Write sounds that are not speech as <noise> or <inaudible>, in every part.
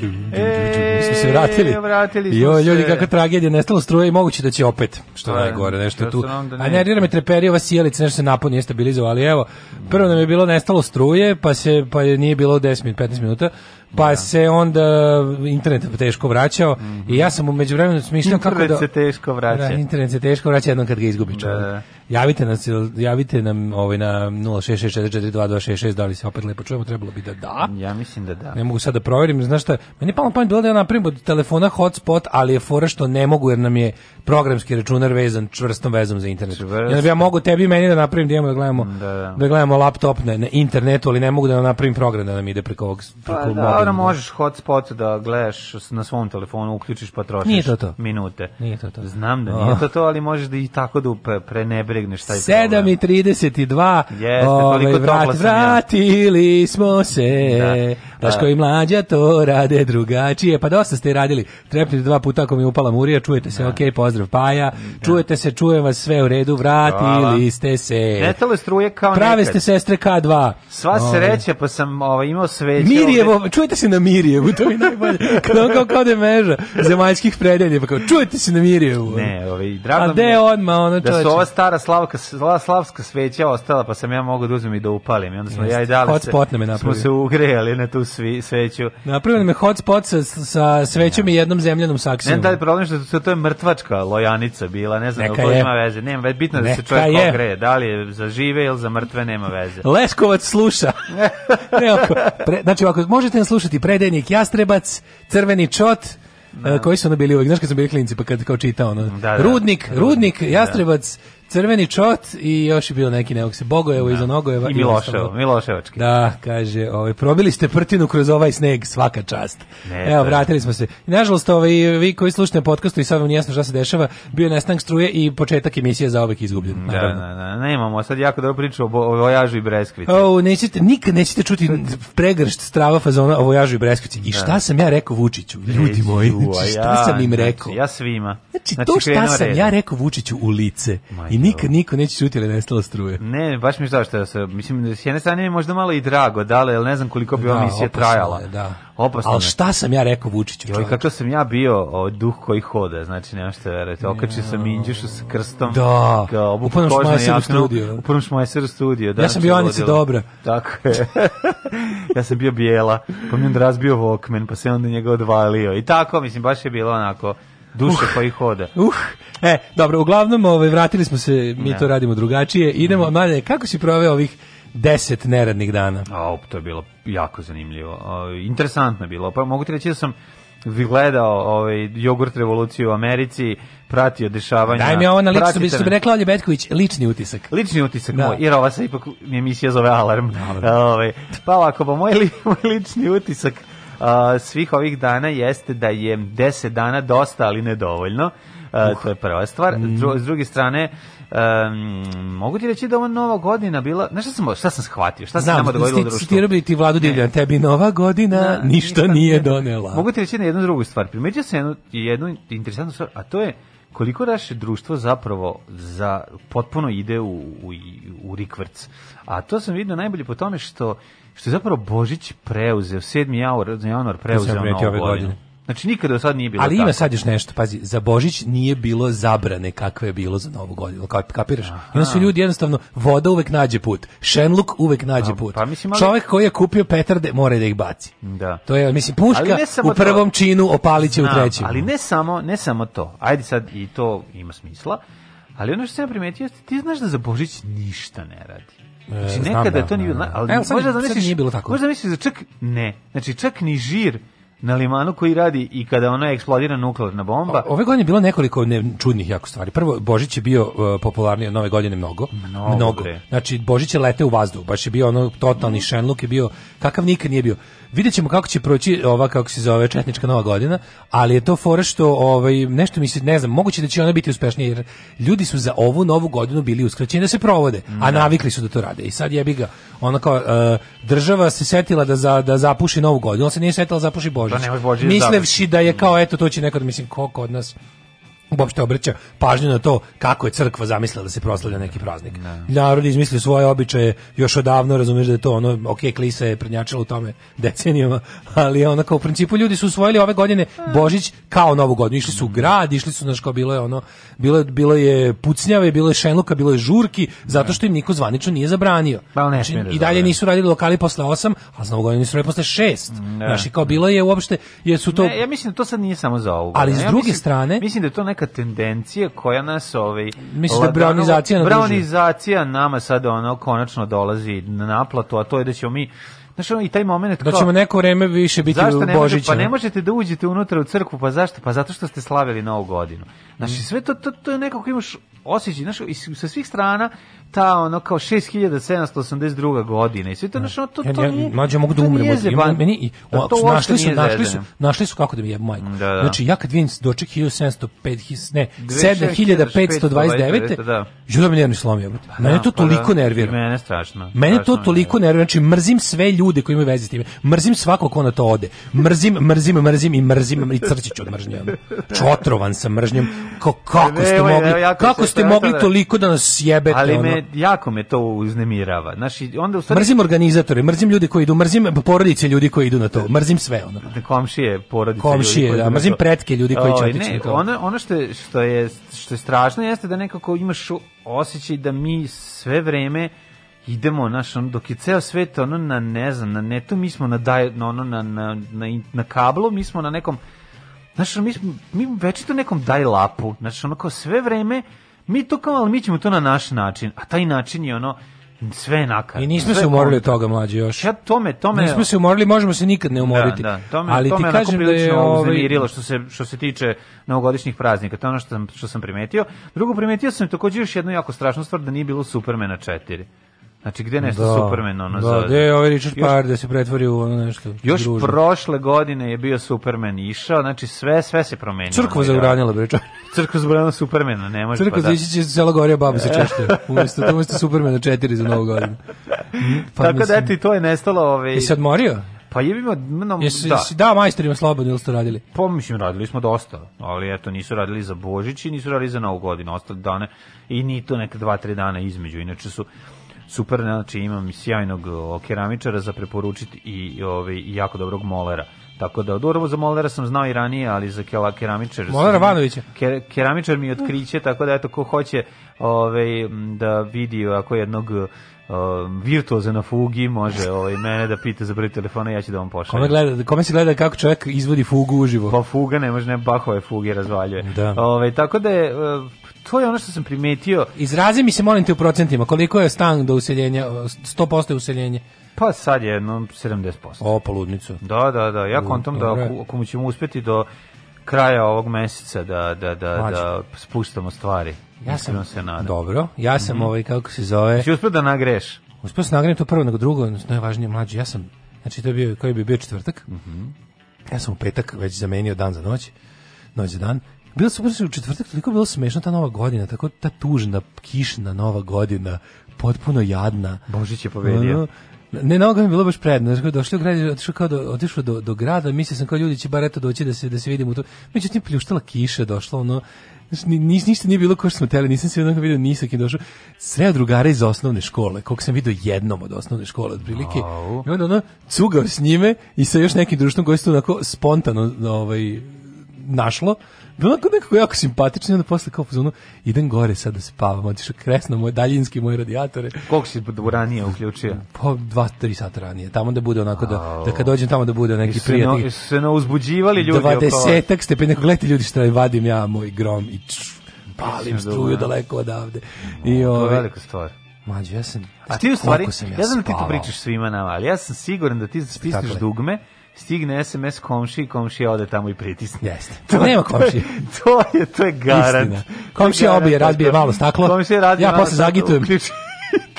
Mi smo se vratili. E, vratili smo Jo, ljudi, se. kakva tragedija, nestalo struje i moguće da će opet, što Pa, najgore, nešto što tu. onda A ne- nervira me treperi ova sjelica, nešto se napon nije stabilizovao, ali evo, prvo nam je bilo nestalo struje, pa se pa je nije bilo 10 minuta, 15 minuta, pa se onda internet teško vraćao i ja sam u međuvremenu smišljao kako Internet da se teško vraća. Da, internet se teško vraća jednom kad ga izgubi čovjek. Da, da. Javite nas, javite nam ovaj na 066442266 da li se opet lepo čujemo, trebalo bi da da. Ja mislim da da. Ne mogu sad da proverim, znaš šta, meni je palo pamet bilo da ja napravim od telefona hotspot, ali je fora što ne mogu jer nam je programski računar vezan čvrstom vezom za internet. Čvrsto. I onda bi ja mogu tebi i meni da napravim da imamo da gledamo, Da, da, da. gledamo laptop na, na internetu, ali ne mogu da nam napravim program da nam ide preko ovog preko Pa mobilnog. dobro, možeš hotspot da gledaš na svom telefonu, uključiš pa trošiš Nije to to. minute. Nije to to. Znam da Oh. nije to to, ali možeš da i tako da prenebregneš taj problem. 7 i 32 Jeste, ovaj, toliko topla vrat, ja. vratili smo se Da, Daško da. i mlađa to rade drugačije pa dosta ste radili trepnite dva puta ako mi upala murija čujete se, ok, pozdrav Paja čujete se, čujem vas sve u redu vratili Hvala. ste se Netale struje kao prave nekad. ste sestre K2 Sva Ovaj. sreća, pa sam ovaj, imao sveće. Mirjevo, čujete se na Mirjevu, to mi je najbolje. <laughs> Kada on kao, kao da je meža zemaljskih predelja, pa kao, čujete se na Mirjevu. Ne, ovaj, drago A je odmah, ono Da su čoveče? ova stara slavka, sla- slavska sveća ostala, pa sam ja mogao da uzmem i da upalim. I onda smo ja i dali je smo se ugrejali na tu svi, sveću. Napravio nam je hotspot sa, sa svećom i jednom zemljanom Ne saksijom. da je problem što to, to je mrtvačka lojanica bila, ne znam Neka da ima veze. Nema, veze, bitno je da se Neka čovjek je. ogreje. Da li je za žive ili za mrtve, nema veze. <laughs> Leskovac sluša. <laughs> ne, ovako, pre, znači, ovako, možete nas slušati Predajnik Jastrebac, Crveni čot, e, koji su ono bili uvijek, znaš kad smo bili klinci, pa kad kao čitao ono, Da, da. Rudnik, Rudnik, Da. Jastrebac, Crveni čot i još je bilo neki nekog se Bogojevo iza Nogojeva. I Miloševo. Miloševački. Da, kaže, ovaj probili ste prtinu kroz ovaj sneg, svaka čast. Ne, Evo, vratili smo se. I nažalost, ovaj vi koji slušate podcastu i sad vam jasno šta se dešava, bio je nestanak struje i početak emisije za uvek izgubljen. Da, da, da, nemamo sad jako dobro priču o, o vojažu i breskvici. O, nećete, nikad nećete čuti pregršt strava fazona o vojažu i breskvici. I šta sam ja rekao Vučiću? Ljudi moji, znači, šta sam im znači, rekao? Ja svima. Znači, to šta sam ja rekao Vučiću u lice i nikad niko neće čuti ili nestalo struje. Ne, baš mi je žao što se, mislim, da s jedne strane mi je možda malo i drago, da li, ne znam koliko bi ova Da, misija trajala. je, da. Opasno Ali je. šta sam ja rekao Vučiću? Joj, kako sam ja bio o, duh koji hoda, znači nema što verujete. Okačio sam Minđušu sa krstom. Da, kao u šmajseru jaknu, studiju. U punom šmajseru studiju. Ja sam bio Anica Dobra. Tako je. <laughs> ja sam bio bijela, pa mi je onda razbio Walkman, pa se onda njega odvalio. I tako, mislim, baš je bilo onako duše koji hoda. Uh, e, dobro, uglavnom ovaj, vratili smo se, mi Ne. to radimo drugačije. Idemo, mlade, kako si proveo ovih deset neradnih dana? A, op, to je bilo jako zanimljivo. O, interesantno je bilo. Pa mogu ti reći da sam gledao ovaj jogurt revoluciju u Americi, pratio dešavanja. Daj mi ovo na Pratite bi bi rekla Olja Betković, lični utisak. Lični utisak Da. moj, jer ova se ipak emisija zove Alarm. Ove, pa ovako, pa moj, li, <laughs> moj lični utisak a, svih ovih dana jeste da je 10 dana dosta, ali nedovoljno. A, to je prva stvar. Mm. Dru- S druge strane, em, mogu ti reći da ova nova godina bila... Znaš šta sam, šta sam shvatio? Šta se nama dogodilo u društvu? citirao ti Vladu Divljan, tebi nova godina Da, ništa nije donela. Mogu ti reći na jednu drugu stvar. Primetio sam jednu, jednu interesantnu stvar, a to je koliko naše društvo zapravo za potpuno ide u, u, u rikvrc. A to sam vidio najbolje po tome što što je zapravo Božić preuzeo, 7. januar, januar preuzeo primetio novu ove godinu. godine. Znači nikada do sad nije bilo Ali tako. ima sad još nešto, pazi, za Božić nije bilo zabrane kakve je bilo za Novu godinu, kap, kapiraš? I onda su ljudi jednostavno, voda uvek nađe put, šenluk uvek nađe put. pa mislim, ali- Čovek koji je kupio petarde mora da ih baci. Da. To je, mislim, puška u prvom to. činu, opaliće u Znam, trećem. Ali ne samo, ne samo to. Ajde sad i to ima smisla. Ali ono što sam ja primetio ti znaš da za Božić ništa ne radi. Znači znam nekada da, to nije da, bilo, da. ali Evo, možda zamisliš, nije bilo tako. Možda misliš da čak ne. Znači čak ni žir na limanu koji radi i kada ona eksplodira nuklearna bomba. Ove godine je bilo nekoliko ne, čudnih jako stvari. Prvo, Božić je bio uh, popularniji od nove godine mnogo. Mnogo, bre. Znači, Božić je leteo u vazduh. Baš je bio ono totalni šenluk je bio, kakav nikad nije bio. Vidjet ćemo kako će proći ova, kako se zove, četnička nova godina, ali je to fora što, ovaj, nešto mi se, ne znam, moguće da će ona biti uspešnija, jer ljudi su za ovu novu godinu bili uskraćeni da se provode, a navikli su da to rade. I sad jebi ga, ona kao, uh, država se setila da, za, da zapuši novu godinu, ona se nije setila da zapuši Božić. Da Mislevši da je kao, eto, to će nekad, mislim, ko kod nas uopšte obraća pažnju na to kako je crkva zamislila da se proslavlja neki praznik. Narod je izmislio svoje običaje još odavno, razumeš da je to ono, ok, klisa je prednjačila u tome decenijama, ali je onako u principu ljudi su usvojili ove godine Božić kao novu godinu. Išli su u grad, išli su, znaš, kao bilo je ono, bilo bilo je pucnjave, bilo je šenluka, bilo je žurki, zato što im niko zvanično nije zabranio. Pa, ne Znači, da I dalje nisu radili lokali posle 8, a za novu godinu nisu radili posle 6. Znaš, i kao bilo je uopšte, jer su to... Ne, ja mislim da to sad nije samo za ovu. Ali s ja druge mislim, strane- mislim da je to neka tendencija koja nas ovaj Mislim da nadužuje. braunizacija nama sad ono konačno dolazi na naplatu, a to je da ćemo mi Znaš, ono, i taj moment Da kao- ćemo neko vreme više biti Zašto u ne Božića. pa ne možete da uđete unutra u crkvu, pa zašto? Pa zato što ste slavili Novu godinu. Znači, sve to, to, to je nekako imaš osjećaj, znaš, i sa svih strana ta ono kao 6782. godina i sve to, znaš, ono, to, to nije... mlađe mogu da umrem. od- zeban- meni, i, Da, to našli su, našli su, našli su kako da mi jebe majku. Da, da. Znači, ja kad vidim doček 1705, his- ne, 7529, 7529, da. Da me nervni slomi, jebote. Mene to Pa da, toliko nervira. Mene strašno. Mene to toliko nervira, znači mrzim sve ljude koji imaju veze s time. Mrzim svako ko na to ode. Mrzim, mrzim, mrzim i mrzim i crći ću od mržnje. Čotrovan sam mržnjom. Ko, kako ste mogli, kako ste mogli da- toliko da nas jebete? Ali? Me, jako me to uznemirava. Znači, onda u stvari... Mrzim organizatore, mrzim ljude koji idu, mrzim porodice ljudi koji idu na to. Mrzim sve ono. komšije, porodice Komšije, ljudi koji da, idu mrzim pretke ljudi koji će Oj, otići ne, na to. Ono, ono što je, što je što je strašno jeste da nekako imaš osjećaj da mi sve vreme idemo naš ono, dok je ceo svet ono na ne znam na netu mi smo na daj, na ono na, na, na, na kablu mi smo na nekom Znaš, mi, smo, mi večito nekom daj lapu. Znači, ono kao sve vreme, mi to kao, ali mi ćemo to na naš način. A taj način je ono, sve nakar. I nismo sve se umorili od toga mlađe još. Ja tome, tome... Nismo se umorili, možemo se nikad ne umoriti. Da, da, to me, Ali to ti kažem da je ovaj, što se, što se tiče novogodišnjih praznika, to je ono što sam, što sam primetio. Drugo, primetio sam također još jednu jako strašnu stvar, da nije bilo Supermana 4. Znači, gde nešto Superman, ono, da, za... gde je ovaj Richard Još- Parr da se pretvori u ono nešto Još družno. prošle godine je bio Superman išao, znači sve sve se promenilo. Crkva moj zabranila bre. čovječe. <laughs> dragi. Crkva zabranila Supermana, ne može Crkva pa da. za ići će cela gorija baba se <laughs> češće. Umesto to umesto Supermana 4 za novu godinu. <laughs> Pa Tako da mislim- eto i to je nestalo, ovaj. Jesi odmorio? Pa je bilo, no, Jesi da. jesi dao majstorima slobodno ili ste radili? Pa mislim radili smo dosta, ali eto nisu radili za Božić i nisu radili za Novu godinu, ostali dane i ni to neka dva, tri dana između, inače su super, znači imam sjajnog keramičara za preporučiti i, ovaj, jako dobrog molera. Tako da, dobro, za molera sam znao i ranije, ali za kela, keramičar... Molera Vanovića? Ke, keramičar mi je otkriće, tako da eto, ko hoće ovaj, da vidi ako jednog um, virtuoza na fugi, može ovaj, mene da pita za broj telefona, ja ću da vam pošaljem. Kome, gleda, kome se gleda kako čovjek izvodi fugu uživo? Pa fuga ne može, ne Bahove fuge razvaljuje. Da. Ove, tako da je, to je ono što sam primetio. Izrazi mi se, molim te, u procentima. Koliko je stan do useljenja? 100% je useljenje. Pa sad je jedno 70%. O, poludnicu. Da, da, da. Ja kontam da ako, ako mu ćemo uspeti do kraja ovog meseca da, da, da, da spuštamo stvari. Ja sam, se nadam. dobro, ja sam ovaj, kako se zove, Si uspio da nagreš? uspio sam nagrenuti to prvo nego drugo, najvažnije mlađe, ja sam, znači to je bio, koji bi bio četvrtak, ja sam u petak već zamenio dan za noć, noć za dan, bilo sam u četvrtak, toliko bilo smešno ta nova godina, tako ta tužna, kišna nova godina, potpuno jadna. Božić je pobedio. Ono, Ne, mi je bilo baš predno. Znači, došli u grad, otišao kao do, otišao do, do grada, mislio sam kao ljudi će bar eto doći da se, da se vidimo u to. Međutim, pljuštala kiša, došla ono, ni- nis, ništa nije bilo kao što smo teli, nisam se jednog vidio ni sa kim došao. Sve od drugara iz osnovne škole, koliko sam vidio jednom od osnovne škole, otprilike. Au. I onda ono, cugao s njime i sa još nekim društvom koji se tu onako spontano ovaj, našlo. Bilo onako nekako jako simpatično onda posle kao pozvano, idem gore sad da spavam, otišao kresno moj daljinski moje radijatore. Koliko si ranije uključio? Pa dva, tri sata ranije. Tamo da bude onako da, da kad dođem tamo da bude neki no, prijatni. jesu se uzbuđivali ljudi oko vas? Dvadesetak stepeni. Neko gledajte ljudi šta je, vadim ja moj grom i čš, palim Mislim, struju daleko odavde. I To je ove, velika stvar. mađo, ja sam, A ti u stvari, sam ja znam da ti to pričaš svima nama, ali ja sam siguran da ti stisneš je. dugme, stigne SMS komši i komšija ode tamo i pritisne. Jeste. <laughs> Nema komšije. To je, to je garant. Istina. To Komšija obije, razbije malo staklo. Komšija razbije Ja malo posle zagitujem. <laughs>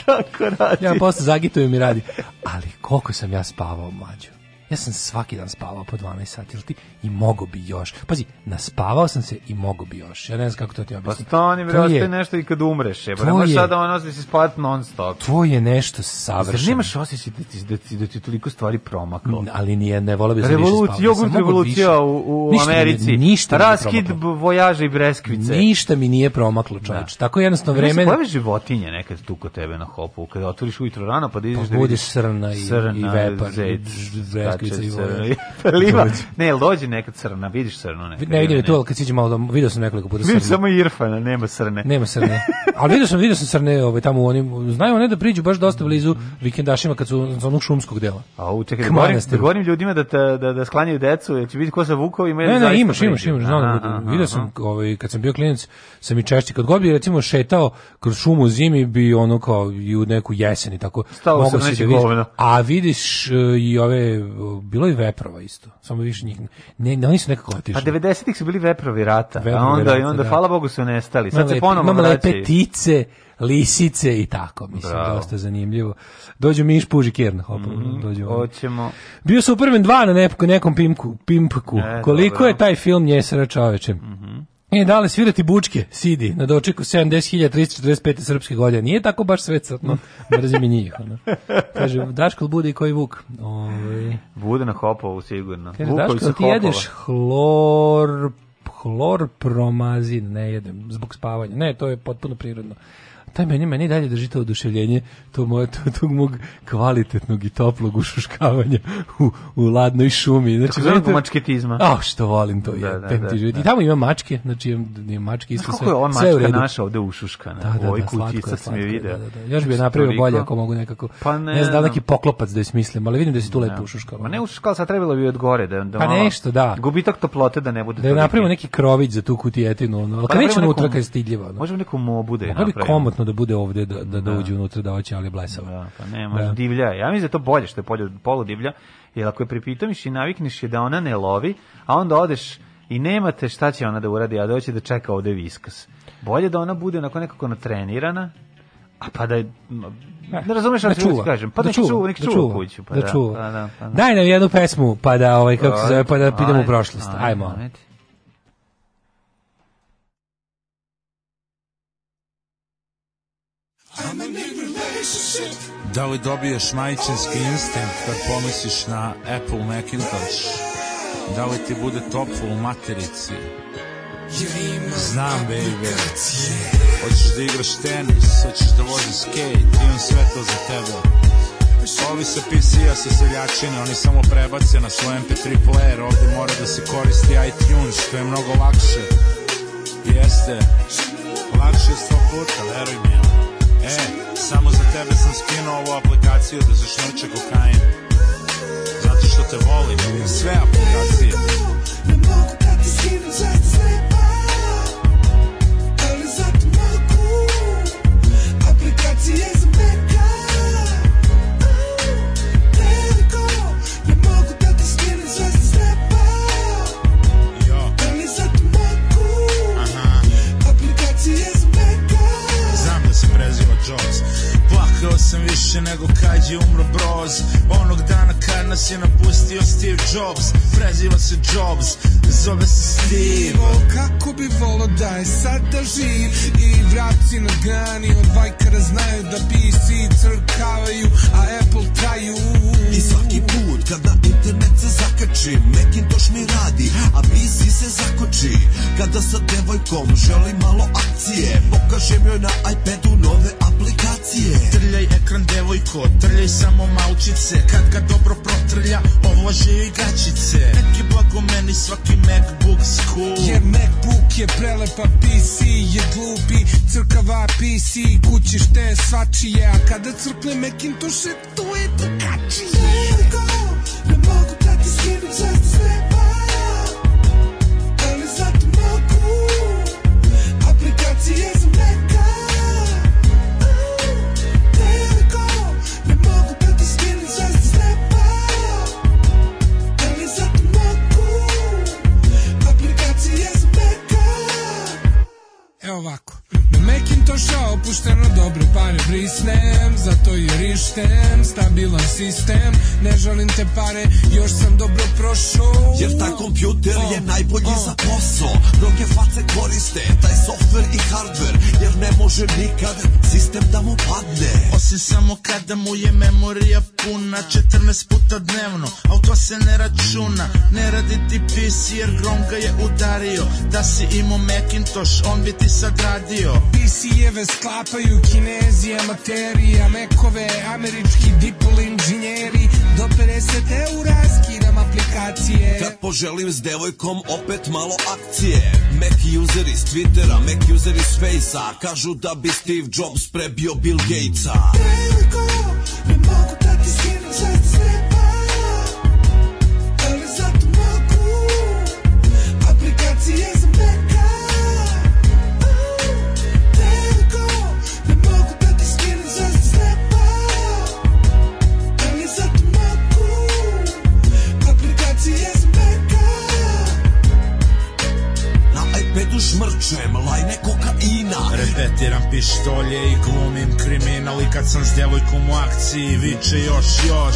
Tako radi. Ja posle zagitujem i radi. Ali koliko sam ja spavao, mlađo. Ja sam svaki dan spavao po 12 sati, ili ti, i mogo bi još. Pazi, naspavao sam se i mogo bi još. Ja ne znam kako to ti Pa objasnim. stani, bre, ostaje nešto i kad umreš, je. Možeš je- sada ono da si spavati non stop. To je nešto savršeno. nemaš osjećaj da ti, da ti, da ti toliko stvari promaklo? ali nije, ne volio bi sam više Revolucija, spavati. jogurt revolucija više. u, u Ništa Americi. ništa mi nije Raskid vojaža i breskvice. Ništa mi nije promaklo, čoveč. Tako jednostavno Vreme... Pojave životinje nekad tu kod tebe na hopu, kada otvoriš ujutro rano pa da ideš Pa da vidiš srna i- i vepar, zec, i breskvica i liva. Ne, dođe nekad crna, vidiš crnu nekad? Ne ili tu, ali kad siđe malo, da- video sam nekoliko puta Vidim srne. samo Irfana, nema crne. Nema srne. Ali vidio sam, vidio sam srne ovaj, tamo u onim, znaju one da priđu baš dosta blizu vikendašima kad su za onog šumskog dela. A u čekaj, da govorim, da govorim ljudima da, te, da, da sklanjaju decu, jer će biti ko sa vukovima Ne, ne, imaš, imaš, imaš, znam, da- vidio sam, ovaj, kad sam bio klinac, sam i češće, kad god bi recimo šetao kroz šumu zimi, bi ono kao i u neku jesen i tako. Sam si neće da vidiš. A vidiš e, i ove, bilo je veprova isto, samo više njih, ne, ne oni su nekako Pa otišli. 90-ih su bili veprovi rata, a Veprovi onda, i rata, onda da. hvala Bogu su nestali. Sad se lepe- ponovo imam lepe vraćaju. tice, lisice i tako, mislim, Bravo. dosta zanimljivo. Dođu Miš, Puži, Kjer, hopa, Mhm. dođu oni. Hoćemo... Bio Superman 2 na nekom, nekom pimpku. E, Koliko dobro. Je taj film njesera čoveče? I dale svirati bučke, sidi, na dočeku 70.345. srpske godine. Nije tako baš sve crno, mrzim i njih. Ono. Kaže, Daško bude i koji vuk. Ovaj. Bude na hopovu sigurno. Kaže, Daško, ti jedeš hopova. hlor, hlorpromazin, ne jedem, zbog spavanja. Ne, to je potpuno prirodno. Taj meni, meni dalje drži to oduševljenje to moje, to, tog mog kvalitetnog i toplog ušuškavanja u, u ladnoj šumi. Znači, meni to- mačketizma. A, što volim to je. Da, da, da, da. I tamo ima mačke, znači imam, imam mačke isto sve. kako je ova sve u redu. naša ovde ušuškana? Da, da, da, kući, slatko sam je slatko je, video. Da, da, da. Još bi je napravio bolje ako mogu nekako. Pa ne ne znam da neki poklopac da je smislim, ali vidim da si tu lepo ušuškao. Ma ne ušuškala, sad trebalo bi od gore. Da, da Pa nešto, da. Gubitak toplote da ne bude Da je napravimo neki krović za tu kutijetinu, ono, Pa kad neku- kad je stidljivo. Ono. Možemo neku mobu da je napravimo. Komotno da bude ovde, da, da, da uđe unutra, da hoće, ali blesava. Da, pa ne, može Da. divlja. Ja mislim da je to bolje što je polju, polu divlja, jer ako je pripitomiš i navikneš je da ona ne lovi, a onda odeš i nemate šta će ona da uradi, a doći da čeka ovde viskas. Bolje da ona bude onako nekako natrenirana, a pa da je... Ne razumeš šta da ću čuva, kažem? Pa da nek čuva, nek čuva kuću. Pa da čuva. Pa da, pa da. Daj nam jednu pesmu, pa da, ovaj, kako se zove, pa da idemo u prošlost. Ajmo. ajde. Da li dobiješ majčinski instinkt kad pomisliš na Apple Macintosh? Da li ti bude toplo u materici? Znam, baby. Hoćeš da igraš tenis, hoćeš da voziš skate, imam sve to za tebe. Ovi sa PC-a sa seljačine, oni samo prebace na svoj MP3 player, ovde mora da se koristi iTunes, što je mnogo lakše. Jeste, lakše sto puta, veruj mi. E, samo za tebe sam skinuo ovu aplikaciju da zašnuće kokain. Zato što te volim, sve aplikacije. Sam više nego kad je umro Broz. Onog dana kad nas je napustio Steve Jobs. Preziva se Jobs, zove se Steve. O, kako bi volo da je sada živ I vrapci na grani od vajkara znaju da PC crkavaju, a Apple traju I svaki put kada internet se zakači Macintosh mi radi, a PC se zakoči Kada sa devojkom želim malo akcije Pokažem joj na iPadu nove aplikacije Trljaj ekran devojko, trljaj samo malčice. Kad ga dobro protrlja, ovlaže joj gačice Neki blago meni svaki Macbook cool Jer Macbook je prelepa, PC je glupi Crkava PC, kući šte svačije A kada crkne Macintosh, to je drugačije Aplikacije za Na Macintosha opušteno dobre pare brisnem Zato je rištem, stabilan sistem Ne žalim te pare, još sam dobro prošao. Jer taj kompjuter je najbolji za posao. Mnoge face koriste taj softver i hardver Jer ne može nikad sistem da mu padne. Osim samo kada mu je memorija puna 14 puta dnevno, al to se ne računa. Ne radi ti PC jer Grom ga je udario. Da si imao Macintosh, on bi ti sad radio PC-eve sklapaju kinezi amateri, a mekove američki dipol inženjeri. Do 50 eura skidam aplikacije. Kad poželim s devojkom opet malo akcije Mac user iz Twittera, Mac user iz Facea Kažu da bi Steve Jobs prebio Bill Gatesa Devojko, pištolje i glumim kriminal I kad sam s djevojkom u akciji viče još još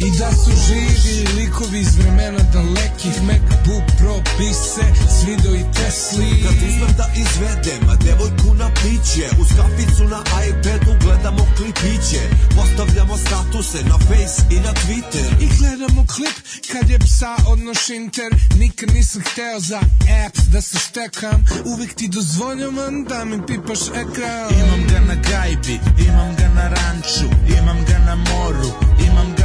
I da su živi likovi iz vremena dalekih MacBook Pro pise, Svido i Tesli. Kad uzmem da izvedem devojku na piće Uz kaficu na iPadu gledamo klipiće. Postavljamo statuse na Face i na Twitter. I gledamo klip kad je psa odnošinter Nikad nisam hteo za apps da se štekam. Uvijek ti dozvoljavam da mi pipaš ekran. Imam ga na gajbi, imam ga na ranču Imam ga na moru, imam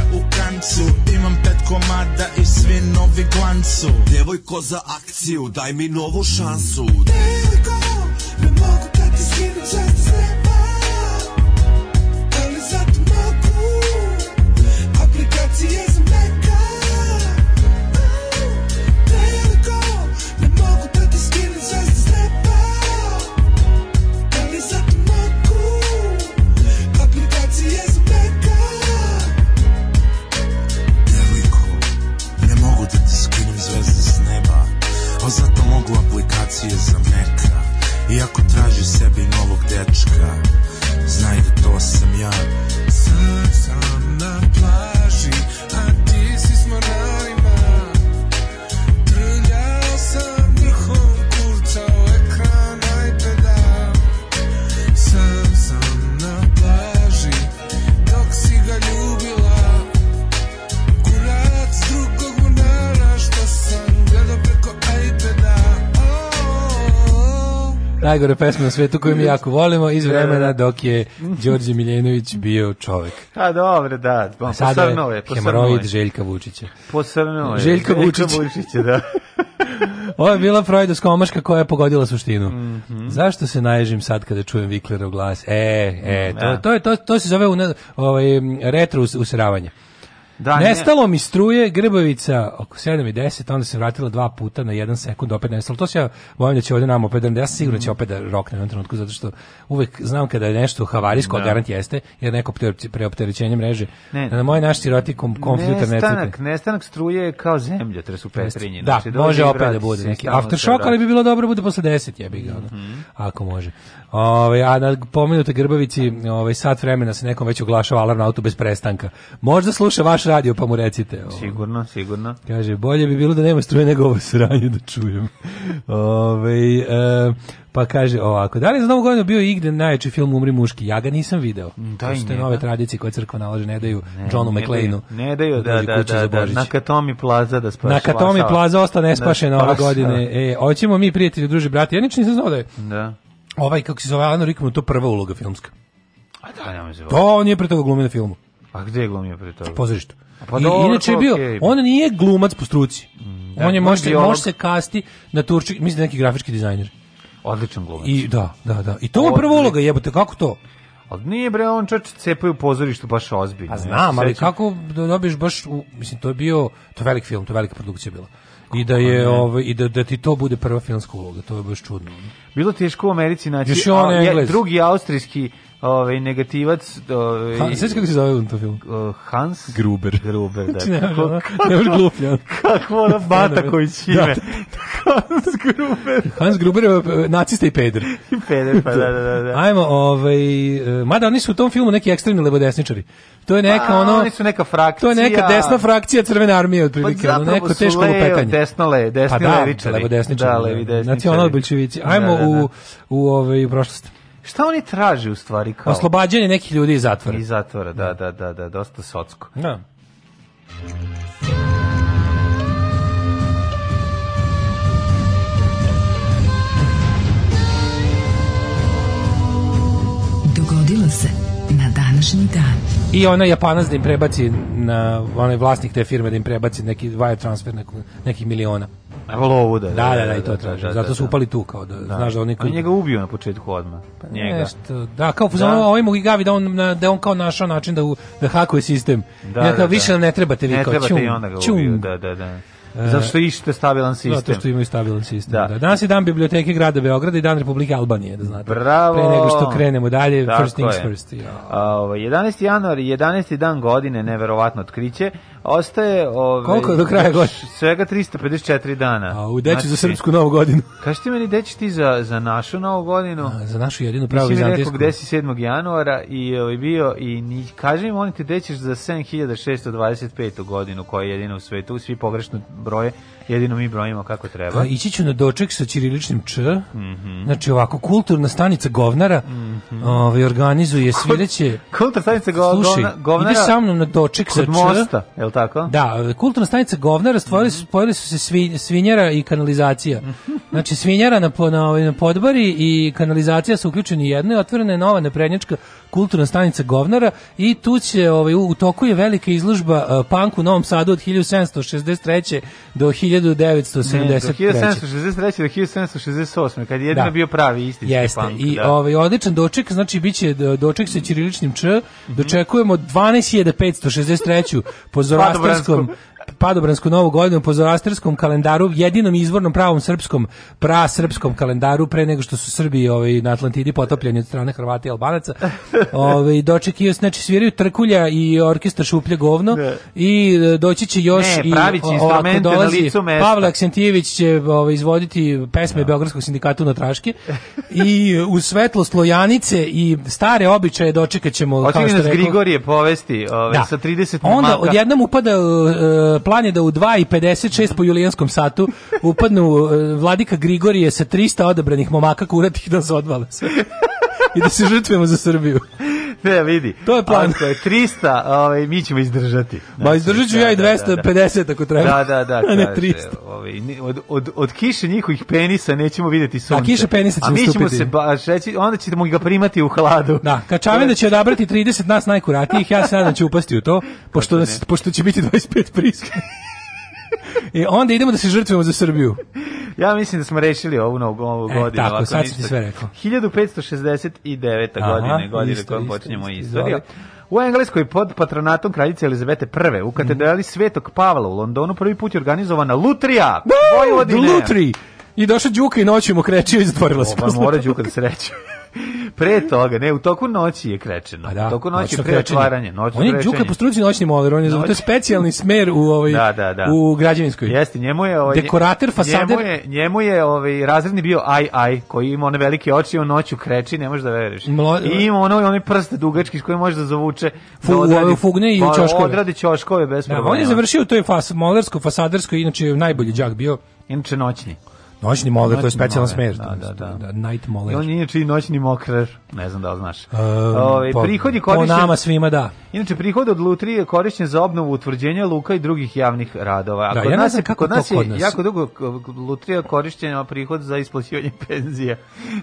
ga u kancu Imam pet komada i svi novi glancu. Devojko za akciju, daj mi novu šansu. Devojko, Najgore pesma na svetu koju mi jako volimo iz vremena dok je Đorđe Miljenović bio čovek. A dobro, da. A sada Posrnuo je, hemoroid. Željka Vučića. Posrnuo je. Željko Vučić. Vučića, da. <laughs> Ovo je bila Freudovska omaška koja je pogodila suštinu. Mhm. Zašto se naježim sad kada čujem Viklerov glas? E, e, to, Da. to, to, to se zove una, ovaj, retro us- usravanje. Da, ne- Nestalo mi struje Grbavica oko 7 i 10, onda se vratila dva puta na jedan sekund, opet nestalo. To se ja bojim da će ovdje nam opet, da ja sam siguran da će opet da rokne na trenutku, zato što uvek znam kada je nešto havarijsko, Da. garant jeste, jer neko preopte- preopterećenje mreže. Ne. Na moj naš siroti kom, kompjuter ne nestanak, nestanak struje je kao zemljotres u Petrinji. Da, Znači, može opet da bude neki aftershock, ali bi bilo dobro da bude posle 10, jebi ga, ono, Mhm. ako može. Ove, a na pomenute Grbavici, ovaj sat vremena se nekom već oglašava alarm na auto bez prestanka. Možda sluša vaš radio, pa mu recite. ovo. Sigurno, sigurno. Kaže, bolje bi bilo da nema struje nego ovo sranje da čujem. Ove, e, pa kaže ovako, da li je za novu godinu bio igde najjači film Umri muški? Ja ga nisam video. Da, to i su te njega. nove tradicije koje crkva nalaže, ne daju Johnu Ne McLeanu. daju- Ne daju, da, da, da, da, na Katomi plaza da spašava. Na Katomi plaza ostane nespašena ove godine. E, hoćemo mi prijatelji, druže, brati. Ja nič nisam znao da je Da. Ovaj, kako se zove, Alan Rickman, to prva uloga filmska. A da, nema se To on nije pre toga glumio na filmu, A gde je glumio pre toga? pozorištu. Pa I, dobro, inače je bio, okej. on nije glumac po struci. da, on je on je može, može se kasti na turčik, mislim da neki grafički dizajner. Odličan glumac. I da, da, da. I to je prva uloga, jebote, kako to? Ali nije bre, on čač cepaju u pozorištu baš ozbiljno. A Ja znam, ali sećam- kako da dobiješ baš, u, mislim, to je bio, to je velik film, to je velika produkcija bila. I da je, ovaj, i da, da ti to bude prva filmska uloga, to je baš čudno. Bilo teško u Americi naći Još je on a, je- drugi austrijski ovaj negativac, ovaj Ha, Sveći kako se zove on to film? uh, Hans Gruber. Gruber, da. Znači, ne, Kako- ne možeš gluplja. Kakvo ono bata koji će Da. ime. Hans Gruber. Hans Gruber je e, nacista i peder. I peder, pa da, da, da. da. Ajmo, ovaj, e, mada oni su u tom filmu neki ekstremni levodesničari. To je neka ono... oni su neka frakcija. To je neka desna frakcija crvene armije Pa otprilike, ono neko teško lupetanje. Desno le, desni Pa da, levičari. Da, levi desničari. Nacional bolševici. Ajmo Da, da, da. u u ovaj u prošlost. Šta oni traže u stvari kao? Oslobađanje nekih ljudi iz zatvora. Iz zatvora, da, da, da, da, dosta socko. Da. Dogodilo se na današnji dan. I ona Japanac da im prebaci na onaj vlasnik te firme da im prebaci neki wire transfer nekog, nekih miliona. Evo lovu da. Da, da, da, i to traže. Zato su upali tu kao da, znaš da oni On njega ubio na početku odmah. Pa njega. Nešto, da, kao Da. da. ovaj mu gavi da on da on kao našao način da da hakuje sistem. Da, ja kao da, više da. ne trebate vi kao ćum. ubiju, da, da, da. Zato što ište stabilan sistem. Zato što imaju stabilan sistem. Da. Da. Danas je dan biblioteke grada Beograda i dan Republike Albanije, da znate. Bravo! Pre nego što krenemo dalje, Tako first things je. first. Ja. A, ovaj, 11. januar i 11. dan godine, neverovatno otkriće, ostaje... Ovaj, Koliko do kraja godine? Svega 354 dana. A u deću za Znači, srpsku novu godinu. <laughs> Kaži ti meni, gde ćeš ti za, za našu novu godinu? A, za našu jedinu pravu Nisi mi rekao vizantijsku. gde si 7. januara i ovaj, bio i ni, kaži mi, molim te, gde ćeš za 7625. godinu, koja je jedina u svetu, svi pogrešno broje, jedino mi brojimo kako treba. A, ići ću na doček sa ćiriličnim č. Mhm. Znači ovako, kulturna stanica Govnara ovaj, organizuje svireće... Kulta stanica go, Slušaj, govna, govnara ide sa mnom na doček sa č. mosta, tako? Da, kulturna stanica Govnara stvorili su, spojili su se svi, svinjara i kanalizacija. Znači svinjara na, na, na podbari i kanalizacija su uključeni jedno i otvorena je nova naprednjačka kulturna stanica Govnara i tu će, ovaj, u, toku je velika izložba uh, punk u Novom Sadu od 1763. do 1973. Ne, do 1763. do 1768. kad je jedino Da. bio pravi istinski Jeste. punk. I da. ovaj odličan doček, znači biće do- doček sa ćiriličnim č. Dočekujemo 12563 po padobransku novu godinu po zoroastarskom kalendaru, jedinom izvornom pravom srpskom, pra srpskom kalendaru pre nego što su Srbi ovaj na Atlantidi potopljeni od strane Hrvata i Albanaca. <laughs> Ovaj dočeki znači sviraju trkulja i orkestar šuplje govno Da. i e, doći će još Ne, i pravit će o- instrumente na dolazi. Pavle Aksentijević će ovaj, izvoditi pesme Beogradskog sindikata na traške i u svetlo slojanice i stare običaje dočekat ćemo što nas rekao. Grigorije povesti ovaj, Da. sa 30 Onda odjednom upada uh, plan je da u 2.56 po julijanskom satu upadnu uh, vladika Grigorije sa 300 odabranih momaka kuratih da se odvale sve. I da se žrtvujemo za Srbiju. Ne, <laughs> vidi. To je plan. <laughs> Ako je 300, ovaj, mi ćemo izdržati. Ma Znači, izdržat ću da, ja i da, da, da. 250 ako treba. Da, da, da, <laughs> A ne kaže, 300. ovaj, od, od, od kiše njihovih penisa nećemo vidjeti sunce. kiše penisa A ćemo mi ćemo stupiti. se baš reći, onda ćemo ga primati u hladu. Da, Kačavenda će odabrati 30 nas najkuratijih, ja se nadam da će upasti u to, pošto, nas, pošto će biti 25 priska. <laughs> I onda idemo da se žrtvujemo za Srbiju. Ja mislim da smo rešili ovu novu, ovu E, godinu. tako, sad si sve rekao. 1569. Aha, godine, godine isto, kojom počinjemo isto, istoriju. U Engleskoj pod patronatom kraljice Elizabete I. u katedrali Svetog Pavla u Londonu prvi put je organizovana Lutrija Vojvodine. Lutri! I došla Đuka i noću mu krečio i zatvorila se. Pa mora Đuka da se reće. <laughs> <laughs> Pre toga, ne, u toku noći je krečeno. Pa da, u toku noći pre otvaranja. Noćno On je krečenje. Đuka po struci noćni moler, on je Noć- to je specijalni smer u ovaj Da, da, da. u građevinskoj. Jeste, njemu je ovaj Dekorater, fasader. Njemu je, njemu je ovaj razredni bio aj aj koji ima one velike oči, on noću kreči, ne možeš da veruješ. I ima ono onaj prste dugački s kojim može da zavuče Fu- ove fugne i u pa, ćoškove. Odradi ćoškove bez Da, problema. on je završio to je fas, molersko, fasadersko, inače najbolji đak bio. Inače noćni. Noćni moler, to je specijalan moler, smer. da, da, da. night I moler. on je inače i noćni mokrar, ne znam da li znaš. Um, Ovaj, po- prihod je po korišćen- nama svima da. Inače, prihod od lutrije je korišćen za obnovu utvrđenja luka i drugih javnih radova. A Da, kod ja ne znam je, kako kod to nas je kod nas. jako dugo lutrija korišćena prihod za isplaćivanje <laughs> penzija.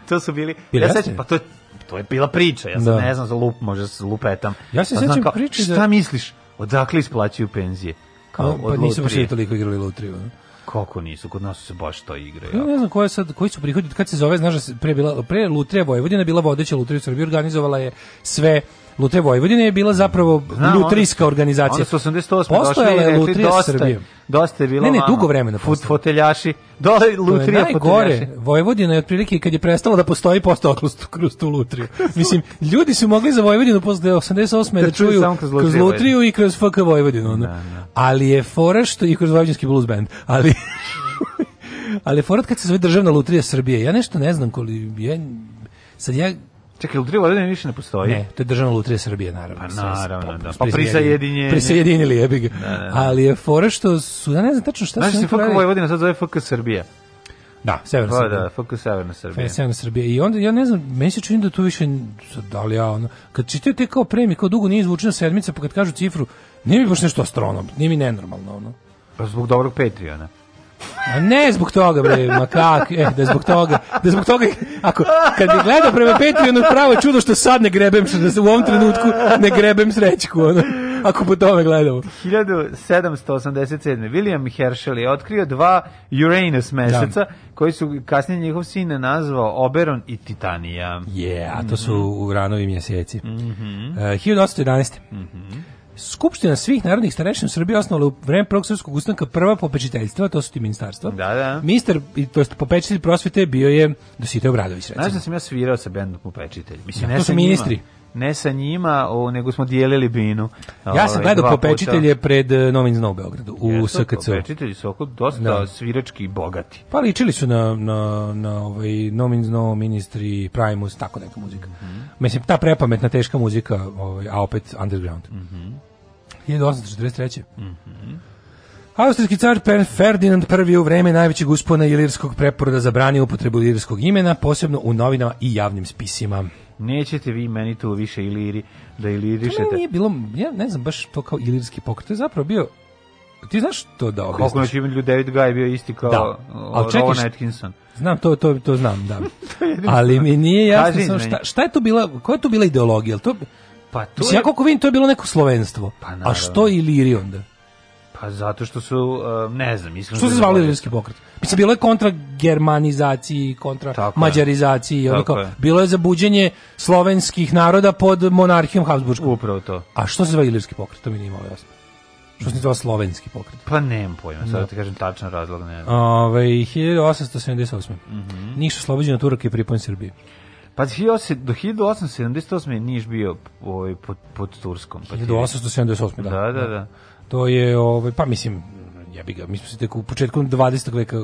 To su bili... Jel ja sećam, pa to, je- to je bila priča, ja sad Da. ne znam za lup, možda se lupetam. Ja se Pa sećam priče da- Šta misliš, odakle isplaćuju penzije? Kao, Pa od nismo baš toliko igrali lutriju. ono. Kako nisu, kod nas su se baš to igre. Ja ne znam koje sad, koji su prihodi, kad se zove, znaš da pre, bila, pre Lutrija Vojvodina bila vodeća Lutrija u Srbiji, organizovala je sve Lutrija Vojvodine je bila zapravo Znam, lutrijska organizacija. Onda su 88. Postojala je Lutrija Srbije. Dosta je bilo Ne, ne, dugo vremena Fut, foteljaši. Dole To je Lutrija najgore. foteljaši. Vojvodina je otprilike kad je prestala da postoji postala kroz, kroz tu lutriju. <laughs> Mislim, ljudi su mogli za Vojvodinu posle 88. da Da čuju kroz kroz, Lutriju i kroz FK Vojvodinu. Ono. Ali je fora što i kroz Vojvodinski blues band. Ali <laughs> ali fora kad se zove državna lutrija Srbije. Ja nešto ne znam koli je sad ja Čekaj, Lutrija Vojvodine više ne postoji. ne, to je državna lutrija Srbije naravno. Pa naravno, da. Pa prisajedinjenje. Prisajedinili jebi ga. Ali je fora što su ja ne znam tačno šta Znaš su se oni FK. Vojvodina sad zove FK Srbija. Da, Severna Pa Srbija. da, FK Severna Srbija. Severna Srbija. I onda, ja ne znam, meni se čini da tu više, da li ja, ono, kad čitaju te kao premije, kao dugo nije izvučena sedmica, pa kad kažu cifru, nije mi baš nešto astronom, nije mi nenormalno, ono. Pa zbog dobrog Patreona. A ne zbog toga, bre, ma kak, eh, da zbog toga, da zbog toga, ako, kad bi gledao prema Patreonu, pravo je čudo što sad ne grebem, što da se u ovom trenutku ne grebem srećku, ono, ako po tome gledamo. 1787. William Herschel je otkrio dva Uranus meseca, koji su kasnije njihov sin nazvao Oberon i Titanija. Je, a to su uranovi mjeseci. Mm 1811. Skupština svih narodnih starešina u Srbiji osnovala u vreme prvog srpskog ustanka prva popečiteljstva, to su ti ministarstva. Da, da. Ministar, i to jest popečitelj prosvete bio je Dositej Obradović, recimo. Znaš da sam ja svirao sa bendom Popečitelj? Mislim, Da, ne to su ministri. Njima, ne sa njima, o, nego smo dijelili binu. Ja sam Ovaj, gledao popečitelje pred uh, Novin Zna u Beogradu, u Jesu, SKC. Popečitelji su oko dosta Da. svirački i bogati. Pa ličili su na, na, na ovaj Nomin Zno, Ministri, Primus, tako neka muzika. Mislim, ta prepametna, teška muzika, ovaj, a opet underground. 1843. Austrijski car Ferdinand I u vreme najvećeg uspona ilirskog preporoda zabranio upotrebu ilirskog imena, posebno u novinama i javnim spisima. Nećete vi meni tu više iliri, da To ilirišete. nije bilo, ja ne znam baš to kao ilirski pokret, to je zapravo bio, ti znaš to da objasniš? nas ima ljudi, David Guy bio isti kao Da. Ali čekaj, Rowan Atkinson. Znam, to, to, to znam, da. <laughs> Ali mi nije jasno Kaži šta, šta je to bila, koja je to bila ideologija? To, Pa to mislim, je, ja koliko vidim, to je bilo neko slovenstvo. Pa A što Iliri onda? pa zato što su, uh, ne znam, iskreno. Što se da zvali zaboravim. ilirski pokret? Mislim, bilo je kontra germanizaciji, kontra Tako je. mađarizaciji, ono Tako je. bilo je za buđenje slovenskih naroda pod monarhijom Habsburgskom. Upravo to. A što se zove ilirski pokret? To mi nije malo jasno. Što se zove slovenski pokret? Pa nemam pojma, sad da ti kažem tačan razlog, ne znam. Ove, 1878. Mhm. Niš oslobođen od Turaka i pripojen Srbiji. Pa 1800 do 1878. je Niš bio ovaj, pod, pod Turskom. Pa ti- 1878. Da, Da, da, da. To je, ovaj, pa mislim, jebi ga, mi smo se tek u početku 20. veka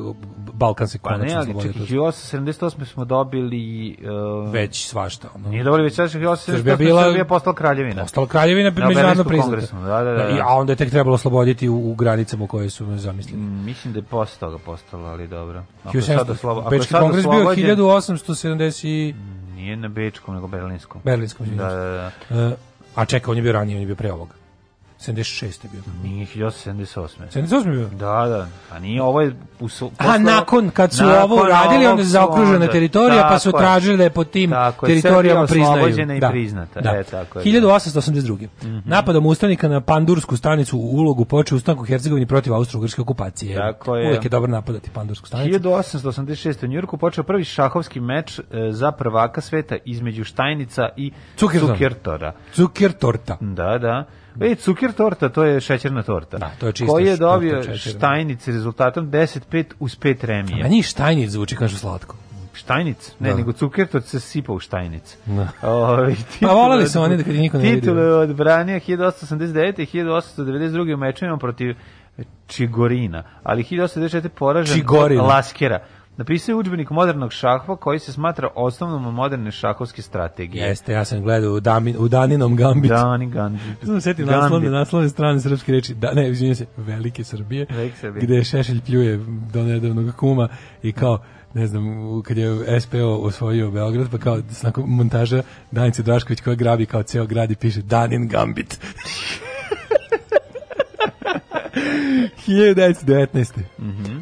Balkan se Pa konačno ne, ali čekaj, Turske. 1878. smo dobili... Uh, Već svašta. Ono. Nije dobili već sad 1878. Srbija Srbija, bila- Srbija postala kraljevina. Ostala kraljevina Na međunarodno priznata. kongresu, da, da, da. I- A onda je tek trebalo osloboditi u, u granicama u koje su me zamislili. Mm, Mislim da je posle toga postalo, ali dobro. Ako je sad 1700, oslobo- ako je Bečki kongres bio oslobođen- 1870 i Nije na Bečkom, nego Berlinskom. Berlinskom. Da, Da, da, da. a čekaj, on je bio ranije, on je bio pre ovoga. 76. je bio. Nije 1878. 78. je bio. Da, da. A nije, ovo je... U, A nakon kad su nakon ovo uradili, onda je zaokružena onda- teritorija, pa su Tako je. tražili da je po tim Tako je, teritorijama priznaju. oslobođena i priznata. Da. E, tako je. 1882. Napadom ustanika na Pandursku stanicu u ulogu počeo ustanku u Hercegovini protiv austro-ugrske okupacije. Tako je. Uvijek je dobro napadati Pandursku stanicu. 1886. u Njurku počeo prvi šahovski meč e, za prvaka sveta između Štajnica i Cukertora. Cukertora. Zucker torta. Da, da. E, Cuker torta, to je šećerna torta. Da, to je čisto Koji je dobio. Štajnic rezultatom 10-5 uz 5 remije. Meni Štajnic zvuči kao što slatko. Štajnic? Ne, Da. nego Cukertor se sipa u Štajnic. Da. Ovaj, Pa voleli su oni da kad niko ne vidi. Titule odbranio 1889. i 1892. u mečevima protiv Čigorina, ali 1894. poražen Čigorina. Laskera. Napisao je udžbenik modernog šahva koji se smatra osnovnom moderne šahovske strategije. Jeste, ja sam gledao u, Dami, u Daninom Gambit. Dani Gandhi. <laughs> Znam setim naslovne, naslovne strane srpske reči, da, ne, izvinjam se, Velike Srbije, Velike Srbije. gde Šešelj pljuje do nedavnog kuma i kao, ne znam, kad je SPO osvojio Beograd, pa kao, nakon montaža Danice Drašković koja grabi kao ceo grad i piše Danin Gambit. <laughs> 1919.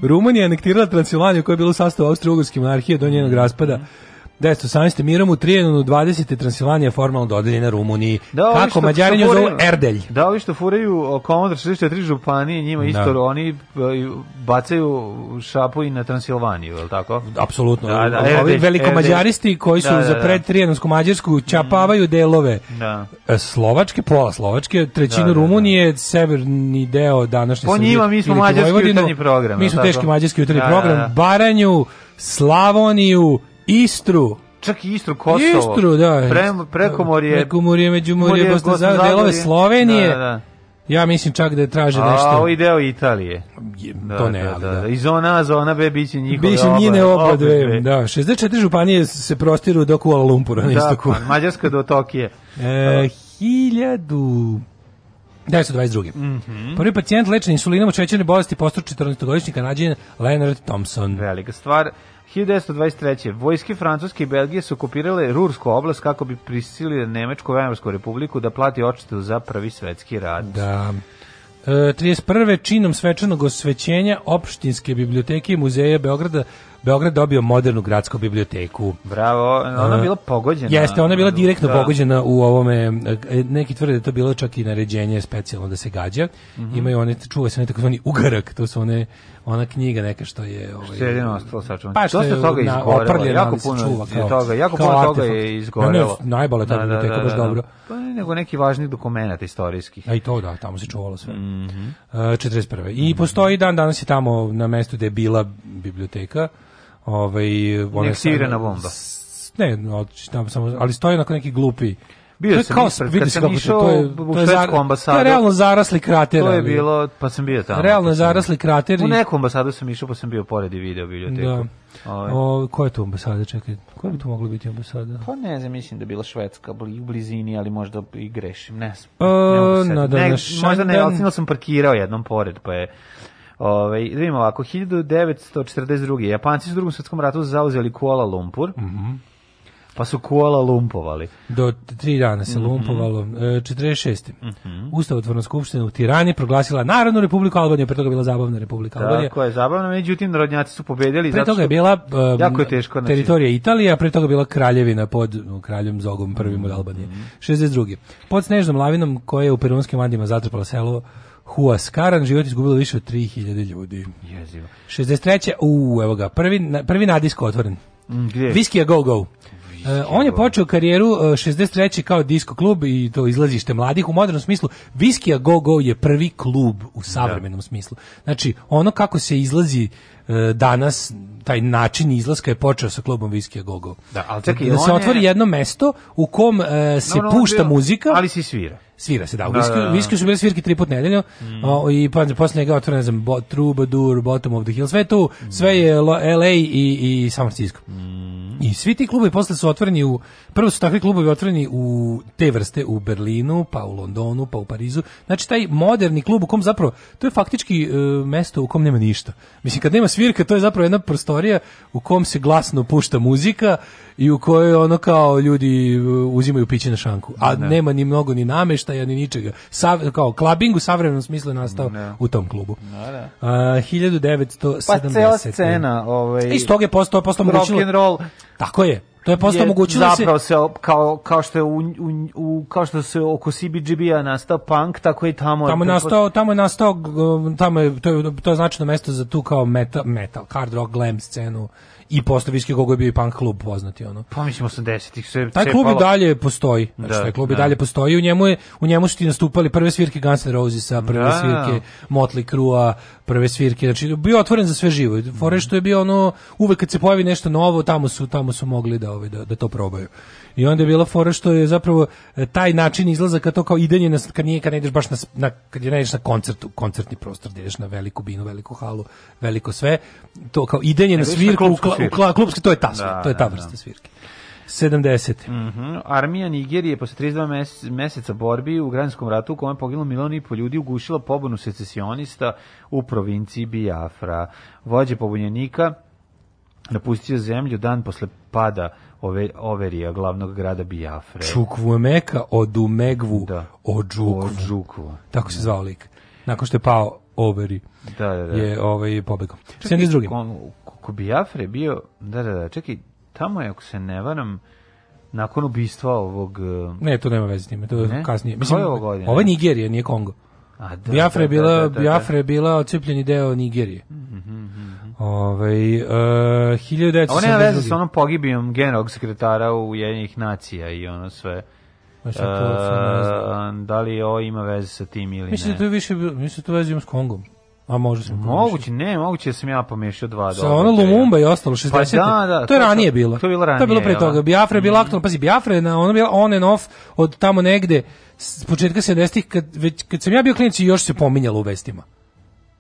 Rumunija je anektirala Transilvaniju koja je bila u sastavu Austro-Ugrske monarhije do njenog raspada 1918. mirom u Trijenonu 20. Transilvanija formalno dodeljena Rumuniji. Da, ovi Kako Mađari nju zovu Erdelj. Da, ovi što furaju o, Komodor 64 županije, njima isto Da. oni e, bacaju šapu i na Transilvaniju, je li tako? Apsolutno. Da, da, Ovi Erdelj, velikomađaristi koji su Da, da, za da. pred Trijenonsku Mađarsku čapavaju delove Da. e, Slovačke, pola Slovačke, trećinu Da, da, da. Rumunije, severni deo današnje Po njima mi smo mađarski jutarnji program, Mi smo teški mađarski jutarnji Da, da, program. da. Baranju, Slavoniju, Istru, Čak i Istru, Kosovo. Istru, da. Pre, prekomorje. Prekomorje, Međumorje, Prekomorje, Bosna, Bosna, Zagorje, delove Zagorje. Slovenije. Da, da. Ja mislim čak da traže A nešto. ovo i deo Italije. Je- Da, to ne, da, da, da. da. I zona A, zona B biće njihove Biće njine oba dve. Da, 64 županije se prostiru do Kuala Lumpura na Da, istoku. pa, Mađarska do Tokije. E, hiljadu... 1922. Mhm. Prvi pacijent lečen insulinom od šećerne bolesti postao 14-godišnji kanadžin Leonard Thompson. Velika stvar. 1923. Vojske Francuske i Belgije su okupirale Rursku oblast kako bi prisilile Nemačku Vajmarsku republiku da plati odštetu za prvi svetski rat. Da. E, 31. činom svečanog osvećenja opštinske biblioteke i muzeja Beograda Beograd dobio modernu gradsku biblioteku. Bravo, ona je bila pogođena. Jeste, ona je bila direktno Da. pogođena u ovome, e, neki tvrde da je to bilo čak i naređenje specijalno da se gađa. Mhm. Imaju one, čuva se onaj takozvani ugarak, to su one, ona knjiga neka što je... Ovaj, Što je jedino ostalo sačuvano. Pa što je toga izgorelo, jako se puno čuva kao- toga, jako puno toga artefakt. je izgorelo. Ne, ne, najbolja ta biblioteka, baš dobro. Pa ne, nego neki važnih dokumenta istorijskih. A i to da, tamo se čuvalo sve. Mhm. E, 41. I postoji dan, danas je tamo na mestu gde je bila biblioteka. Ovaj, ona bomba. s- Ne, no, tamo samo, ali stoji onako neki glupi. Bio To sam kao- ispred, vidi kad sam kako to- išao to je- u to švedsku ambasadu. To je realno zarasli krater. To je bilo, pa sam bio tamo. Realno je Pa zarasli krater. U neku ambasadu sam išao, pa sam bio pored i video biblioteku. Da. Ovaj. O, ko je tu ambasada? Čekaj, koja bi tu mogla biti ambasada? Pa ne znam, mislim da je bila Švedska u blizini, ali možda i grešim, ne znam. E, Ne mogu se na setiti. Ne, današnji možda ne, ali sam parkirao jednom pored, pa je... Ove, da vidimo ovako, 1942. Japanci su u drugom svetskom ratu zauzeli Kuala Lumpur, Mhm. Pa su Kuala Lumpovali. Do tri dana se lumpovalo. E, 46. Ustavotvorna skupština u Tirani proglasila Narodnu republiku Albaniju, pre toga bila zabavna republika Albanija. Tako je, zabavno, međutim, narodnjaci su pobedili. Pre toga je bila um, Jako je teško, znači- teritorija Italije, a pre toga bila kraljevina pod kraljem Zogom prvim od Mhm. Albanije. 62. Pod snežnom lavinom koja je u perunskim Andima zatrpala selo Huaskaran, život izgubilo više od 3000 ljudi. Jezivo. 63. U, evo ga, prvi, prvi nadisko otvoren. Mm, Gdje? A Go Go. E, on je počeo karijeru e, 63. kao disko klub i to izlazište mladih u modernom smislu. Whiskey a Go Go je prvi klub u savremenom smislu. Znači, ono kako se izlazi e, danas, taj način izlaska je počeo sa klubom Whiskey a Go Go. Da, ali čekaj, da se on je- otvori jedno mesto u kom e, se Dobro, on pušta bio- muzika. Ali si svira. Svira se, da. Da, da, da. Viski su bili svirke tri put nedeljno o, i pa posle njega otvoreno, ne znam, Bo, Troubadour, Bottom of the Hill, sve tu, sve je Lo- LA i, i San Francisco. I svi ti klubovi posle su otvoreni u, prvo su takvi klubovi otvoreni u te vrste u Berlinu, pa u Londonu, pa u Parizu. Znači taj moderni klub u kom zapravo, to je faktički e, mesto u kom nema ništa. Mislim, kad nema svirka, to je zapravo jedna prostorija u kom se glasno pušta muzika i u kojoj ono kao ljudi e, uzimaju piće na šanku. A nema ni mnogo ni nameštaja, ni ničega. Sav, kao klabing u savremenom smislu je nastao u tom klubu. A, 1970. Pa cela scena, ovaj, Iz toga je postao, postao rock and roll Tako je. To je postao omogućilo da se... zapravo se kao kao što je u, u, u kao što se oko CBGB-a nastao punk, tako i tamo Tamo je nastao, tamo je nastao, um, tamo je, to je, to je značajno mesto za tu kao metal, metal hard rock, glam scenu i posle Viski Gogo je bio i punk klub poznati ono. Pa mislim 80-ih sve Taj klub i dalje postoji. Znači, Da, taj klub i da. dalje postoji. U njemu, je, u njemu su ti nastupali prve svirke Guns N' Rosesa, prve Da. svirke Motley Crue-a, prve svirke. Znači, bio otvoren za sve živo. Fore što je bio ono, uvek kad se pojavi nešto novo, tamo su, tamo su mogli da, ovaj, da, da to probaju. I onda je bila fora što je zapravo e, taj način izlazaka to kao idenje na, kad nije kad ne ideš baš na, na kad ne ideš na koncert, koncertni prostor, gdje ideš na veliku binu, veliku halu, veliko sve, to kao idenje na ideš na svirku, u, klupsku kla, u svirku. kla- klupski, to je ta, Da, to je ta da, vrsta da. svirke. 70. Mhm. Armija Nigerije posle 32 mes- meseca borbi u građanskom ratu u kojem je poginulo milion i po ljudi ugušila pobunu secesionista u provinciji Biafra. Vođe pobunjenika napustio zemlju dan posle pada ove, Overija, glavnog grada Biafre. Čukvumeka od Umegvu Da. od Žukvu. Od Žukvu. Tako se zvao lik. Nakon što je pao Overi Da, da, da. je ovaj pobegao. 72. Ko, ko Biafre je bio, da, da, da, čekaj, tamo je, ako se ne varam, nakon ubistva ovog... uh, Ne, to nema veze s time, to je kasnije. Koja je ovo godina? Ovo je Nigerija, nije Kongo. A, da, Biafra je da, bila, da, da, da. Biafra je bila ocepljeni deo Nigerije. Ovaj uh, A 1972. Ovo nema veze sa onom pogibijom generalnog sekretara Ujedinjenih nacija i ono sve. Ne. E, da li ovo ima veze sa tim ili Mislim da to ne? je više, mislim da to veze ima s Kongom. A može pomešao. Moguće, ne, moguće da sam ja pomešao dva Sa ono Lumumba i ostalo 60. Pa da, da, to je to- ranije bilo. to je bilo To je bilo ranije, pre toga. Biafra je bila aktualna. Pazi, Biafra je na, ono bila on and off od tamo negde s početka 70-ih kad, već, kad sam ja bio klinic i još se pominjalo u vestima.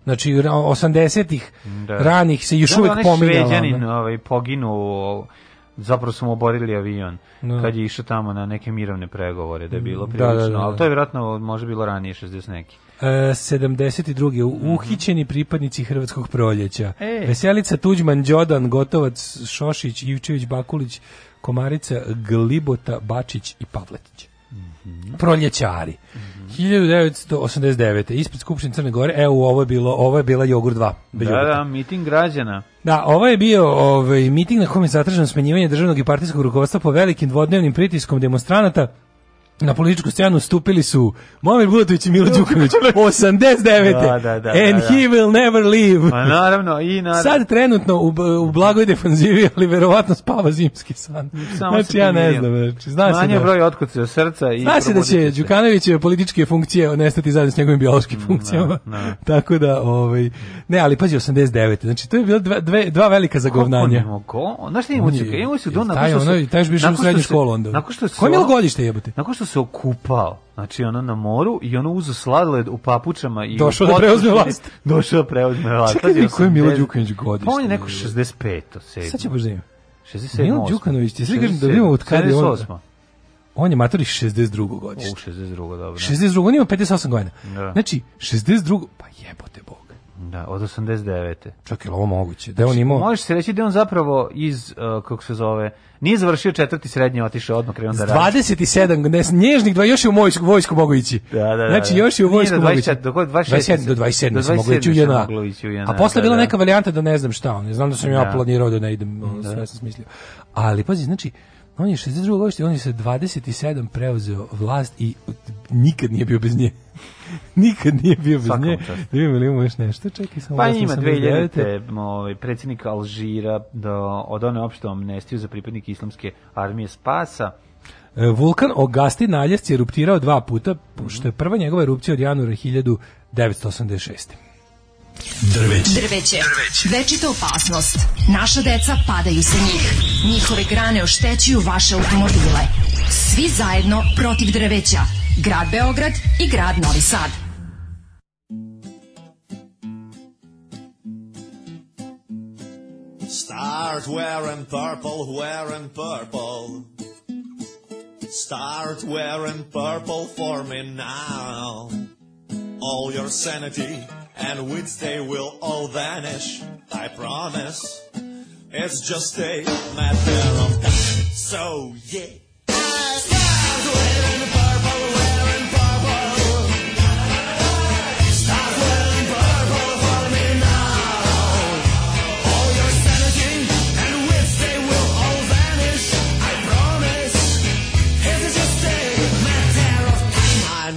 Znači, ra- 80-ih Da. ranih se još Da, uvek onaj pominjalo. Šveđanin ovaj, poginuo, zapravo su mu oborili avion Da. kad je išao tamo na neke mirovne pregovore, da je bilo Da, prilično, da, da, da. ali to je vjerojatno može bilo ranije 60 neki. E, 72. u- Uhićeni pripadnici Hrvatskog proljeća. E. Veselica Tuđman, Đodan, Gotovac, Šošić, Ivčević, Bakulić, Komarica, Glibota, Bačić i Pavletić. Proljećari. 1989. Ispred Skupštine Crne Gore, evo ovo je bilo, ovo je bila Jogurt 2. bez Da, jogurta. da, miting građana. Da, ovo je bio ovaj, miting na kome je zatraženo smenjivanje državnog i partijskog rukovodstva po velikim dvodnevnim pritiskom demonstranata. Na političku scenu stupili su Momir Bulatović i Milo Đukanović <laughs> 89. Da, da, da, And da, da. he will never leave. Pa naravno, i naravno. Sad trenutno u, u blagoj defanzivi, ali verovatno spava zimski san. Samo znači se ja ne znam, znači, zna se Manje da, broj otkucaja srca i zna se da će se. Đukanovićeve političke funkcije nestati zajedno s njegovim biološkim funkcijama. Mm, da. <laughs> Tako da, ovaj, ne, ali pazi, 89. Znači, to je bilo dva, dve, dva velika zagovnanja. Kako ne mogu? Znaš što imamo On je- se? Imamo se do nakon taj što ono- se... taj još bi išao u srednju se- školu onda. Nakon što se... Koje je bilo godište jebote? Nakon što se okupao, znači ono na moru i ono uzo sladoled u papučama i Došao u da preuzme vlast. <laughs> Došao da preuzme vlast. Čekaj, Pazi, mi, ko je Milo 80 Đukanović godište? Pa on je neko 65. 7. Sad će baš da ima. 67. Milo Đukanović, ti sve kažem da vidimo od kad je on- 68. On je matori 62. U, godište. 62. dobro. 62. On ima 58 godina. Da. Znači, 62. Pa jebote Bog. Da, od 89. Čak je ovo moguće? Da je on imao... Može se reći da on zapravo iz, uh, kako se zove, nije završio četvrti srednje, otišao odmah krenuo da radi. 27, ne, nježnih dva, još je u vojsku, vojsku mogu ići. Da, da, da, Znači, da. još je u vojsku mogu ići. 24, do koje- 26 27, do 27 do se moglo ići u 27 se JNA. moglo ići u JNA, A posle je da, bila da. neka varijanta da ne znam šta, on. Znam da sam ja Da. planirao da ne idem, ono, sve sam smislio. Ali, pazi, znači, on je 62 godište, on je sa 27 preuzeo vlast i nikad nije bio bez nje. <laughs> nikad nije bio bez Svaka nje. Da vidimo ili imamo još nešto, čekaj samo. Pa da ima sam 2000. Ovaj, predsjednik Alžira do, od one opšte amnestiju za pripadnike islamske armije Spasa. E, Vulkan Ogasti Naljesc je eruptirao dva puta, što je prva njegova erupcija od januara 1986. Drveće. Večita opasnost. Naša deca padaju sa njih. Njihove grane oštećuju vaše automobile. Svi zajedno protiv drveća. Grad Beograd i grad Novi Sad. Start wearing purple, wearing purple. Start wearing purple for me now. All your sanity and wits, they will all vanish. I promise. It's just a matter of time. So, yeah.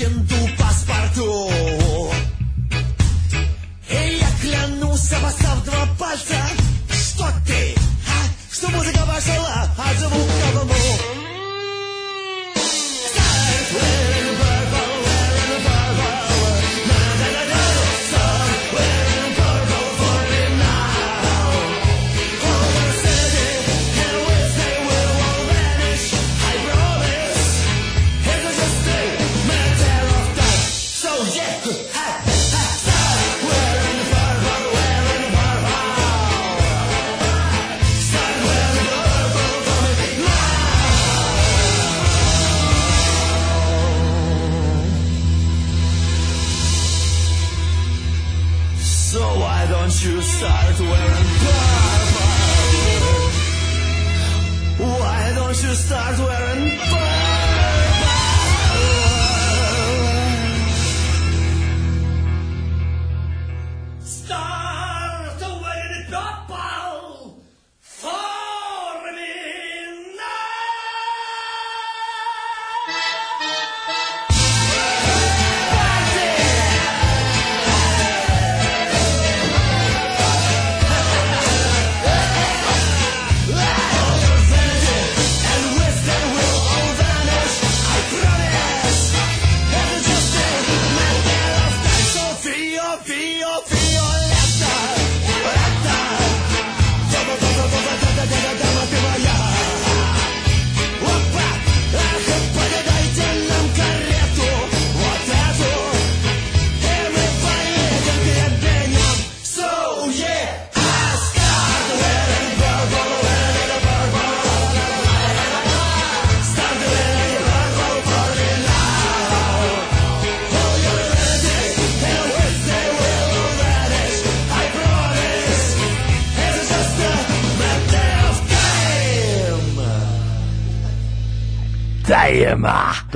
can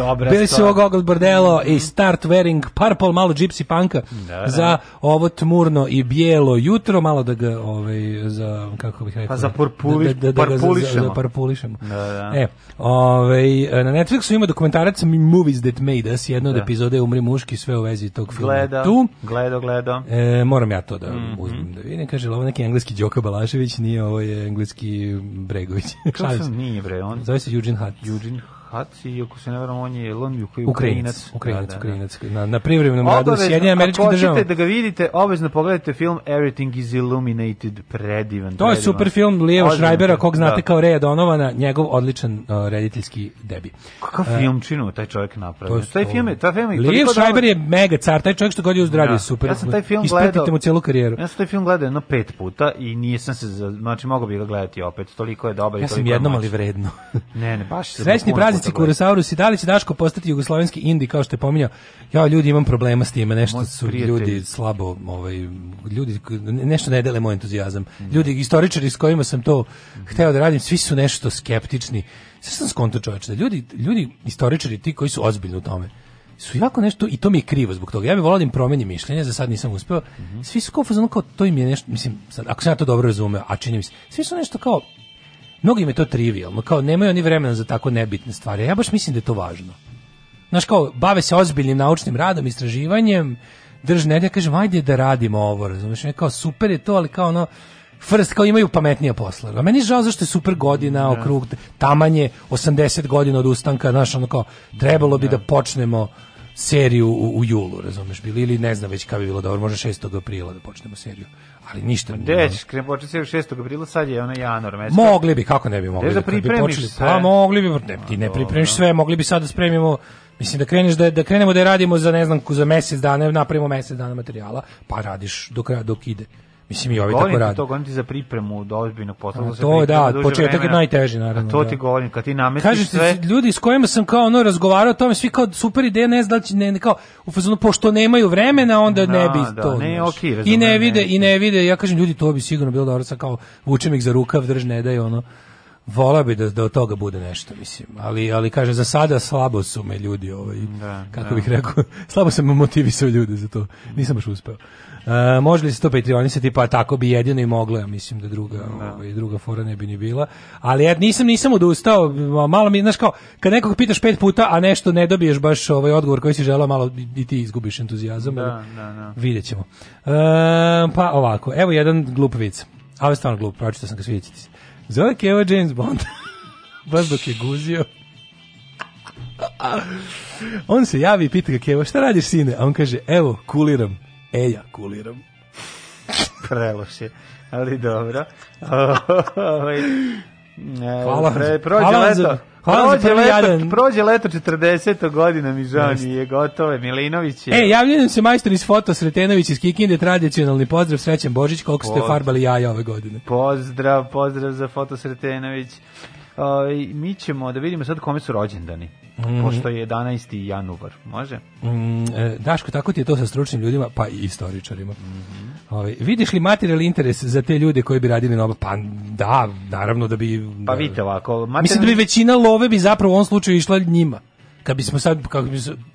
Dobra Bili su stvar. ovo Gogol Bordello i Start Wearing Purple, malo gypsy punka Da, za ovo tmurno i bijelo jutro, malo da ga, ovaj, za, kako bih rekao, Pa za purpuli- da, da, da parpulišemo. za- za parpulišemo. Da, da. E, ovaj, na Netflixu ima dokumentarac Movies That Made Us, jedna od Da. epizode Umri muški, sve u vezi tog filma. Gleda, Tu, gledo, gledo. E, moram ja to da Mhm. uzmem da vidim. Kaže, ovo neki engleski Đoka Balašević, nije ovo je engleski Bregović. Kako sam nije bre, on Zove se Eugene Hutt. Eugene Hatz i ako se ne varam, on je on je koji Ukrajinac, Ukrajinac, Da, da, da. Ukrajinac. Na, na privremenom radu Sjedinjenim američkim ako hoćete da ga vidite, obavezno pogledajte film Everything is Illuminated, predivan. To je predivan. super film Šrajbera, film, kog znate da. kao Reja Donovana, njegov odličan uh, rediteljski debi. Kakav E, filmčinu taj čovjek To napravio. je taj film je, taj film je toliko Šrajber dobar- je mega car, taj čovjek što god je uz radio Da. je super. Ja sam taj film gledao. mu cijelu karijeru. Ja sam taj film gledao jedno pet puta i nisam se, znači mogu bi ga gledati opet, toliko je dobar i Ja sam toliko je jednom, ali vredno. Ne, ne, baš Srećni praznici puta gledao. Kurosaurusi, da li će Daško postati jugoslovenski indi kao što je pominjao? Ja ljudi imam problema s time, nešto Moj su prijatelj. ljudi slabo, ovaj ljudi nešto ne dele moj entuzijazam. Ljudi istoričari s kojima sam to hteo da radim, svi su nešto skeptični. Sve sam skonto čoveče, da ljudi ljudi istoričari ti koji su ozbiljni u tome su jako nešto i to mi je krivo zbog toga. Ja bih volao da im promenim mišljenje, za sad nisam uspeo. Svi su kao u fazonu kao to im je nešto, mislim, sad, ako sam ja to dobro razumeo, a čini mi se, svi su nešto kao mnogim je to trivialno, kao nemaju oni vremena za tako nebitne stvari. Ja baš mislim da je to važno. Znaš, kao, bave se ozbiljnim naučnim radom, istraživanjem, drž ne da kažem, ajde da radimo ovo, razumiješ, kao, super je to, ali kao ono, first, kao imaju pametnija posla. A meni je žao zašto je super godina, okrug, tamanje, 80 godina od ustanka, znaš, ono kao, trebalo bi da počnemo seriju u, u julu, razumeš, bili, ili ne znam već kada bi bilo dobro, možda 6. aprila da počnemo seriju. Ali ništa. Gde ćeš, krem početi se 6. aprila, sad je ona januar mesec. Mogli bi, kako ne bi mogli? Da kad bi pripremiš počeli- sve? Pa mogli bi, ne, ti ne pripremiš sve, mogli bi sad da spremimo Mislim da kreneš da da krenemo da radimo za ne znam za mesec dana, napravimo mesec dana materijala, pa radiš dok ra- dok ide. Mislim i ovi tako Govorim rade. to, govorim ti za pripremu do ozbiljnog posla. A da se to da, početak je najteži, naravno, A to da. ti govorim, kad ti namestiš Kažete sve... ljudi s kojima sam kao ono razgovarao o tome, svi kao super ideja, ne znam da će, ne, ne, kao u fazonu pošto nemaju vremena, onda ne Da, bi da, to. ne, znaš. okej, I razumem, ne ne. vide, i ne vide, ja kažem ljudi, to bi sigurno bilo dobro, sad kao vučem ih za rukav, drž ne daj ono. Vola bi da, da od toga bude nešto, mislim. Ali, ali kaže, za sada slabo su me ljudi, ovaj, Da, kako da. bih rekao, <laughs> slabo sam motivisao ljude za to. Nisam baš uspeo. Uh, može li se to patreonisati, pa tako bi jedino i moglo, ja mislim da druga, ovaj, druga fora ne bi ni bila. Ali ja nisam, nisam odustao, malo mi, znaš kao, kad nekog pitaš pet puta, a nešto ne dobiješ baš ovaj odgovor koji si želeo, malo i ti izgubiš entuzijazam. Da, ali da, da. Vidjet ćemo. E, pa ovako, evo jedan glup vic. A ovo je stvarno glup, pročitao sam ga svidjet ćete se. Zove Keva James Bond. <laughs> Baš dok je guzio. <laughs> On se javi i pita ga Keva, šta radiš sine? A on kaže, evo, kuliram. E, ja kuliram. <laughs> Preloš je, ali dobro. <laughs> Ovaj, e, Hvala. Pre, prođe Hvala vam leto. za- hvala vam za prođe, prvi leto jadan. prođe leto 40. godina mi žao nije gotovo je. Milinović je... E, javljaju se majstor iz foto Sretenović iz Kikinde, tradicionalni pozdrav, srećan Božić, koliko ste farbali jaja ove godine. Pozdrav, pozdrav za Foto Sretenović. Ovaj, mi ćemo da vidimo sad kome su rođendani. Pošto je 11. januar. Može? Mm, e, Daško, tako ti je to sa stručnim ljudima, pa i istoričarima. Ovaj, vidiš li materijalni interes za te ljude koji bi radili na? Pa da, naravno da bi... Pa da- vidite ovako. Mislim da bi većina love bi zapravo u ovom slučaju išla njima. Kad bismo sad, kako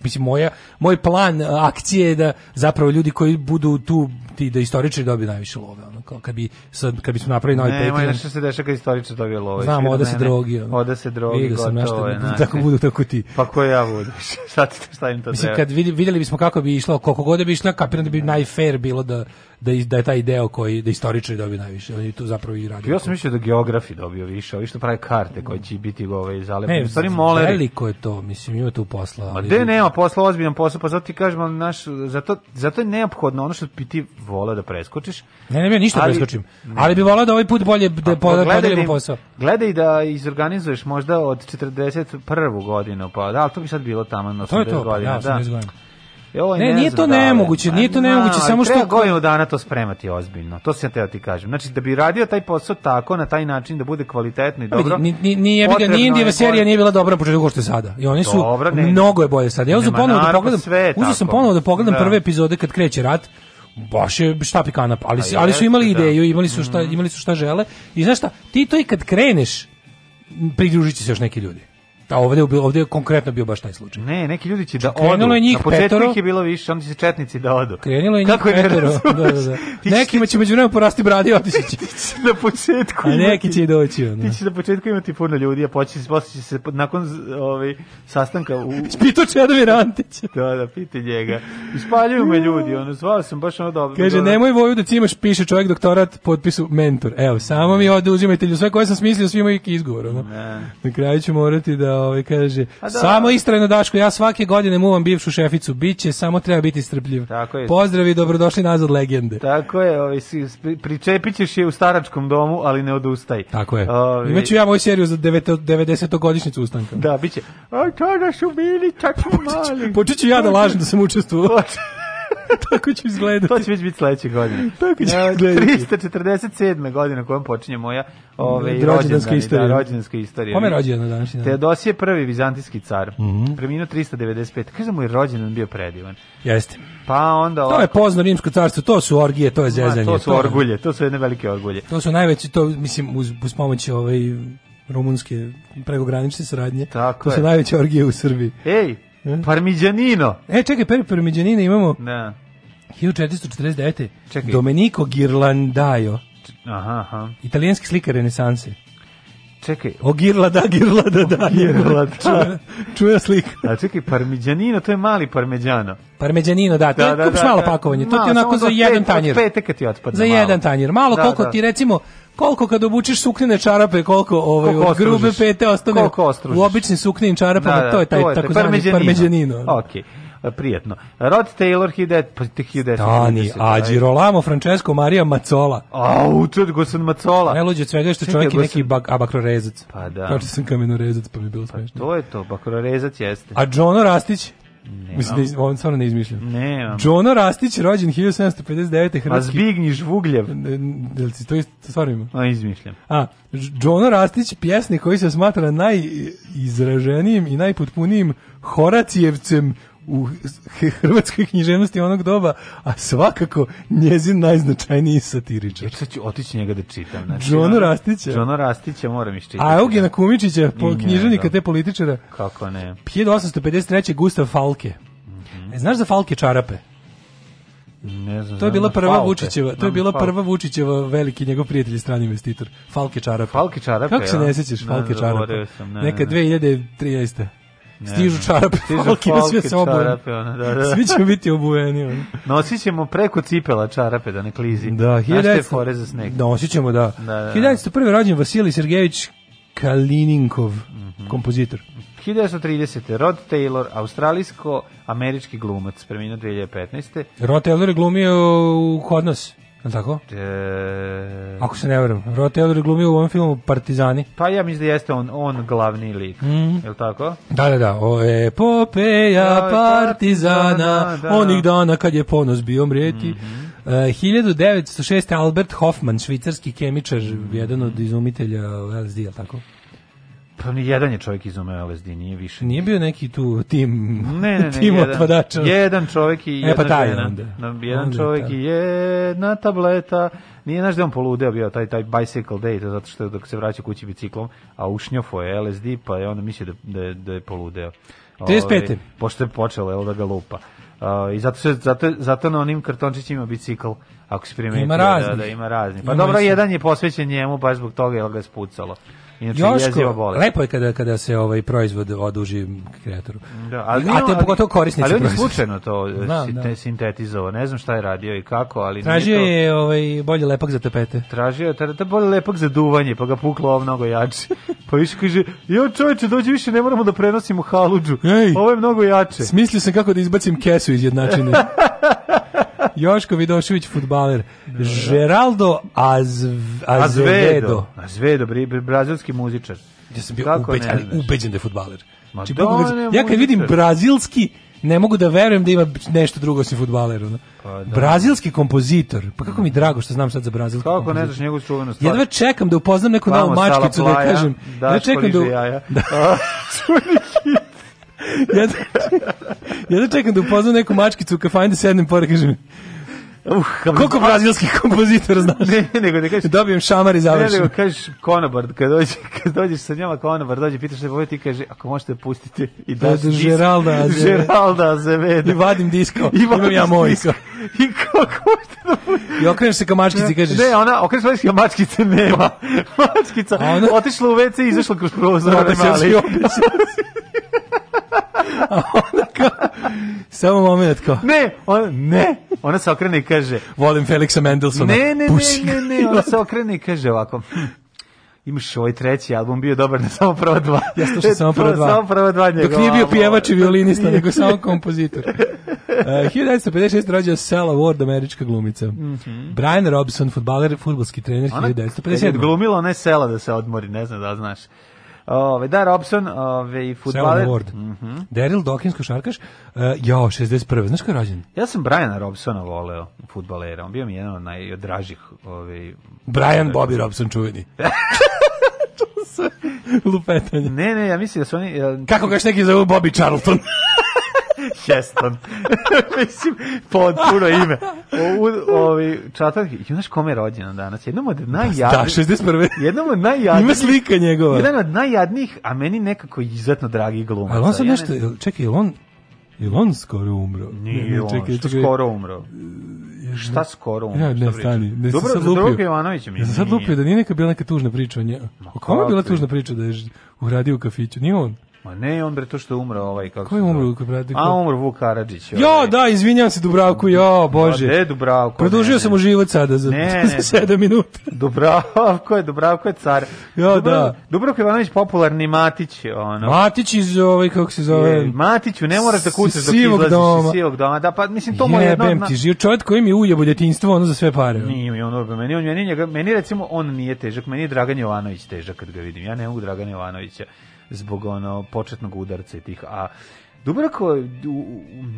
mislim, moja, moj plan akcije je da zapravo ljudi koji budu tu, ti da istoričari dobiju najviše love. Ono, kao kad, bi, sad, kad bismo napravili novi Ne, Patreon. nešto se dešava kad istoričar dobije love. Znam, oda da se ne, ne. drogi. ono. Oda se drogi, Vidio sam nešto, da- <laughs> tako budu, tako ti. Pa ko ja budu? <laughs> Sad šta im to Mislim, treba? kad vidi, vidjeli bismo kako bi išlo, koliko god da bi išlo, kapiram da bi najfair bilo da, da, da je taj deo koji, da istoričari dobiju najviše. Oni tu zapravo i radi. Ja sam mislio da geografi dobio više, ovi što prave karte koje će biti ove zalepljene. Ne, U stvari moleri. veliko je to, mislim, ima tu posla. Ma ali- gde nema posla, ozbiljan posao, pa zato ti kažem, ali naš, zato, zato je neophodno ono što bi ti volao da preskočiš. Ne, ne, ne, ništa Ali- preskočim. Ali bi volao da ovaj put bolje da Pa podelimo im- posao. Gledaj da izorganizuješ možda od 41. godinu, pa da, ali to bi sad bilo tamo na 80 To je to, pa, godina. ja, da. 80 godina. E, Ne, nije to da nemoguće, nije to Pa, nemoguće, znam, samo ali treba što- godinu dana to spremati ozbiljno. To sam ja teo ti kažem. Znači, da bi radio taj posao tako, na taj način, da bude kvalitetno i dobro. Ni, ni, ni, jebi ga, potrebno ni Indijeva je serija nije bila dobra na početku što je sada. I oni su Dobra, ne. mnogo je bolje sada. Ja uzem ponovo da pogledam, uzeo sam ponovo da pogledam Da. prve epizode kad kreće rat. Baš je štap i kanap, ali, su- Pa ali su imali da. ideju, imali su šta, imali su šta žele. I znaš šta, ti to i kad kreneš, pridružit će se još neki ljudi. A ovdje, je bio- ovdje je konkretno bio baš taj slučaj. Ne, neki ljudi će da Krenulo odu. je njih na početku petoro. ih je bilo više, onda će se četnici da odu. Krenulo je njih Kako ne petero. razumeš? Da, da, da. Nekima će među vremenu porasti bradi i otići će. <laughs> na početku A neki će i doći. Ono. Ti ćeš na početku imati puno ljudi, a početi posle će se nakon ovaj sastanka u <laughs> Pito Čedomir Antić. da da piti njega. Ispaljuju me ljudi, ono zvao sam baš ono dobro. Kaže, dobro. nemoj voju da cimaš, piše čovjek doktorat, potpisu mentor. Evo, samo mi ovde uzimajte, sve koje sam smislio, svi neki izgovor. Ono. Ne. Na kraju ću morati da ovaj, kaže, A da. samo istrajno Daško, ja svake godine muvam bivšu šeficu, biće, samo treba biti strpljiv. Tako je. Pozdrav i dobrodošli nazad legende. Tako je, ovaj, si, pri- pričepit ćeš je u staračkom domu, ali ne odustaj. Tako je. Ovaj, Imaću ja moju seriju za 90. godišnjicu ustanka. Da, bit će, a tada su bili tako mali. Počet ću ja da lažem da sam učestvovao. <laughs> Tako ću izgledati. To će već biti sledeće godine. Tako će Ja, izgledati. 347. godine kojom počinje moja ovaj, Rođendanska rođendani, istorija. Da, rođendanska istorija. Kome je rođendan na današnji dan? Teodosije prvi vizantijski car. Mhm. Preminuo 395. Kaže da mu je rođendan bio predivan. Jeste. Pa onda To je pozno rimsko carstvo, to su orgije, to je ma, zezanje. to su je- orgulje, to su jedne velike orgulje. To su najveći, to mislim uz, uz pomoć ovaj rumunske prekogranične saradnje. Tako to je. su najveće orgije u Srbiji. Ej, Hm? parmiđanino. E, čekaj, peri piramiđanine imamo Da. 1449. Čekaj. Domenico Ghirlandaio, Aha, aha. italijanski slikar renesanse. Čekaj, O Girlada, Girlada, da. Girlada. Čuja, <laughs> čuja slika. a čekaj, parmiđanino, to je mali parmeđano. Parmeđanino, da, to je kupiš malo pakovanje. To ti je onako za jedan tanjir. Od pete kad ti otpadne Za malo. jedan tanjir. Malo Da, koliko da. ti recimo koliko kad obučeš suknene čarape, koliko ovaj Koliko od grube pete ostane u običnim suknenim čarapama, Da, da, to je taj takozvani parmeđanino. parmeđanino. Ok, prijetno. Rod Taylor, 1000, pa te 1930. Tani, a Girolamo Francesco Maria Mazzola. Au, to je Gosan Macola. Najluđe od svega je što Čekaj, čovjek je Gosan- neki bak, abakrorezac. Pa da. Kao što sam kamenorezac, pa je bilo smešno. To je to, bakrorezac jeste. A Džono Rastić? Mislim da on stvarno ne izmišljam. Ne, Džono Rastić, rođen 1759. a hrvatski... Zbignji Žvugljev. Da li si to isto stvarno ima? A, izmišljam. A, Džono Rastić, pjesnik koji se smatra najizraženijim i najpotpunijim Horacijevcem u hrvatskoj književnosti onog doba, a svakako njezin najznačajniji satiričar. Ja sad ću otići njega da čitam. Znači, Džono ono- Rastića. Džono Rastića moram iščitati. A Eugena Kumičića, po književnika te političara, Kako ne? 1853. Gustav Falke. E, znaš za Falke čarape? Ne znam. To je bila prva Falke. Vučićeva, to je bila Falke. prva Vučićeva veliki njegov prijatelj i strani investitor. Falke čarape. Falke čarape, Kako se ne sećaš Ne, Falke čarape? zaboravio sam, ne, Neka ne. 2013. Stižu čarape, Stižu <laughs> Falke na sve se čarape, ono, da, da. Svi ćemo biti obuveni. ono. Nosit ćemo preko cipela čarape da ne klizi. Da, Znaš te 1900 fore za sneg? Nosit ćemo, da. Da, da, da. 1901. rođen Vasilij Sergejević Kalininkov, Mhm. kompozitor. 1930. Rod Taylor, australijsko-američki glumac, preminuo 2015. Rod Taylor je glumio u li tako? E, Ako se ne verujem. Rod Taylor je glumio u ovom filmu Partizani. pa ja mislim da jeste on, on glavni lik. Mhm. Je li tako? Da, da, da, o epopeja partizana, partizana, da. onih dana kad je ponos bio mrijeti. E, 1906. Albert Hoffman, švicarski kemičar, jedan od izumitelja LSD, je li tako? Pa ni jedan je čovjek izumeo LSD, nije više. Nije bio neki tu tim, Ne, ne, ne, tim jedan, otpadača. jedan čovjek i E, jedna pa taj žena. onda. Jedan Onda čovjek i jedna tableta. Nije naš da je on poludeo bio taj, taj bicycle day, to zato što je dok se vraća kući biciklom, a ušnjofo je LSD, pa je onda mislio da, da, je, da je poludeo. 35.. Ovaj, pošto je počelo, jel, da ga lupa. Uh, I zato, se, zato, zato na onim kartončićima ima bicikl, ako se primetio. Ima Da, raznih. da, ima razni. Pa Ima dobro, jedan je posvećen njemu, baš zbog toga, jel ga je spucalo. Inače, Joško, bolest. lepo je kada, kada se ovaj proizvod oduži kreatoru. Da, ali, a te pogotovo korisnici Ali on je slučajno to e, si- da. te sintetizovao. Ne znam šta je radio i kako, ali Tražio nije to... je ovaj, bolje lepak za tapete. Tražio je, da bolje lepak za duvanje, pa ga puklo ovo mnogo jače. <laughs> Pa više kaže, jo čoveče, dođi više, ne moramo da prenosimo haludžu. Ej. Ovo je mnogo jače. Smislio sam kako da izbacim kesu iz jednačine. <laughs> Joško Vidošević, futbaler. Geraldo Azv, Azevedo. Azvedo, bri, bri- brazilski muzičar. Ja sam bio Kako ubeđen, ne ali ubeđen da je futbaler. Ma Znači, da, bukvalno on je kad- ja kad vidim brazilski, ne mogu da verujem da ima nešto drugo osim futbaler. Ono. Pa da. Brazilski kompozitor. Pa kako mi drago što znam sad za brazilski Kako ne kompozitor. znaš njegovu čuvenu stvar? Jedva čekam da upoznam neku Vamo novu mačkicu da kažem. Ja čekam da jaja. Da. <laughs> jedva, jedva čekam da upoznam neku mačkicu u kafani da sednem pored kažem. Uh, Koliko brazilskih kompozitora znaš? Ne, nego da kažeš, Dobijem šamar i Ne, završim. nego kažeš konobar, kad, dođe, kad dođeš sa njama konobar, dođe, pitaš ne ti kaže, ako možete pustiti i Da, daš da, disk- Geralda Azevedo. Geralda Azevedo. I vadim disko. I Imam ja moj. disk. I kako možete da pustite? I okreneš se ka mačkici i kažeš. Ne, ona, okreneš se mačkice nema. <laughs> Mačkica, ona- otišla u WC i izašla kroz prozor. Ona se svi obesio. <laughs> A onda kao, samo moment kao, Ne, ona, ne. Ona se okrene i kaže, volim Felixa Mendelsona. ne, ne, Puši ne, ne, ne, ona se okrene i kaže ovako, imaš ovaj treći album, bio dobar na samo prva dva. Ja slušam samo prva dva. Samo prva dva njegova. Dok nije bio pjevač i violinista, nego samo kompozitor. Uh, 1956. rođena Sela Ward, američka glumica. Brian Robson, futbaler, futbolski trener. Ona, kad je 1957. glumila, ona je sela da se odmori, ne znam da znaš. Ove, da, Robson, ove, futbaler. Ward. Mhm. Daryl Dawkins, košarkaš. Uh, jao, 61. Znaš ko je rođen? Ja sam Briana Robsona voleo, futbalera. On bio mi jedan od najdražih. Ove, Brian Bobby Robson, čuveni. <laughs> <laughs> Lupetanje. Ne, ne, ja mislim da su oni... e, Kako ga još neki zovu Bobby Charlton? <laughs> <laughs> Heston. <laughs> Mislim, potpuno ime. O, u, ovi, čatanki, i znaš kome je rođena danas? Jednom od Da, najjadnijih... 61. Jednom od najjadnijih... Ima slika njegova. Jedan od najjadnijih, a meni nekako izuzetno dragi glumaca. Ali on sad Ja nešto, čekaj, on, jel on skoro umro? Ne, Nije ne, on, čekaj, što čekaj. skoro umro. Šta skoro umro? Ja, ne, stani. Ne, Dobro, sad za lupio. Dubrovka Jovanovića mi Ja sad lupio da nije neka bila neka tužna priča o njemu. O kome je bila je? tužna priča da je uradio u kafiću? Nije on. Ma ne, on bre to što je umro ovaj kako Ko je umro u kafiću? A umro Vuk Karadžić. Jo, ovaj. da, izvinjam se Dubravku, jo, bože. gde je Dubravko? Produžio Ne, sam ne. mu život sada za, Ne, ne. 7 minuta. <laughs> Dubravko je, Dubravko je car. Jo, Dubravko- da. Dubravko Ivanović popularni Matić, ono. Matić iz ovaj, kako se Je, zove... Matiću, ne moraš da kucaš dok izlaziš iz sivog doma. Da, pa mislim, to mu je jedno... Jebem ti, živ čovjek koji mi ujebo djetinjstvo, ono za sve pare. Nije mi ono, meni, on, meni, njega, meni recimo on nije težak, meni je Dragan Jovanović težak kad ga vidim. Ja ne mogu Dragana Jovanovića zbog ono početnog udarca i tih, a Dubravko,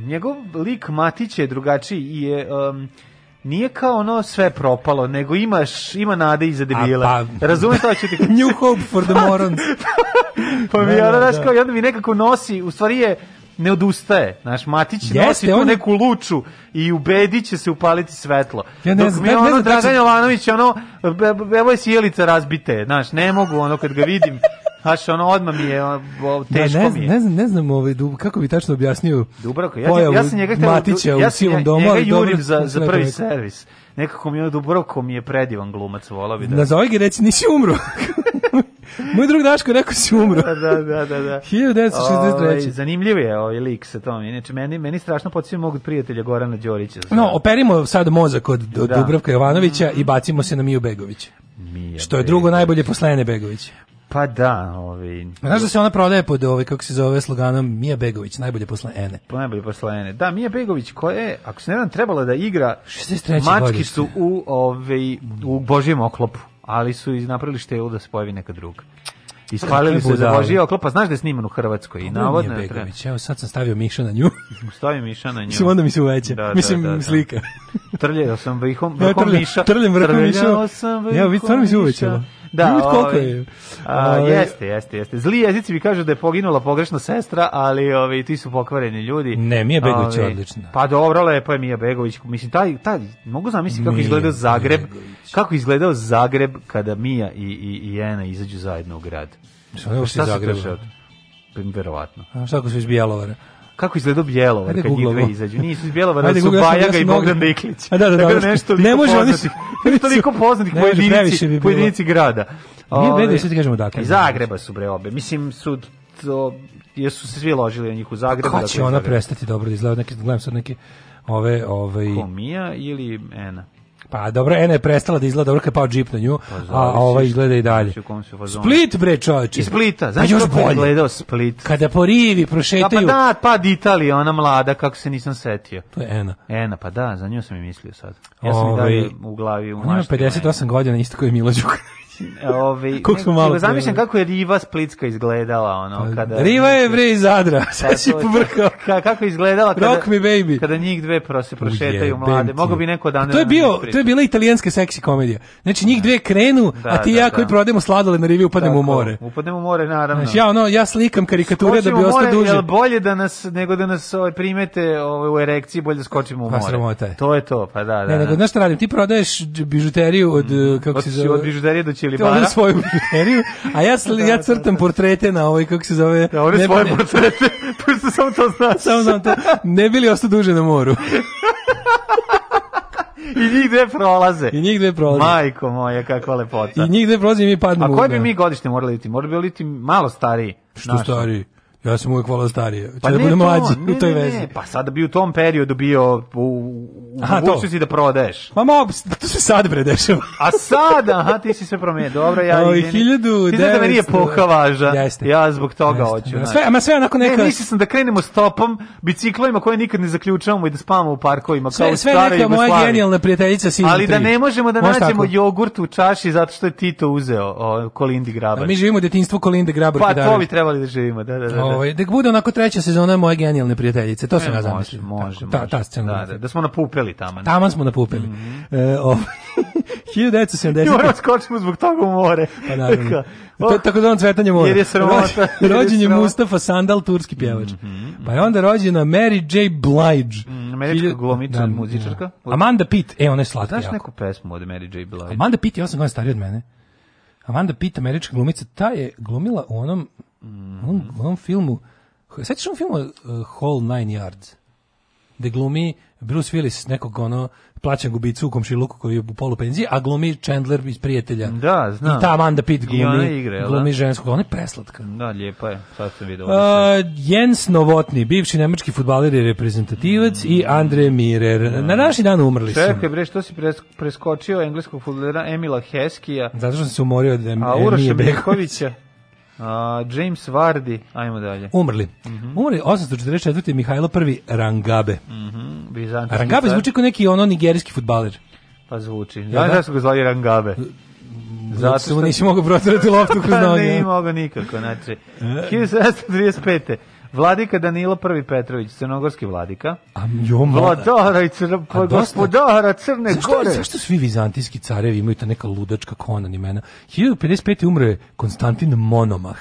njegov lik Matić je drugačiji i je... Um, nije kao ono sve propalo, nego imaš, ima nade iza debila. Pa- Razumeš to ću ti <laughs> New hope for the morons. <laughs> Pa mi Da, ono, da, znaš, da. kao, i onda mi nekako nosi, u stvari je, ne odustaje. Naš Matić Jeste, nosi tu on- neku luču i ubedit će se upaliti svetlo. Ja ne Dok znam, mi ne- ne ono, znam Dragan Jovanović, ono, evo je sjelica razbite, znaš, ne mogu, ono, kad ga vidim, znaš, ono, odmah mi je, o, Da, teško ne, mi je. ne znam, ne znam ovaj, Dub- kako bi tačno objasnio Dubravko, ja, pojavu ja sam njega hteo, Matića ja u sam sivom nje- domu, njega ali dobro, jurim za, za sve prvi servis. Nekako mi je Dubravko mi je predivan glumac, volao bi da... Nazovi ga i reci, nisi umro. <laughs> Moj drug Daško rekao si umro. da, da, da, da. da. <laughs> 1963. Ovaj, zanimljiv je ovaj lik sa tom. Inače, meni, meni strašno podsjeća mog prijatelja Gorana Đorića. za- No, operimo sad mozak od, od Da. Dubravka Jovanovića i bacimo se na Miju Begović. Mija Što je Begović. drugo najbolje posle Begović. Pa da, ovaj... Znaš da se ona prodaje pod ovaj, kako se zove sloganom Mija Begović, najbolje posle Ene. Po najbolje poslene. Da, Mija Begović, koja je, ako se ne znam, trebala da igra 63. mačkicu u, ovaj, u Božijem oklopu, ali su iz napravili štelu da se pojavi neka druga. Ispalili se za budale. Božiji oklop, pa znaš da je sniman u Hrvatskoj i navodno Mija je. Begović, evo sad sam stavio Miša na nju. <laughs> Stavi Miša na nju. Mislim, onda mi se uveća. Da, da, Mislim, da, da. slika. Trljao sam vrhom, Ja vrhom trljam- miša. trljam vrhom miša. Ja, vidi, stvarno mi se uvećalo. Da, Vidi koliko ovaj, je. A, Ovaj, jeste, jeste, jeste. Zli jezici mi kažu da je poginula pogrešno sestra, ali ovi, ti su pokvareni ljudi. Ne, Mija Begović je odlična. Pa dobro, lepo je Mija Begović. Mislim, taj, taj, mogu zamisliti kako Mija izgledao Zagreb, Begović. kako izgledao Zagreb kada Mija i, i, i Ena izađu zajedno u grad. Uopšte Šta se Zagreba? dešava? Verovatno. A šta ako su iz Bjelovara? Kako izgledao Bjelovar kad njih izađu? Nisu iz Bjelovara, su Bajaga i Bogdan Diklić. A da, da, Tako dobro. nešto Ne može, oni su- <laughs> toliko poznatih bilo. pojedinci grada. Nije Begović, sad ti kažemo odakle. Iz Zagreba su bre obe. Mislim, su to, jesu se svi ložili na njih u Zagrebu. Kako dakle, će ona prestati dobro da izgleda? Gledam sad neke ove, ove, Ko, Mija ili Ena? Pa dobro, Ena je prestala da izgleda dobro kad je pao džip na nju, a, zavisi a ova izgleda i dalje. Split bre čoveče. Iz Splita. Pa Znaš još kako je bolje. izgledao Split? Kada po rivi A pa prošetaju, da, pad Italije, ona mlada, kako se nisam setio. to je Ena. Ena, pa da, za nju sam i mislio sad. Ja sam i Ovaj, dalje u glavi u Ona ima mašti. 58 godina, isto kao i Milo Đukanović. Ove, <laughs> Koliko smo malo Zamišljam kako je Riva Splitska izgledala, ono, kada... Riva je bre iz Zadra, Pa <laughs> sad si to- pobrkao. Ka, kako izgledala kada, Rock me baby. kada njih dve pro se prošetaju mlade. Mogu bi neko dan... To je bio, to je bila italijanska seksi komedija. Znači njih dve krenu, Da, a ti i da, ja da. koji prodajemo sladole na rivi upadnemo u more. Upadnemo u more, naravno. Znači ja ono, ja slikam karikature da bi ostao duže. jel bolje da nas, nego da nas ovaj, primete ovaj, u erekciji, bolje da skočimo u Pa, more. To je to, pa da, da. Ne, nego da. šta radim? Ti prodaješ bižuteriju od, uh, kako Od, se zove? od bižuterije do Ti Čilibara. ovdje svoju bižuteriju, a ja, sli, ja crtam portrete na ovaj, kako se zove? Ja, ne- svoje ne- portrete, <laughs> pošto samo to znaš. Samo znam to. Ne bili ostao duže na moru. <laughs> I njih dve prolaze. I njih dve prolaze. Majko moja, kakva lepota. I njih dve prolaze i mi A padnemo. koje u- bi mi godište morali biti? Morali bi biti malo stariji. Što Znaš, stariji? Ja sam uvijek volao starije. Pa da ne budem to, mlađi ne, u toj ne, vezi. Ne, pa sada bi u tom periodu bio u, u Aha, to. mogućnosti da prodaješ. Ma mogu, to se sad bre dešava. A sada, aha, ti si sve promenio. Dobro, ja... Izvini. 1900 Ti znaš da me nije poha važa. Jeste. Ja zbog toga Jeste. hoću. Da, sve, ama sve onako neka... Ne, mislio sam da krenemo stopom, biciklovima koje nikad ne zaključavamo i da spavamo u parkovima, kao sve, u sve neka moja genijalna prijateljica Season Ali da 3. ne možemo da Može nađemo tako? jogurt u čaši zato što je Tito uzeo o, Kolindi A Grabar. mi živimo u detinjstvu Kolinde Grabar Pa to bi trebali da živimo, da, da, da. Da. Ovaj, da bude onako treća sezona moje genijalne prijateljice, to sam E, ja može, zamislio. može, Tako, Ta, može. ta scena. Da, da, da smo napupeli tamo. Taman smo napupili. Mhm. e, ovaj, <laughs> 1970. Moramo skočimo zbog toga u more. Pa naravno. Ka- To tako da on cvetanje mora. Jer je sramota, Rođen- je. <laughs> Mustafa Sandal, turski pjevač. Pa je onda rođena Mary J. Blige. Mm, američka Hilju- glumica, da, muzičarka. da. Amanda Pitt, e, ona je slatka Znaš jako. neku pesmu od Mary J. Blige? Amanda Pitt je 8 godina starija od mene. Amanda Pitt, američka glumica, ta je glumila u onom, u onom, u onom filmu, sećaš onom filmu uh, Whole Nine Yards? Gde glumi Bruce Willis, nekog ono, plaćan gubicu u komšiluku koji je u polupenziji, a glumi Chandler iz prijatelja. Da, znam. I ta Amanda Pitt I glumi, ona jel da? glumi žensku, ona je preslatka. Da, lijepa je. Sad sam vidio. Uh, Jens Novotny, bivši nemački futbaler i reprezentativac i Andre Mirer. Na današnji dan umrli su. Čekaj bre, što si pres- preskočio engleskog fudbalera Emila Heskija, Zato što sam se umorio od Em- a <laughs> A James Vardy, ajmo dalje. Umrli. Mhm. Umrli 844. Mihajlo I Rangabe. Bizantijski Rangabe car. zvuči kao neki ono nigerijski futbaler. Pa zvuči. Ja da su ga zvali Rangabe. Zato što nisi mogao protirati loptu kroz <laughs> Pa noge. a? mogao nikako, znači. 1735. Vladika Danilo I Petrović, crnogorski vladika. A jo, Vladara i dosta- gospodara Crne Zašto, Gore. zašto svi vizantijski carevi imaju ta neka ludačka konan imena? 1055. umre je Konstantin Monomah.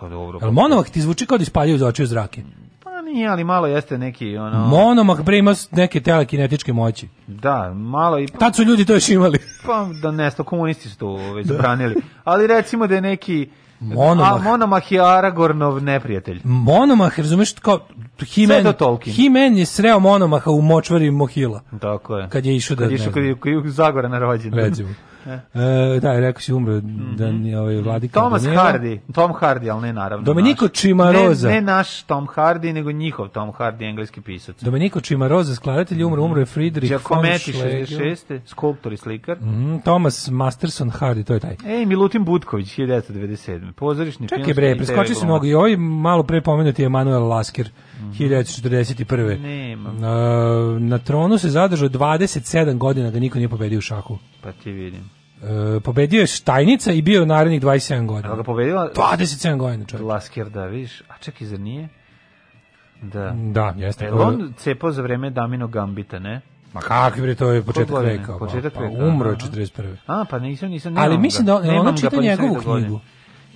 Pa dobro. Jel Monomah ti zvuči kao da ispaljaju za oči u zrake? Pa nije, ali malo jeste neki, ono... Monomah bre ima neke telekinetičke moći. Da, malo i... Tad su ljudi to još imali. Pa da nesto, komunisti su to već zabranili. Ali recimo da je neki... Monomah. A, Monomah je Aragornov neprijatelj. Monomah, razumeš, kao Tolkien. He-Man je sreo Monomaha u močvari Mohila. Tako je. Kad je išao da, Kad je ne išao, kad je, kad je Zagora na rođendan. recimo. E, da, rekao si umro da ni ovaj vladika. Thomas. Hardy, Tom Hardy, ali ne naravno Domenico naš. Cimarosa. Ne, ne naš Tom Hardy, nego njihov Tom Hardy, engleski pisac. Domenico Cimarosa, skladatelj, umro, umro je Friedrich von Giacometti, Schlegel. 66. Skulptor i slikar. Mm, Thomas Masterson Hardy, to je taj. Ej, Milutin Butković, 1997. Pozorišni Čekaj bre, i TV preskoči se glumac. mnogo. I ovaj malo pre pomenuti Emanuel Lasker, 1941. Nema, E, na tronu se zadržao 27 godina da niko nije pobedio u šahu. pa ti vidim. E, pobedio je Štajnica i bio narednih 27 Evo godina. ga pobedila 27 godina čovjek. Lasker, da, vidiš. A čekaj, zar nije? Da. Da, jeste. E, on cepao za vreme Damino Gambita, ne? Ma kakvi bre, to je početak veka. pa- Početak pa veka, umro je aha. 41. A, pa nisam, nisam, Ali mislim da Nemam ga, čita pa njegovu vidio godine.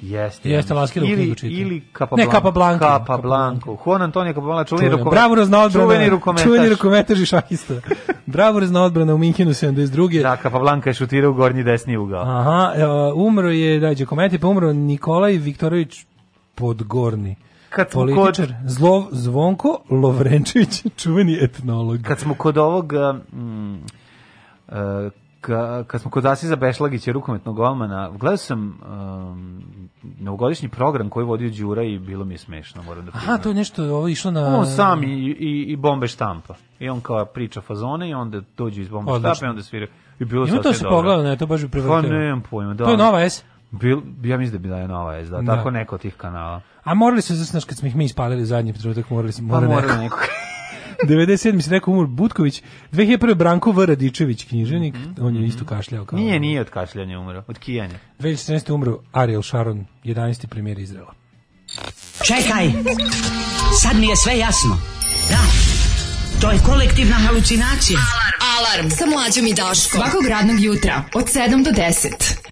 Jeste. Jeste, ja Laskirovu mislim. knjigu čita. Ili, ili Ne, Capablanca. Capablanca. Capablanca. Juan Antonio Capablanca, čuveni rukometaš. Bravurozna odbrana. Čuveni rukometaš. Čuveni rukometaš i šahista. Bravurozna odbrana u Minhenu 72. Da, Capablanca je šutirao u gornji desni ugao. Aha, umro je, dađe kometi, pa umro Nikolaj Viktorović Podgorni. Kad smo Političar, Zlov, Zvonko Lovrenčević, <laughs> čuveni etnolog. Kad smo kod ovog... Mm, uh, kad smo kod Asiza Bešlagića, rukometnog golmana, gledao sam um, novogodišnji program koji vodio Đura i bilo mi je smešno, moram da Aha, priznam. to je nešto ovo išlo na... On sam i, i, i bombe štampa. I on kao priča fazone i onda dođu iz bombe Odlično. štampa i onda svira. I bilo Ima to se pogledao, ne, to baš bi Pa prevrteo. nemam pojma, da. To je Nova S. Bil, ja mislim da bi da je Nova S, da, Da. tako neko od tih kanala. A morali su, znaš, kad smo ih mi ispalili zadnji trenutak, morali smo, Pa mora mora neko. neko. <laughs> 97. se rekao umor Butković, 2001. Branko V. Radičević, knjiženik, on je isto kašljao kao... Mhm, Nije, nije od kašljanja umro, od kijanja. 2014. umro Ariel Sharon, 11. premijer Izraela. Čekaj, sad mi je sve jasno. Da, to je kolektivna halucinacija. Alarm sa mlađom i Daškom. Svakog radnog jutra od 7 do 10.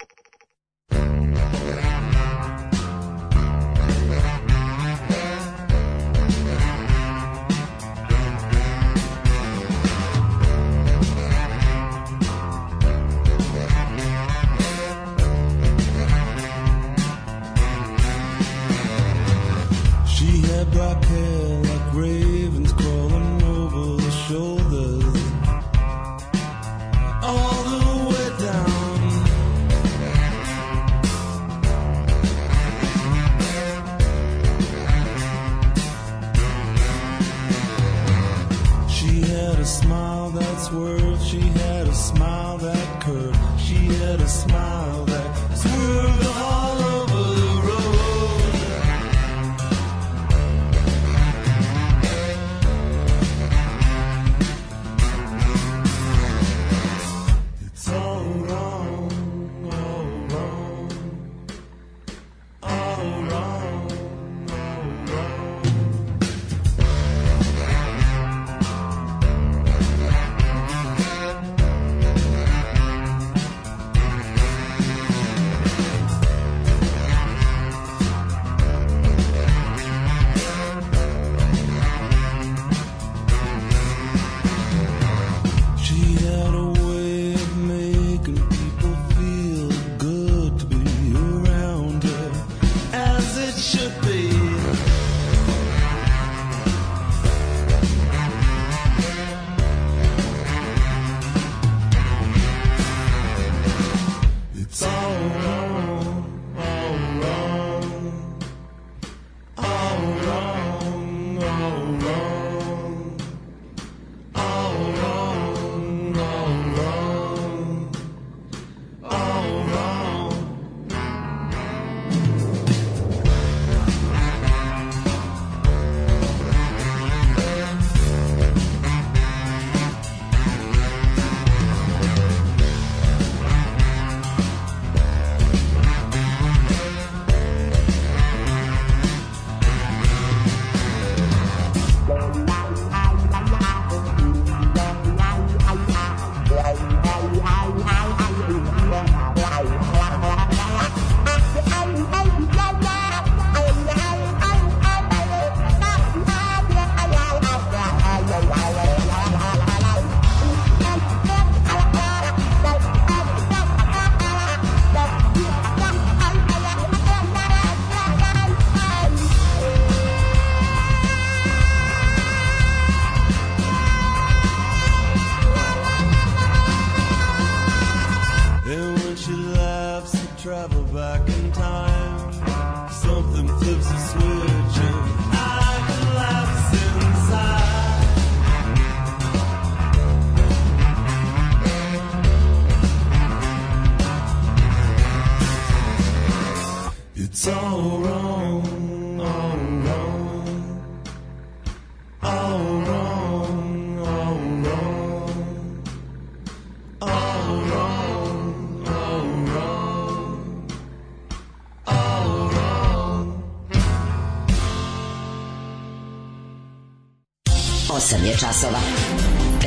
8 je časova.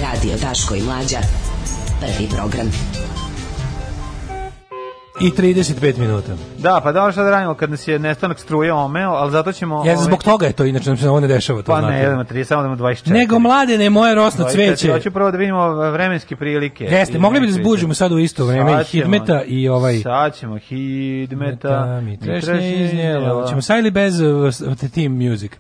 Radio Daško i Mlađa. Prvi program. I 35 minuta. Da, pa da šta da radimo kad nas je nestanak struje omeo, ali zato ćemo... Ja, ovaj, zbog toga je to, inače nam se ovo ne dešava. To Pa ne, idemo 30, samo da imamo 24. Nego mlade, ne moje rosno 24. cveće. Hoću prvo da vidimo vremenske prilike. Jeste, mogli bi da zbuđimo sad u isto vreme i Sad ćemo- Hidmeta i ovaj... Sad ćemo Hidmeta. Meta mi trešnje iznijela. Ćemo sa ili bez uh, the team music? E,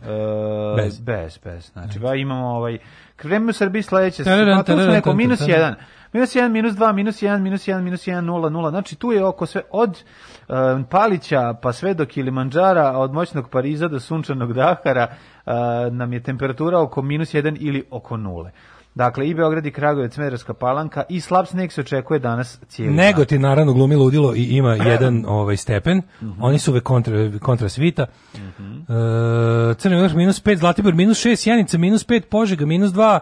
Bez. bez. bez, Znači, ba, imamo ovaj... Vreme u Srbiji sledeće. Pa tu smo neko, minus tararan. 1. Minus 1, minus 2, minus 1, minus 1, minus 1, 0, 0. Znači, tu je oko sve od e, Palića pa sve do Kilimanđara, od moćnog Pariza do sunčanog Dahara e, nam je temperatura oko minus 1 ili oko 0. Dakle, i Beograd i Kragujevac, Smederevska palanka i slab sneg se očekuje danas cijeli dan. Nego ti naravno glumi ludilo i ima <clears throat> jedan ovaj stepen. Oni su ove kontra, kontra svita. E, Crni vrh minus 5, Zlatibor minus 6, Sjenica minus 5, Požega minus 2.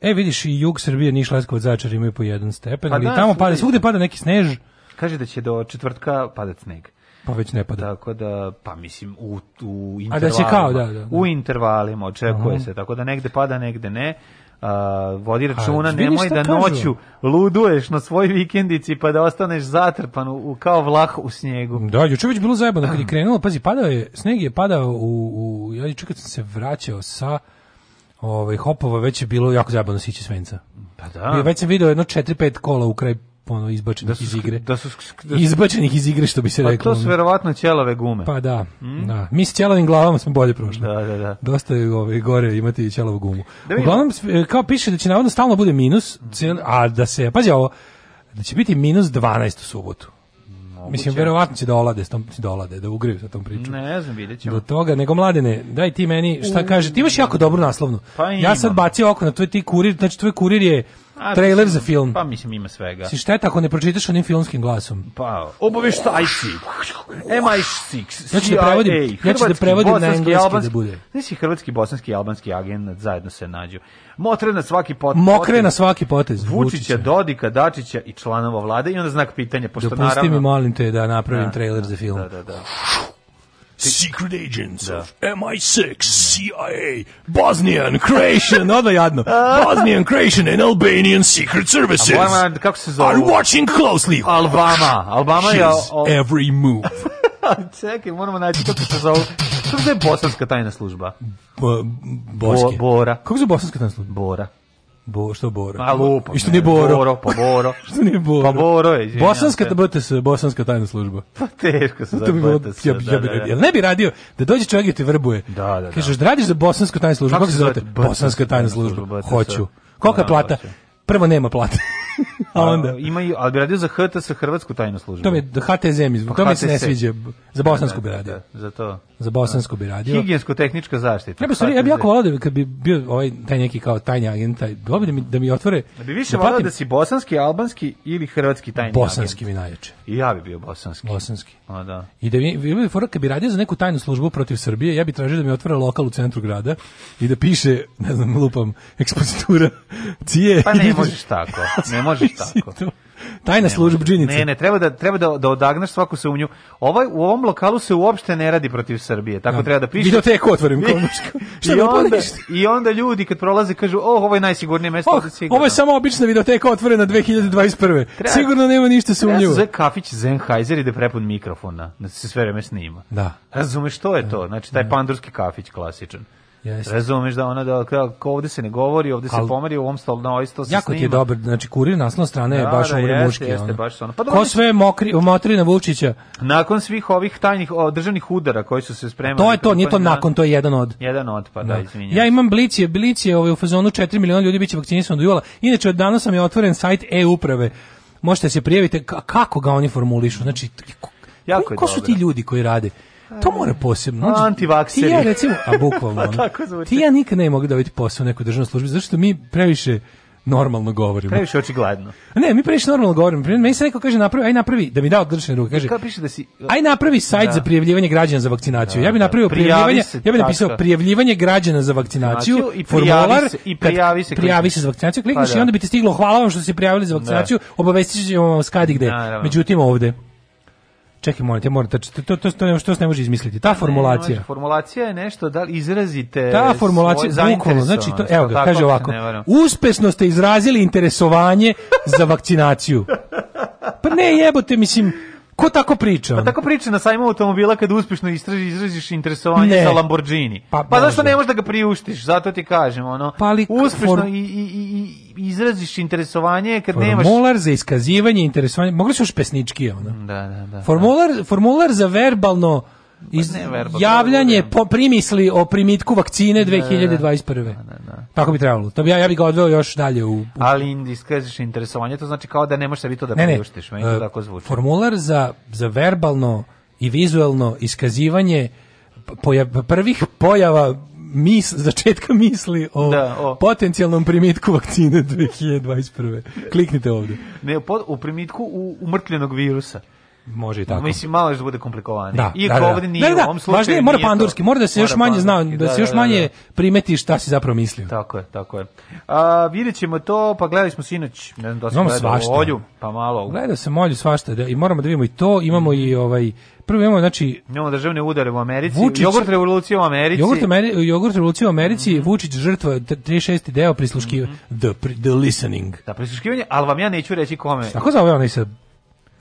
E, vidiš, i jug Srbije, Niš, Leskovac, Zaječar imaju po jedan stepen, Pa ali da, tamo pada, svugde pada neki snež, Kaže da će do četvrtka padat sneg. pa već ne pada. Tako da, pa mislim, u, u A da će intervalima. kao, da, da, da. U intervalima, očekuje Aha. se. Tako da negde pada, negde ne. A, vodi računa, vidiš nemoj da kažu? noću luduješ na svoj vikendici pa da ostaneš zatrpan u, u- kao vlah u snijegu. Da, juče već bilo zajebano kad je <clears throat> krenulo, pazi, padao je, sneg je padao u, u ja juče kad sam se vraćao sa ovaj hopova već je bilo jako zajebano sići svenca. Pa I da. već sam video jedno 4-5 kola u kraj ono izbačenih Da su iz igre. da su da su- izbačenih iz igre što bi se Pa reklo. to su verovatno ćelave gume. Pa da, da. Mi s ćelavim glavama smo bolje prošli. Da, da, da. Dosta je ovaj, gore imati ćelavu gumu. Da. Uglavnom, e, kao piše da će navodno stalno bude minus, cijel- a da se, pazi ovo, da će biti minus 12 u subotu. Mislim, verovatno će da olade, s tom, će da olade, da ugriju sa tom pričom. Ne znam, vidjet ćemo. Do toga, nego mladene, daj ti meni, šta kaže, ti imaš jako dobru naslovnu. Pa ja sad bacio oko na tvoj ti kurir, znači tvoj kurir je A, trailer za film. Pa mislim ima svega. Si šteta ako ne pročitaš onim filmskim glasom. Pa, obaveštajci. MI6, Ja ću da prevodim- ja ću da prevodim na engleski albanski- da bude. Nisi hrvatski, bosanski i albanski agent zajedno se nađu. Motre na svaki pot, Mokre potez na svaki potez. Vučića, Dodika, Dačića i članova vlade i onda znak pitanja, pošto Dopusti naravno... mi, molim te, da napravim Da, trailer za film. Da, da, da. Secret agents of MI6, CIA, Bosnian, Croatian, odmah jadno. Bosnian, Croatian and Albanian secret services A Bojana, kako se zove? are watching closely. Albama. Albama je... O- every move. Čekaj, moramo naći kako se zove. Kako se zove bosanska tajna služba? Bo, boske. Bo- Bora. Kako se bosanska tajna služba? Bora. Bo, što Bora? A lupa. I što nije Boro? Boro, pa Boro. <laughs> Što nije Boro? Pa Boro je, izvinjam Bosanska se. BTS, bosanska tajna služba. Pa teško se To bi bilo, zove BTS, ja, bi- ja bi da, da, da. ne bi radio da dođe čovjek i te vrbuje? Da, da, da. Kažeš da radiš za bosansku tajnu službu. Kako Kako, se zovete? Bosanska tajna služba. Hoću. Kolika je Da, plata? Prvo nema plate. A onda ima i, ali bi radio za HTS Hrvatsku tajnu službu. to mi da HTZ mi, to mi se ne sviđa. Za bosansku bi Da, radio. da, Za to. Za bosansku bi radio. Higijensko-tehnička zaštita. Ja bih ja bi HTZ. jako volao da kad bi bio ovaj taj neki kao tajni agent, taj, bi da mi da mi otvore. Da bi više volao platim- da si bosanski, albanski ili hrvatski tajni bosanski agent. mi najjače. I ja bi bio bosanski. Bosanski. A, da. I da mi bi fora kad bi radio za neku tajnu službu protiv Srbije, ja bih tražio da mi otvore lokal u centru grada i da piše, ne znam, lupam, ekspozitura <laughs> cije. Pa ne možeš tako. Ne možeš tako. Tajna služba džinice. Ne, ne, treba da treba da, da odagnaš svaku sumnju. Ovaj u ovom lokalu se uopšte ne radi protiv Srbije. Tako Da. treba da piše. Videoteku otvorim, <laughs> komuško. Šta I da onda? I onda ljudi kad prolaze kažu: "Oh, ovo je najsigurnije mesto Oh, sigurno." ovo je samo obična videoteka otvorena 2021. Treba- Sigurno nema ništa sumnjivo. zove kafić Sennheiser i da prepun mikrofona, da se sve vreme snima. Da. Razumeš što je to? Znači taj pandurski kafić klasičan. Jeste. Razumeš da ona da kao kao ovde se ne govori, ovde se Al- pomeri, u ovom stolu na stol se Jako ti je snima. dobar, znači kurir naslovna strana je Da, baš da, umre jeste, muški. jeste, ono. baš ono. Pa Ko sve mokri, motri na Vučića, Nakon svih ovih tajnih o, državnih udara koji su se spremali. to je to, nije to nakon, to je jedan od. Jedan od, pa da, izvinjam. Ja imam blicije, blicije ovaj, u fazonu 4 miliona ljudi biće vakcinisano do jula. Inače, od danas sam je otvoren sajt e-uprave. Možete se prijaviti. Ka- kako ga oni formulišu? Znači, ko, Jako je ko su ti ljudi koji rade? To mora posebno. Antivakseri. Ti ja recimo, a bukvalno, <laughs> zvuči. ti ja nikad ne mogu dobiti posao u nekoj državnoj službi, zato što mi previše normalno govorimo. Previše očigledno. Ne, mi previše normalno govorimo. Primjer, Meni se neko kaže napravi, aj napravi, da mi da odršene ruke, kaže. Kao piše da si... Aj napravi sajt Da. za prijavljivanje građana za vakcinaciju. Da, ja bih da. napravio Prijavi prijavljivanje, se, ja bih napisao tačka. prijavljivanje građana za vakcinaciju, i formular, se- i prijavi se prijavi se za vakcinaciju, klikneš Pa da. i onda bi ti stiglo hvala vam što ste se prijavili za vakcinaciju, obavestit ćemo vam skadi gde. Međutim ovde Čekaj, molim te, moram, to, to, to, to, to, se ne može izmisliti. Ta formulacija. Ne, formulacija je nešto da li izrazite Ta formulacija, bukvalno, znači, to, evo ga, kaže ovako, uspešno ste izrazili interesovanje za vakcinaciju. Pa ne jebote, mislim, ko tako priča? Pa tako priča na sajmu automobila kad uspešno istraži, izraziš interesovanje Ne. za Lamborghini. Pa Pa, zašto ne možeš da ga priuštiš? Zato ti kažem, ono. Pa ali uspešno for- i, i, i, i izraziš interesovanje kad nemaš... Formular za iskazivanje interesovanja, mogli su još pesnički, ono. Da, da, da. Formular, formular za verbalno iz, Pa verbalno, javljanje da. po, primisli o primitku vakcine 2021. Tako bi trebalo. To bi ja, ja bi ga odveo još dalje u... u Ali iskažeš interesovanje, to znači kao da ne možeš sebi to da ne, priuštiš. Meni to e, tako zvuči. formular za, za verbalno i vizuelno iskazivanje poja, prvih pojava mis, začetka misli o, Da, o. potencijalnom primitku vakcine 2021. Kliknite ovde. Ne, u primitku u, umrtljenog virusa. Može i tako. Mislim, malo još da bude komplikovanije. Da, Iako da, da. ovdje nije Da, u da, ovom slučaju. važnije, mora pandurski, mora da se još Mora manje zna, pandurski, da, se još manje primeti šta si zapravo mislio. Tako je, tako je. A, vidjet ćemo to, pa gledali smo sinoć, ne znam da smo gledali svašta. Olju, pa malo. Gledao sam molju svašta da, i moramo da vidimo i to, imamo i ovaj, prvo imamo znači Imamo državne udare u Americi, Vučić- jogurt revolucija u Americi. Jogurt, Ameri, jogurt revolucija u Americi, Vučić žrtva, t- 36. deo prisluškiva, the, pri- the listening. Da, prisluškivanje, ali vam ja neću reći kome. Tako zove onaj sa,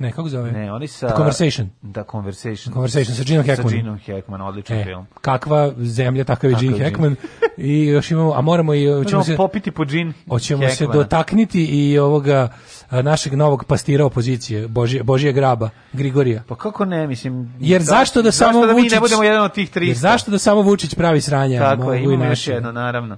ne, kako zove? Ne, oni sa... The Conversation. Da, Conversation. Conversation sa Geneom Hackmanom. Sa Geneom Hackmanom, odličan E, film. kakva zemlja, takav je Gene Hackman. I još imamo, a moramo i, Možemo ćemo se, popiti po Gene hoćemo se dotakniti i ovoga našeg novog pastira opozicije, Božije, Božije graba, Grigorija. Pa kako ne, mislim... Jer zašto da samo zašto da mi Vučić ne budemo jedan od tih 300? Jer zašto da samo Vučić pravi sranja? Tako je, imamo još jedno, naravno.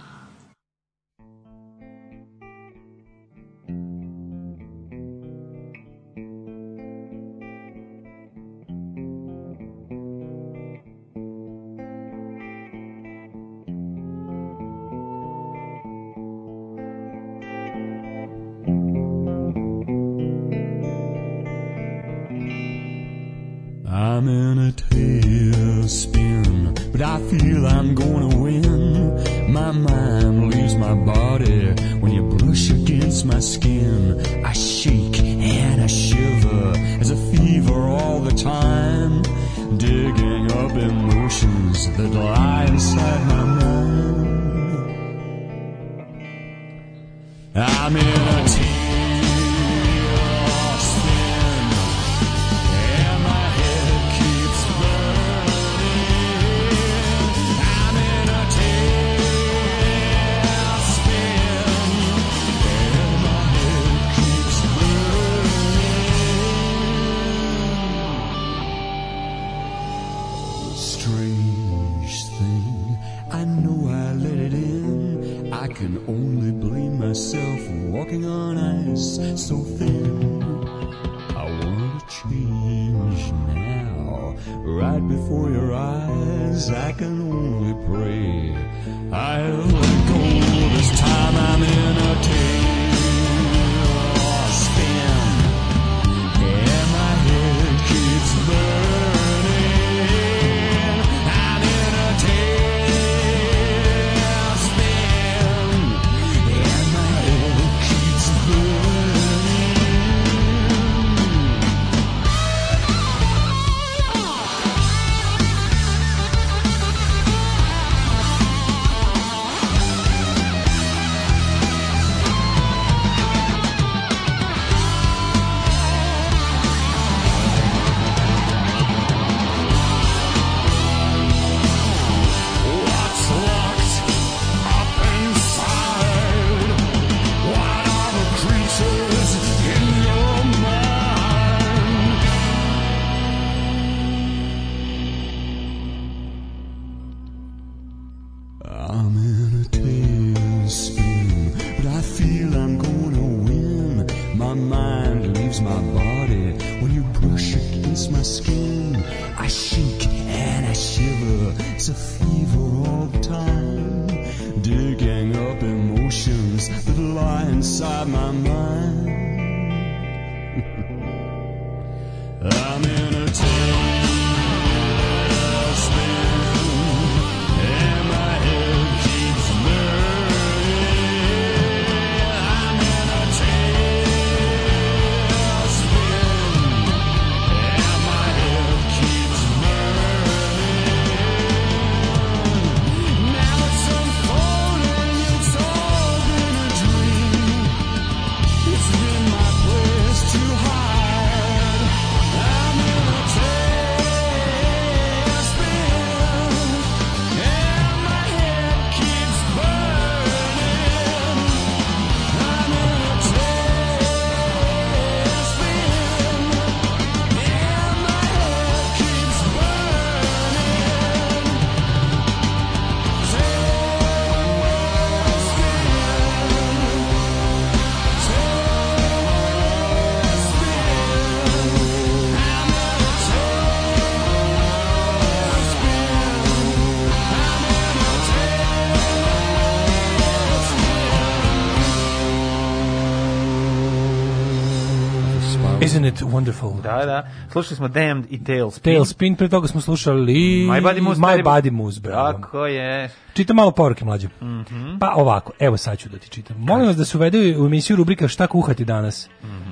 Isn't it wonderful? Da, da. Slušali smo Damned i Tailspin. Tailspin, pre toga smo slušali My Body Moves. My Body- Moves, bravo. Tako je. Čitam malo poruke mlađe. Mhm. Pa ovako, evo sad ću da ti čitam. Molim vas da se uvede u emisiju rubrika šta kuhati danas.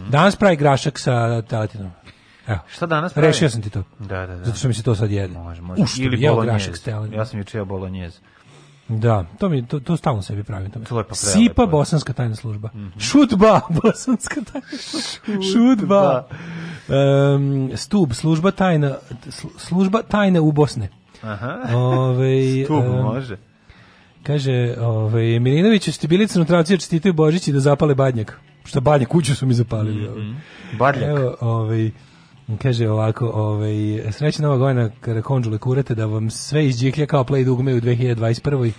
Danas pravi grašak sa teletinom. Evo. Šta danas pravi? Rešio sam ti to. Da, da, da. Zato što mi se to sad jede. Može, može. U, što Ili jeo grašak s teletinom. Ja sam juče jeo bolognese. Da, to mi to, to stalno sebi pravim. To je prelepo. Sipa bosanska tajna služba. Šutba <laughs> bosanska tajna služba. Šutba. Em, stub služba tajna sl- služba tajne u Bosne. Aha. Ovaj <laughs> Stub em, može. Kaže, ovaj, Milinović, ste bili crnotraci, čestitaju Božić i da zapale badnjak. Što badnjak, kuću su mi zapalili. ovaj. Badljak. Evo, ovaj, kaže ovako, ovaj, srećna nova godina kada konđule kurate da vam sve izđiklja kao play dugme u 2021.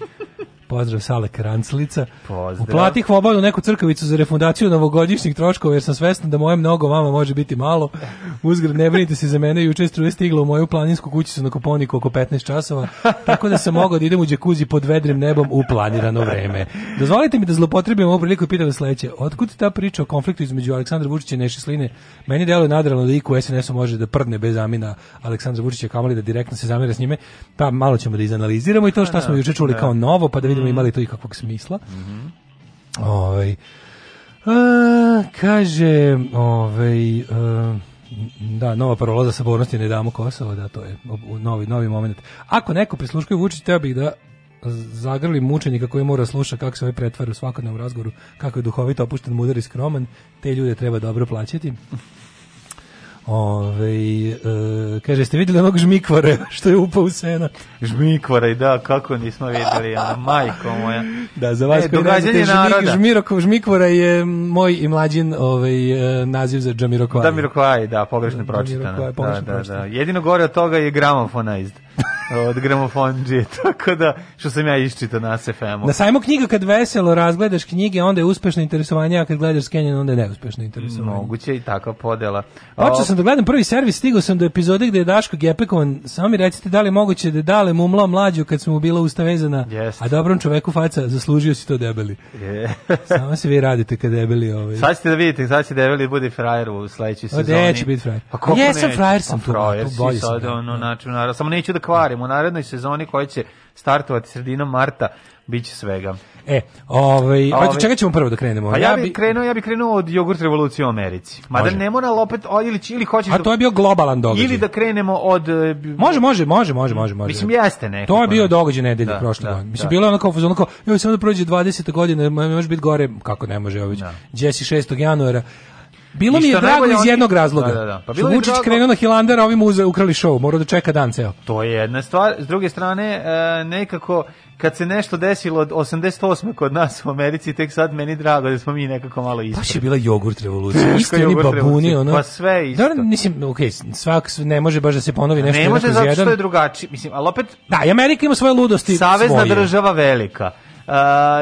Pozdrav Sale Karanclica. Pozdrav. Uplatih obavljaju neku crkavicu za refundaciju novogodišnjih troškova jer sam svestan da moje mnogo vama može biti malo. Uzgred ne brinite se za mene, juče struje stigla u moju planinsku kućicu na Koponiku oko 15 časova, tako da sam mogao da idem u džekuzi pod vedrim nebom u planirano vreme. Dozvolite mi da zlopotrebim ovu priliku i pitam vas sledeće. Otkud ta priča o konfliktu između Aleksandra Vučića i Neše Sline? Meni deluje nadrealno da iko u SNS-u može da prdne bez zamina Aleksandra Vučića, kamoli da direktno se zamira s njime. Pa malo ćemo da izanaliziramo i to što smo juče čuli kao novo, pa da vidimo ima li to ikakvog smisla. Ovaj a, kaže, ovaj a, da, nova parola za sabornosti ne damo Kosovo, da, to je novi, novi moment. Ako neko prisluškuje Vučić, teo bih da zagrli mučenika koji mora sluša kako se ovaj pretvara u svakodnevnom razgovoru, kako je duhovito opušten, mudar i skroman, te ljude treba dobro plaćati. Ove, e, kaže, ste vidjeli onog žmikvara <laughs> što je upao u senat? Žmikvara i da, kako nismo vidjeli, ona, majko moja. Da, za vas E, koji znate, žmik, žmiroko, žmikvora je moj i mlađin ovaj, e, naziv za Džamiroquai. Da, Miroquai, da, pogrešno pročitano. Da, pogrešno da, da. pročitano. Jedino gore od toga je gramofonized. <laughs> od gramofonđije, <laughs> tako da, što sam ja iščitao na SFM-u. Na sajmu knjiga kad veselo razgledaš knjige, onda je uspešno interesovanje, a kad gledaš Skenjan, onda je neuspešno interesovanje. Moguće i takva podela. Počeo sam da gledam prvi servis, stigao sam do epizode gde je Daško gepekovan. Samo mi recite da li je moguće da je dale mumlao mlađu kad smo mu bila usta vezana, Jeste. a dobrom čoveku faca, zaslužio si to debeli. Je. <laughs> Samo se vi radite kad debeli ovaj. Sad ćete da vidite, sad će Debeli bude frajer u sledećoj O, sezoni. neće biti frajer. Pa Jesam frajer sam Pa tu, frajer tu si sad, ono, znači, samo neću da kvarim. U narednoj sezoni koja će startovati sredinom marta, bit će svega. E, ovaj, Ovaj- ovaj, čega ćemo prvo da krenemo? Pa ja, bih krenuo, ja bih krenuo od jogurt revolucije u Americi. Mada ne mora opet, o, ili, ili hoćeš A da- to je bio globalan događaj. Ili da krenemo od... e, Može, može, može, može, može, može. Mislim, jeste nekako. To je bio ne. događaj nedelje Da, prošle da, godine. Mislim, da. bilo je fazon, kao, joj, samo da prođe 20. godine, ma- može biti gore, kako ne može, ović, Da. Jesse 6. januara. Bilo mi je što drago iz jednog razloga. Da, da, da. Pa Što bilo je Vučić drago- krenuo na Hilandar, a ovi mu ukrali show, morao da čeka dan ceo. To je jedna stvar. S druge strane, e, nekako, kad se nešto desilo od 88. kod nas u Americi, tek sad meni drago da smo mi nekako malo ispred. Baš je bila jogurt revolucija. Isti oni babuni, ono. Pa sve isto. Dobro, mislim, okej, svak ne može baš da se ponovi nešto ne može zato što je drugačiji. Mislim, ali opet, Da, i Amerika ima svoje ludosti savezna svoje. država velika.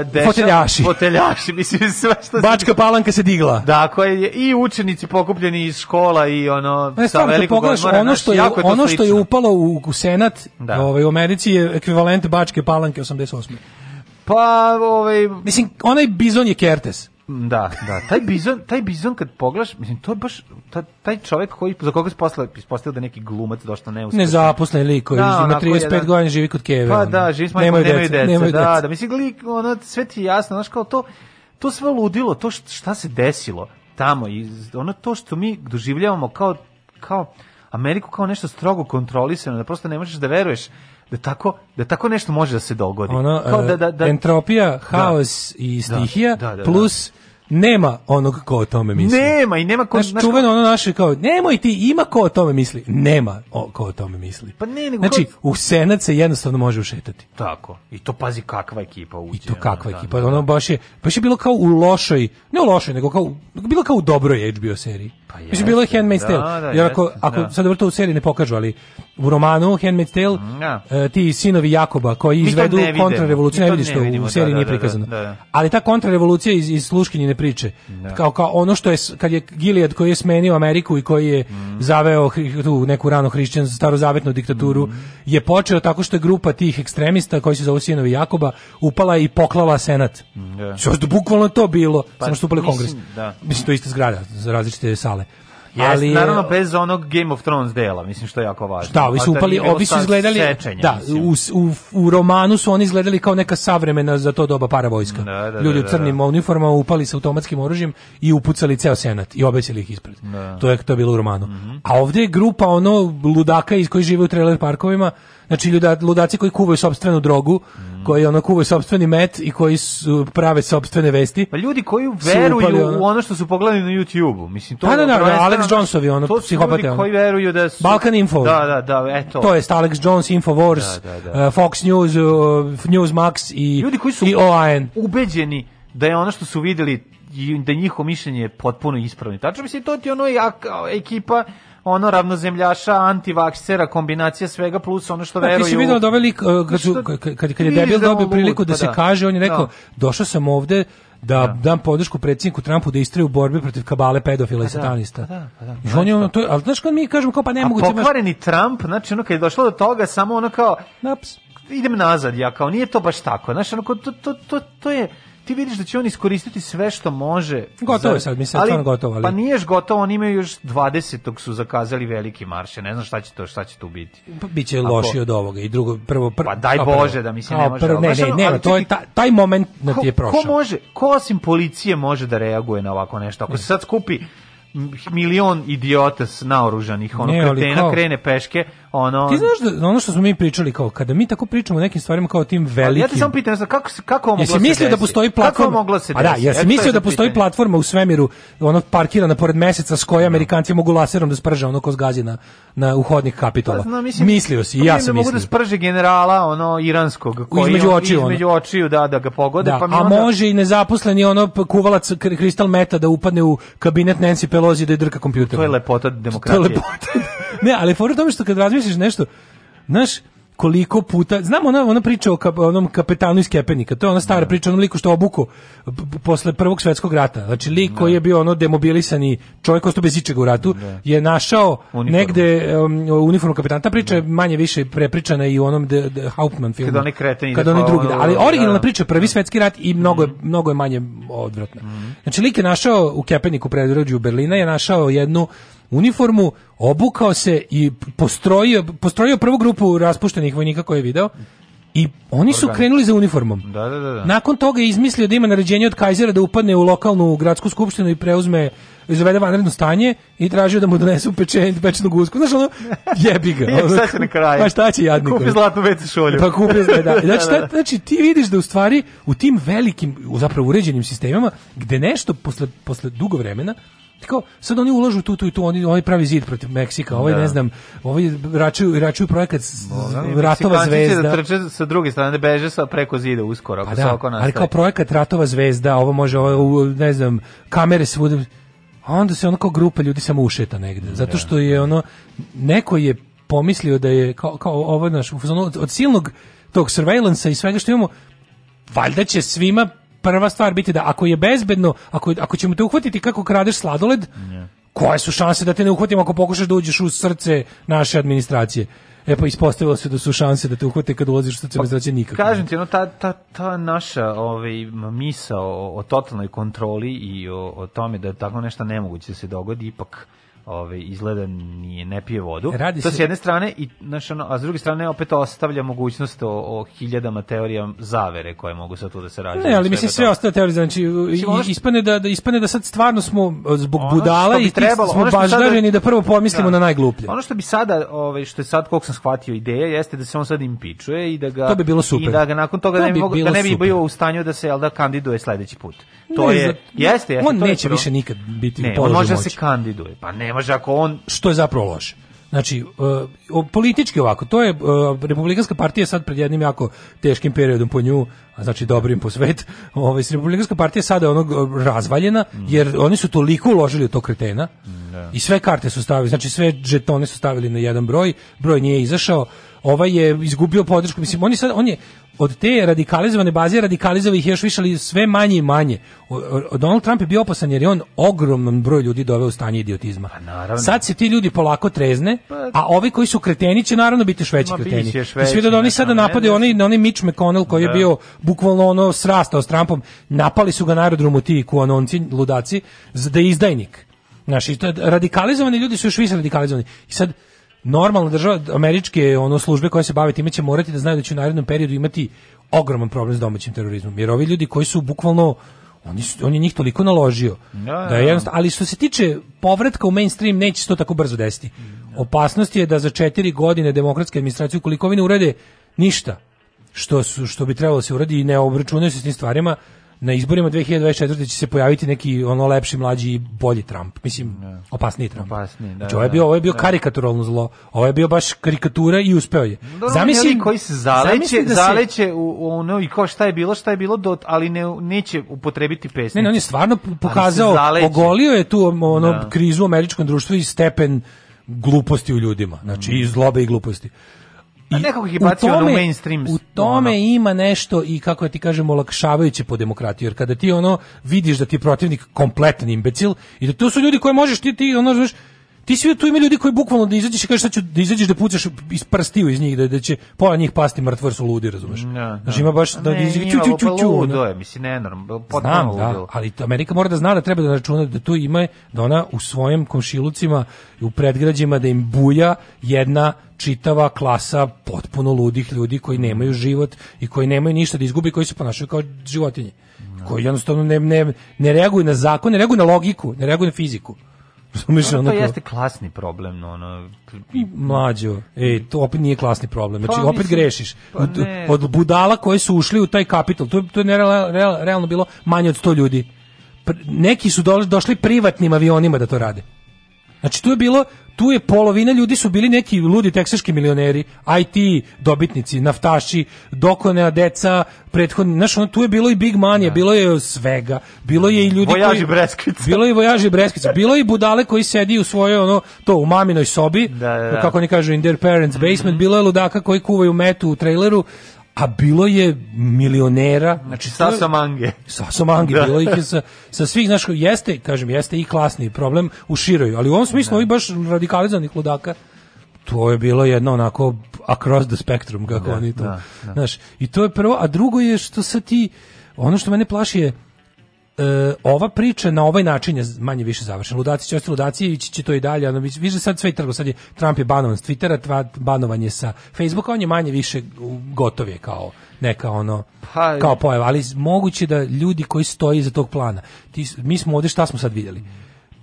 Deša- Foteljaši. Foteljaši, mislim, sve što Bačka palanka se digla. Da, koje je i učenici pokupljeni iz škola i ono Ne, sa velikog pogledaš, odmora, ono što je, to ono što je upalo u, u Senat Da. ovaj, u Americi je ekvivalent Bačke palanke 88. Pa, ovaj, Mislim, onaj bizon je Kertes. Da, da, taj bizon, taj bizon kad pogledaš, mislim to je baš ta- taj čovjek koji za koga se posle ispostavio da neki glumac došao neuspešan. Nezaposlen lik koji Da, ima onako 35 jedan- godina živi kod Keve. Pa da, živi s majkom, nemaju nemaju dece, nemaju da, dece. da, mislim lik, ono sve ti jasno, znaš kao to to sve ludilo, to št- šta se desilo tamo i ono to što mi doživljavamo kao kao Ameriku kao nešto strogo kontrolisano, da prosto ne možeš da veruješ da tako da tako nešto može da se dogodi. Ono, kao da, e, da, da, entropija, haos i stihija, Da, da, da, plus nema onog ko o tome misli. nema i nema ko, Znaš, čuveno ono naše kao, nemoj ti, ima ko o tome misli. Nema o, ko o tome misli. Pa ne, nego Znači, kao- u Senat se jednostavno može ušetati. Tako. I to pazi kakva ekipa uđe. I to kakva ono, ekipa, ono baš je, baš je bilo kao u lošoj, ne u lošoj, nego kao, bilo kao u dobroj HBO seriji. Pa jeste, bilo je Handmaid's da, Tale. da, Jer ako, jeste, ako da. sad dobro to u seriji ne pokažu, ali u romanu Handmaid's Tale, Da. e, ti sinovi Jakoba koji Mi izvedu kontrarevoluciju, ne vidiš to vidimo, u seriji da, nije da, da, prikazano. da, da. Ali ta kontrarevolucija iz, iz sluškinjine priče, kao, kao ono što je, kad je Gilead koji je smenio Ameriku i koji je Mm. zaveo tu neku rano hrišćan starozavetnu diktaturu, Mm. je počeo tako što je grupa tih ekstremista koji se zovu sinovi Jakoba upala i poklala senat. da. Što je bukvalno to bilo, Pa, samo što upali mislim, kongres. da. Mislim, to je ista zgrada, za različite sale. Jeste, je- naravno bez onog Game of Thrones dela, mislim što je jako važno. Da, ovi su da upali, ovi su izgledali, sečenja, da, u, u, u romanu su oni izgledali kao neka savremena za to doba paravojska. Da, da, da, Ljudi u da, crnim da. uniformama upali sa automatskim oružjem i upucali ceo senat i obećali ih ispred. To je to je bilo u romanu. Mhm. A ovdje je grupa ono ludaka iz koji žive u trailer parkovima Znači ljuda, ludaci koji kuvaju sopstvenu drogu, Mm. koji ono kuvaju sopstveni met i koji su prave sopstvene vesti. Pa ljudi koji Su upali veruju ono- u ono što su pogledali na YouTube-u. Mislim, to Da, da, da, Alex Jonesovi, ono, to su psihopate, ljudi ono. koji veruju da su... Balkan Info. Da, da, da, eto. To je Alex Jones, Infowars, Da, da, da. uh, Fox News, uh, Newsmax i, Ljudi koji su i OAN. ubeđeni da je ono što su videli i da njihovo mišljenje je potpuno ispravno. Tačno mislim, to ti ono ekipa ono ravnozemljaša, antivaksera, kombinacija svega plus ono što Da, veruju. ti si vidio da ovaj uh, kad, su, kad, kad, kad je debil da dobio priliku da pa se da. kaže, on je rekao, Da. došao sam ovde da dam podršku predsjedniku Trumpu da istraje u borbi protiv kabale pedofila i satanista. pa da, pa da. I on je ono, to ali znaš kad mi kažemo kao pa ne A mogu pokvareni Trump, znači ono kad je došlo do toga, samo ono kao, idem nazad, ja kao, nije to baš tako. Znaš, ono, kao, to, to, to, to je, ti vidiš da će on iskoristiti sve što može. Gotovo je sad, mislim, stvarno gotovo, ali- Pa nije još gotovo, oni imaju još 20. su zakazali veliki marše, ne znam šta će to, šta će tu biti. Pa biće Ako- loši od ovoga i drugo prvo pr, Pa daj. Bože da mi se ne može, prvo- ne, ne, ali to je taj moment na ti je prošao. ko može, ko osim policije može da reaguje na ovako nešto? Ako se sad skupi milion idiota s naoružanih, ono Ne, kretena krene peške, ono... Ti znaš da ono što smo mi pričali kao kada mi tako pričamo o nekim stvarima kao o tim velikim. Ja te samo pitam, kako, kako moglo se mislio da postoji Kako platforma? ovo moglo se A da, jesi mislio da postoji platforma u svemiru, ono parkirana pored meseca s koje Amerikanci mogu laserom da sprže ono ko zgazi na, na uhodnik kapitola. Pa, mislim, mislio si, i pa ja sam da mogu da mislio. sprže generala, ono, iranskog, koji Između očiju, između očiju, da, da ga pogode, Da, pa mi a onda... može i nezaposleni ono kuvalac kr- kristal meta da upadne u kabinet Nancy Pelosi da je drka kompjuter. To je lepota To je demokratije. lepota. Ne, ali fora tome što kad razmišljaš nešto, znaš, koliko puta, znam ona, ona priča o kap, onom kapetanu iz Kepenika, to je ona stara priča o onom liku što obuku posle prvog svetskog rata. Znači lik koji je bio ono demobilisani čovjek ostao bez ičega u ratu, je našao Uniformu. negde um, uniformu kapetana. Ta priča je manje više prepričana i u onom de, de Hauptmann filmu. Kad onaj kreten ide Kad onaj pa drugi, da. ali originalna da. priča, prvi svetski rat i mnogo je, mnogo je manje odvratna. Znači lik je našao u Kepeniku predrođu Berlina je našao jednu uniformu, obukao se i postrojio, postrojio prvu grupu raspuštenih vojnika koje je video i oni su krenuli za uniformom. Da, da, da. da. Nakon toga je izmislio da ima naređenje od Kajzera da upadne u lokalnu gradsku skupštinu i preuzme izvede vanredno stanje i tražio da mu donesu pečen, pečenu gusku. Znaš, ono, <laughs> jebi ga. Ono, šta će na kraju? Pa šta će jadnik? Kupi zlatnu WC šolju. Pa kupio da, da. <laughs> Znači, Da, da, da. znači ti vidiš da u stvari u tim velikim, zapravo uređenim sistemima gde nešto posle, posle dugo vremena Tako, sad oni ulažu tu, tu i tu, oni, ovaj pravi zid protiv Meksika, ovaj Da. ne znam, ovaj račuju, račuju projekat Boga, Ratova Meksikanci će zvezda. da trče sa druge strane, da beže sa preko zida uskoro, Pa da, ali kao projekat Ratova zvezda, ovo može, ovo, ne znam, kamere svuda, a onda se ono kao grupa ljudi samo ušeta negde, zato što je ono, neko je pomislio da je, kao, kao ovo, naš, od silnog tog surveillance i svega što imamo, valjda će svima prva stvar biti da ako je bezbedno, ako, ako ćemo te uhvatiti kako kradeš sladoled, koje su šanse da te ne uhvatimo ako pokušaš da uđeš u srce naše administracije? E pa ispostavilo se da su šanse da te uhvate kad ulaziš u srce administracije nikakve. Kažem ti, ono, ta, ta, ta naša ovaj, misa o, o totalnoj kontroli i o, o tome da je tako nešto nemoguće da se dogodi, ipak ovaj, izgleda nije, ne pije vodu. Radi to se- s jedne strane, i, znaš, ono, a s druge strane opet ostavlja mogućnost o, o hiljadama teorija zavere koje mogu sad tu da se rađaju. Ne, ali mislim sve ostale teorije, znači i- ono što- ispane da, da ispane da sad stvarno smo zbog Ono budala i trebalo, smo baždareni da prvo pomislimo Da. na najgluplje. Ono što bi sada, ovaj što je sad koliko sam shvatio ideja jeste da se on sad impičuje i da ga To bi bilo super. i da ga nakon toga To ne bi, mogo- da ne bi bio u stanju da se da kandiduje sledeći put. To Ne, je za- jeste, jeste. on to neće više nikad biti u Ne, on položaju može da moći. se kandiduje. Pa ne može ako on što je zapravo loše. Znači, uh, politički ovako, to je, uh, Republikanska partija je sad pred jednim jako teškim periodom po nju, a znači dobrim po svet, <laughs> ovaj, Republikanska partija je sada ono uh, razvaljena, jer oni su toliko uložili u to kretena, i sve karte su stavili, znači sve žetone su stavili na jedan broj, broj nije izašao, ovaj je izgubio podršku, mislim, on je sad, on je od te radikalizovane baze radikalizovao ih još više, ali sve manje i manje. Donald Trump je bio opasan jer je on ogromnom broj ljudi doveo u stanje idiotizma. Pa naravno. Sad se ti ljudi polako trezne, a ovi koji su kreteni će naravno biti još veći kreteni. I svi da oni sada ne, napadaju ne, onaj, na onaj Mitch McConnell koji je Da. bio bukvalno ono srastao s Trumpom, napali su ga na aerodromu ti kuanonci, ludaci, za da je izdajnik. Znaš, i to je- radikalizovani ljudi su još više radikalizovani. I sad, normalna država, američke ono službe koje se bave time će morati da znaju da će u narednom periodu imati ogroman problem s domaćim terorizmom. Jer ovi ljudi koji su bukvalno oni su, on je njih toliko naložio Da, da da. je jednostavno, ali što se tiče povratka u mainstream neće se to tako brzo desiti. Opasnost je da za četiri godine demokratske administracije, ukoliko ovi ne urede ništa, što, su, što bi trebalo da se uradi i ne obračunaju se s tim stvarima, na izborima 2024. će se pojaviti neki ono lepši, mlađi i bolji Trump. Mislim, opasniji Trump. Opasniji, da, Znači, ovo je bio, ovo je bio da. karikaturalno zlo. Ovo je bio baš karikatura i uspeo je. Dobro, Zamisli koji se zaleće, da se- zaleće u, u ono i kao šta je bilo, šta je bilo, do, ali ne, neće upotrebiti pesnicu. Ne, ne, on je stvarno pokazao, ogolio je tu ono Da. krizu u američkom društvu i stepen gluposti u ljudima. Znači, i zlobe i gluposti. A nekako ih je bacio ono u mainstream, U tome ono. ima nešto i kako ja ti kažem olakšavajuće po demokratiju, jer kada ti ono vidiš da ti je protivnik kompletan imbecil i da to su ljudi koje možeš ti ti ono znaš ti svi tu ima ljudi koji bukvalno da izađeš i kažeš sad ću da izađeš da pucaš iz prstiju iz njih da, da će pola njih pasti mrtvo su ludi, razumeš? Da, Znači ima baš da izađe ću ću ću ću. ludo ono. je, mislim, nenormalno, potpuno da, ludilo. ali Amerika mora da zna da treba da računa da tu ima, da ona u svojim komšilucima i u predgrađima da im buja jedna čitava klasa potpuno ludih ljudi koji nemaju život i koji nemaju ništa da izgubi, koji se ponašaju kao životinje. Koji jednostavno ne, ne, ne reaguju na zakon, ne reaguju na logiku, ne reaguju na fiziku. Razumeš, No, ono to jeste klasni problem, no, ono, Mlađo, ej, to opet nije klasni problem. Znači, Pa, opet mislim, grešiš. pa Od, budala koji su ušli u taj kapital, to, je- to je realno bilo manje od 100 ljudi. Pr- neki su došli, došli privatnim avionima da to rade. Znači, tu je bilo, tu je polovina ljudi su bili neki ludi teksaški milioneri, IT dobitnici, naftaši, dokona deca, prethodni, znaš, ono, tu je bilo i big money, bilo je svega, bilo je i ljudi Vojaži koji... Breskvica. Bilo je i vojaži Breskvica, bilo je i budale koji sedi u svojoj, ono, to, u maminoj sobi, Da, da, da. kako oni kažu, in their parents basement, bilo je ludaka koji kuvaju metu u traileru, a bilo je milionera, Znači, Sasa Mange. Saso Mangi, Da. bilo ih je sa, sa svih, znaš, jeste, kažem, jeste i klasni problem u široj, ali u ovom smislu ovih baš radikalizovanih ludaka, to je bilo jedno onako across the spectrum, kako Da, oni to, da, da. znaš, i to je prvo, a drugo je što sad ti, ono što mene plaši je, e, ova priča na ovaj način je manje više završena. Ludaci će ostati ludaci i će to i dalje. Ono, viš- više sad sve trgo. Sad je Trump je banovan s Twittera, tva- banovan je sa Facebooka, on je manje više gotov je kao neka ono Pa- kao pojava, ali moguće da ljudi koji stoji iza tog plana. Ti, mi smo ovde šta smo sad vidjeli?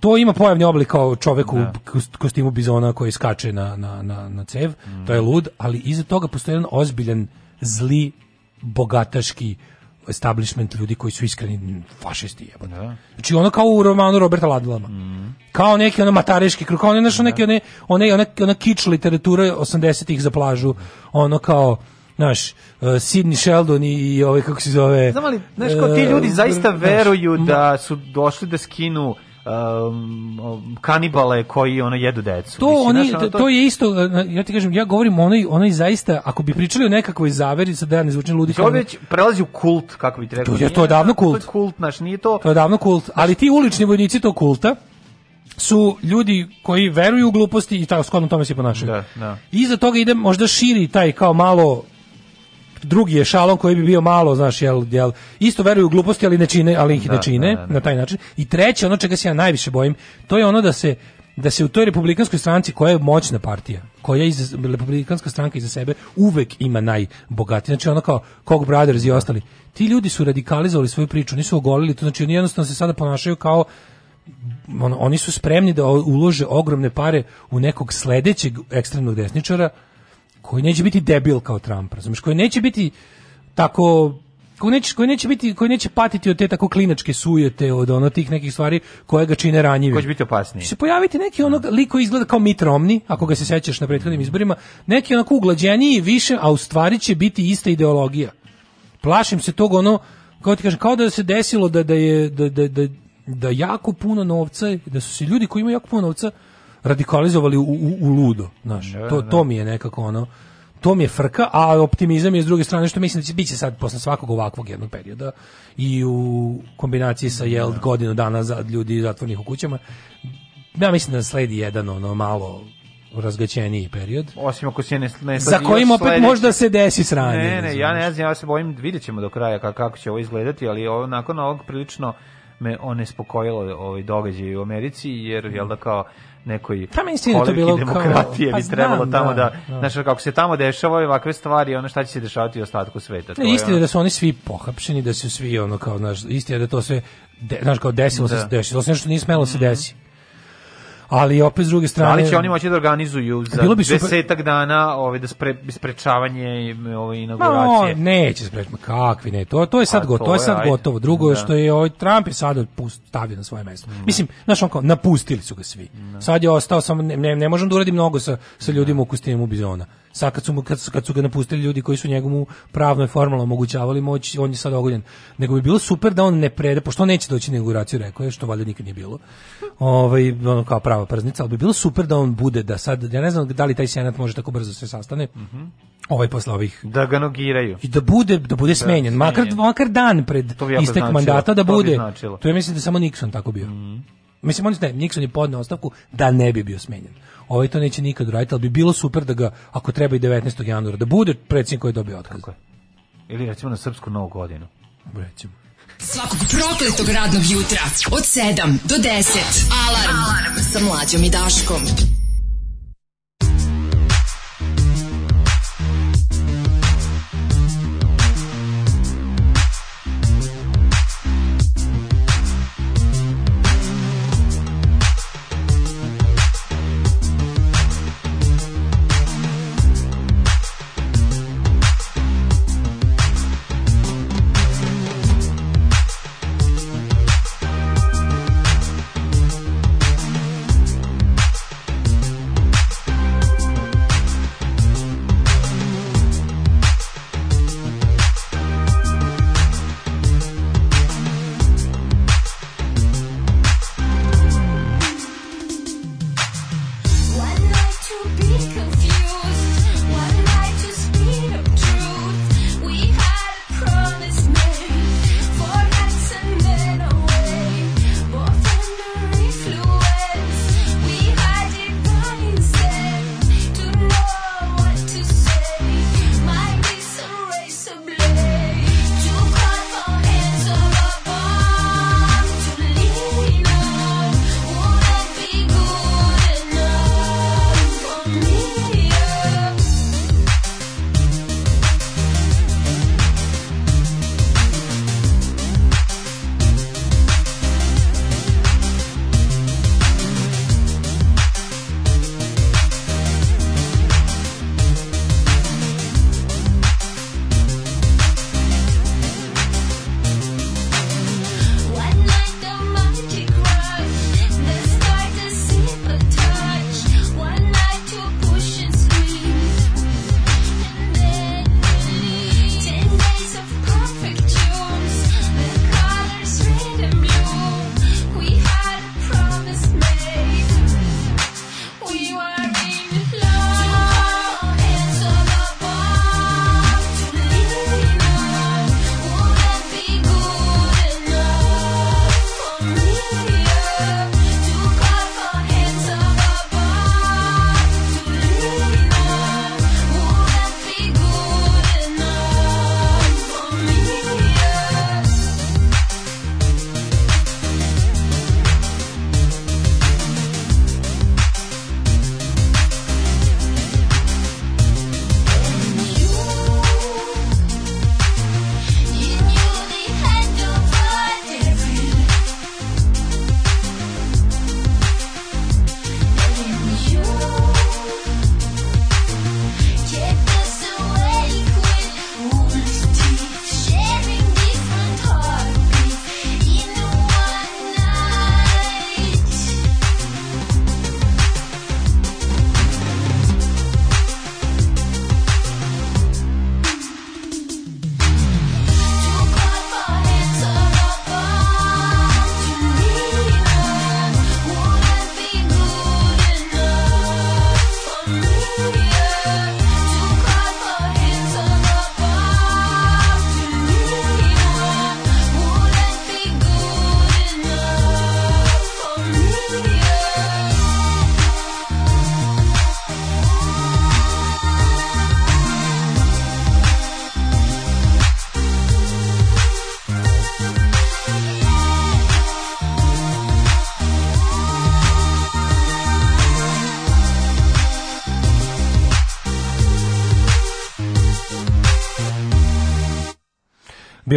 To ima pojavni oblik kao čovek u kost- kostimu bizona koji skače na, na, na, na cev, to je lud, ali iza toga postoji jedan ozbiljan, zli, bogataški establishment ljudi koji su iskreni fašisti jebote. Znači ono kao u romanu Roberta Ladlama. Kao neki ono matareški krug, kao ono, neki one, one, ona, ona kič literatura 80-ih za plažu, ono kao Znaš, uh, Sidney Sheldon i, i ovaj, kako se zove... Znam ali, znaš, kao ti e, ljudi zaista veruju ma- da su došli da skinu um, kanibale koji ono jedu decu. To, Mislim, oni, znaš, ono, to, to je isto, uh, ja ti kažem, ja govorim onoj, onoj zaista, ako bi pričali o nekakvoj zaveri, sad da ja ne zvučim ludi, To već prelazi u kult, kako bi ti rekao. To je- to je davno kult. To je kult, znaš, nije to... To je davno kult, ali ti ulični vojnici tog kulta su ljudi koji veruju u gluposti i tako shodno tome se ponašaju. Da, da. Iza toga ide možda širi taj kao malo drugi je šalon koji bi bio malo, znaš, jel, jel, isto veruju u gluposti, ali ne čine, ali ih Da, ne čine da, da, da. na taj način. I treće, ono čega se ja najviše bojim, to je ono da se da se u toj republikanskoj stranci koja je moćna partija, koja iza, republikanska stranka iza sebe uvek ima najbogatiji, znači ono kao Koch Brothers i ostali. Ti ljudi su radikalizovali svoju priču, nisu ogolili to, znači oni jednostavno se sada ponašaju kao ono, oni su spremni da ulože ogromne pare u nekog sledećeg ekstremnog desničara koji neće biti debil kao Trump, razumiješ, koji neće biti tako koji neće, koji neće biti koji neće patiti od te tako klinačke sujete od ono tih nekih stvari koje ga čine ranjivim. Ko će biti opasniji? Će se pojaviti neki onog lik koji izgleda kao Mitt Romney, ako ga se sećaš na prethodnim izborima, neki onako uglađeniji više, a u stvari će biti ista ideologija. Plašim se tog ono, kao ti kažem, kao da se desilo da, da je da, da, da, da jako puno novca, da su se ljudi koji imaju jako puno novca radikalizovali u, u, u ludo, znaš. Da, To, da. to mi je nekako ono, to mi je frka, a optimizam je s druge strane što mislim da će biti sad posle svakog ovakvog jednog perioda i u kombinaciji sa jel godinu dana za ljudi zatvornih u kućama. Ja mislim da sledi jedan ono malo razgaćeniji period. Osim ako se ne, ne Za kojim opet možda se desi sranje. Ne, ne, ja ne znam, ja se bojim, vidjet ćemo do kraja kako, kako će ovo izgledati, ali ovo, nakon ovog prilično me onespokojilo ovaj događaj u Americi, jer, jel da kao nekoj Pa čini da to bilo kao- demokratije pa bi trebalo znam, tamo da, da, da. znaš, kako se tamo dešavaju ovakve stvari, ono šta će se dešavati u ostatku sveta. to Ne, je ono- da su oni svi pohapšeni, da su svi ono kao, znaš, istina je da to sve, de, znaš, kao desilo Da. Mhm. se, desilo se nešto što nije smelo se desi. Ali opet s druge Da strane... li će oni moći da organizuju za Bilo bi super- desetak dana ovaj, da spre, sprečavanje i ove Ma, inauguracije? neće sprečiti, ma kakvi ne, to, to je sad A, gotovo, to je sad ajde. gotovo. Drugo je Da. što je ovaj Trump je sad stavio na svoje mesto. Mislim, znaš, on kao, napustili su ga svi. Sad je ostao samo, ne, ne, ne možem da uradim mnogo sa, sa ljudima u kostinu bizona. Sad kad su, mu, kad, su- kad su ga napustili ljudi koji su njegomu pravno i formalno omogućavali moć, on je sad ogoljen. Nego bi bilo super da on ne prede, pošto on neće doći na inauguraciju, rekao je, što valjda nikad nije bilo. Ovaj, ono kao prava prznica, ali bi bilo super da on bude, da sad, ja ne znam da li taj senat može tako brzo se sastane, ovaj posle ovih Da ga nogiraju. i da bude da bude smenjen, makar smenjen. makar dan pred jako istek značilo, mandata da to bude. značilo. To je mislim da samo Nixon tako bio. Mislim on ne, Nixon je podneo ostavku da ne bi bio smenjen. Ovaj to neće nikad uraditi, ali bi bilo super da ga ako treba i 19. januara da bude predsjednik koji je dobio otkaz. Tako je. Ili recimo na srpsku novu godinu. Recimo. Svakog prokletog radnog jutra od 7 do 10. Alarm, Alarm. sa mlađom i Daškom.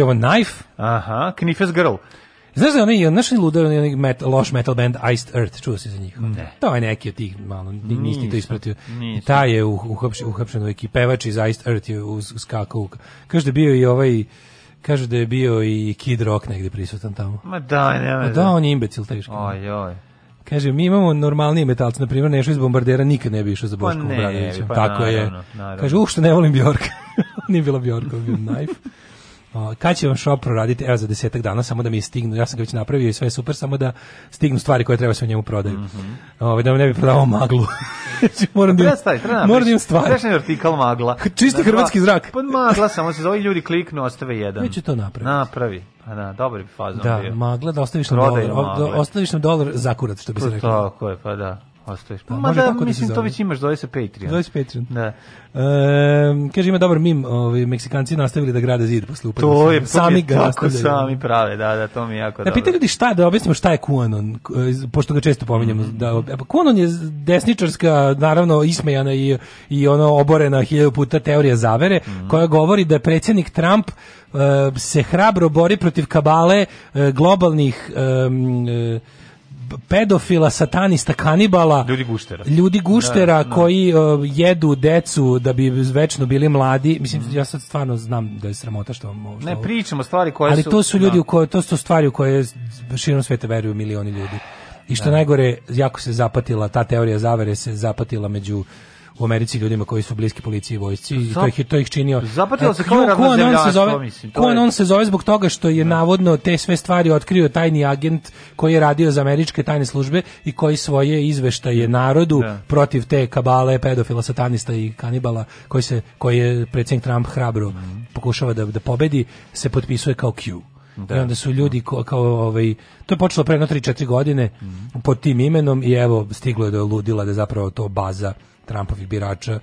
Bio ovo Knife, Aha, Knifes Girl. Znaš da je onaj, znaš luda, onaj metal, loš metal band Iced Earth, čuo si za njih? Ne. To je neki od tih, malo, ni- nisi to ispratio. nisam. Taj je uh- uhapšen, uhapšen ovaj pevač iz Iced Earth je uz, uskakao. u- Kaže da je bio i ovaj, kaže da je bio i Kid Rock negde prisutan tamo. Ma daj, nema. Pa da, on je imbecil teški. Oj, oj. Kaže, mi imamo normalnije metalce, na primjer, nešto iz bombardera nikad ne bi išao za Pa Boškom ne Obradovićem. pa Tako je. naravno, naravno. Kaže, uh, što ne volim Bjorka. <laughs> Nije bila Bjorka, bio Knife. O, kad će vam shop proraditi? Evo za desetak dana, samo da mi stignu. Ja sam ga već napravio i sve je super, samo da stignu stvari koje treba se u njemu prodaju. Ovaj, da vam ne bi prodavao maglu. <laughs> Znači, moram da, Treba staviti, treba moram da imam stvari. Znaš na vertikal magla. <laughs> Čisti dva- hrvatski zrak. Pa magla, samo se zove ljudi kliknu, ostave jedan. Već ću to napraviti. Napravi. Pa da, dobar bi fazon Da, bio. magla, da ostaviš na Prodaju dolar. o- da. Ostaviš na dolar za kurac, što bi se Pa reklo. Tako je, pa da. Ostaviš. Da, Ma može da, tako da mislim, to zove. već imaš, zove se Patreon. Zove se Patreon. Da. Ehm, kaže, ima dobar mim, ovi Meksikanci nastavili da grade zid posle upada. To je, sami ga tako sami prave, da, da, to mi je jako Da dobro. ljudi šta, da objasnimo šta je QAnon, k- pošto ga često pominjemo. Mhm. Da, e, pa QAnon je desničarska, naravno ismejana i, i ono oborena hiljadu puta teorija zavere, Mhm. koja govori da predsjednik Trump e, se hrabro bori protiv kabale e, globalnih em, e, pedofila, satanista, kanibala, Ljudi guštera. ljudi guštera Da, da. koji uh, jedu decu da bi večno bili mladi. Mislim, ja sad stvarno znam da je sramota što vam Ne, ovo- pričamo stvari koje ali su... to su ljudi da. u koje to su stvari u koje širom sveta veruju milioni ljudi. I što najgore, jako se zapatila ta teorija zavere se zapatila među u Americi ljudima koji su bliski policiji i vojsci i to ih, to ih činio. Zapatilo se kao QAnon se zove, mislim, to je- QAnon se zove zbog toga što je navodno te sve stvari otkrio tajni agent koji je radio za američke tajne službe i koji svoje izveštaje narodu Da. protiv te kabale, pedofila, satanista i kanibala koji se koji je predsjednik Trump hrabro Mhm. pokušava da da pobedi se potpisuje kao Q. Da. I onda su ljudi ko- kao ovaj to je počelo pre 3-4 godine Mhm. pod tim imenom i evo stiglo je do ludila da je zapravo to baza Trumpovih birača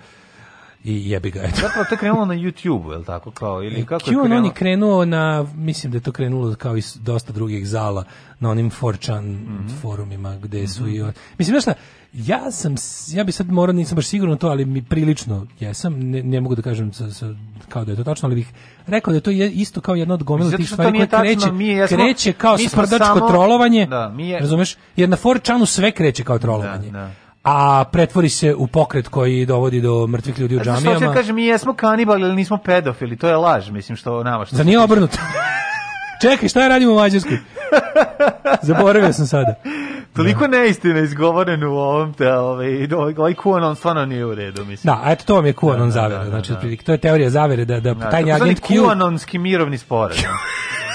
i jebi ga eto. Zapravo to je krenulo na YouTube, je li tako, kao, ili kako je krenulo? je krenuo na, mislim da je to krenulo kao i dosta drugih zala, na onim 4chan Mhm. forumima gde su i... Mislim, znaš šta, ja sam, ja bi sad morao, nisam baš sigurno to, ali mi prilično jesam, ne, ne mogu da kažem sa, sa, kao da je to tačno, ali bih rekao da je to je isto kao jedna od gomila tih stvari koje kreće, tačno, mi jesmo- kreće kao sprdačko samo- trolovanje, Da, mi je- razumeš? Jer na 4chanu sve kreće kao trolovanje. Da, da. A pretvori se u pokret koji dovodi do mrtvih ljudi u džamijama. da kažem, mi jesmo kanibali, ali nismo pedofili, to je laž, mislim, što nama što... Zar nije obrnuto? <laughs> Čekaj, šta ja radim u Mađarskoj? Zaboravio sam sada. Toliko neistina izgovoreno u ovom, te, ovaj, ovaj QAnon stvarno nije u redu, mislim. Da, a eto to vam je QAnon Da, da, zavere. da, znači, da. otprilike, to je teorija zavere da, da Da, takozvani agent Q QAnonski mirovni sporazum. <laughs>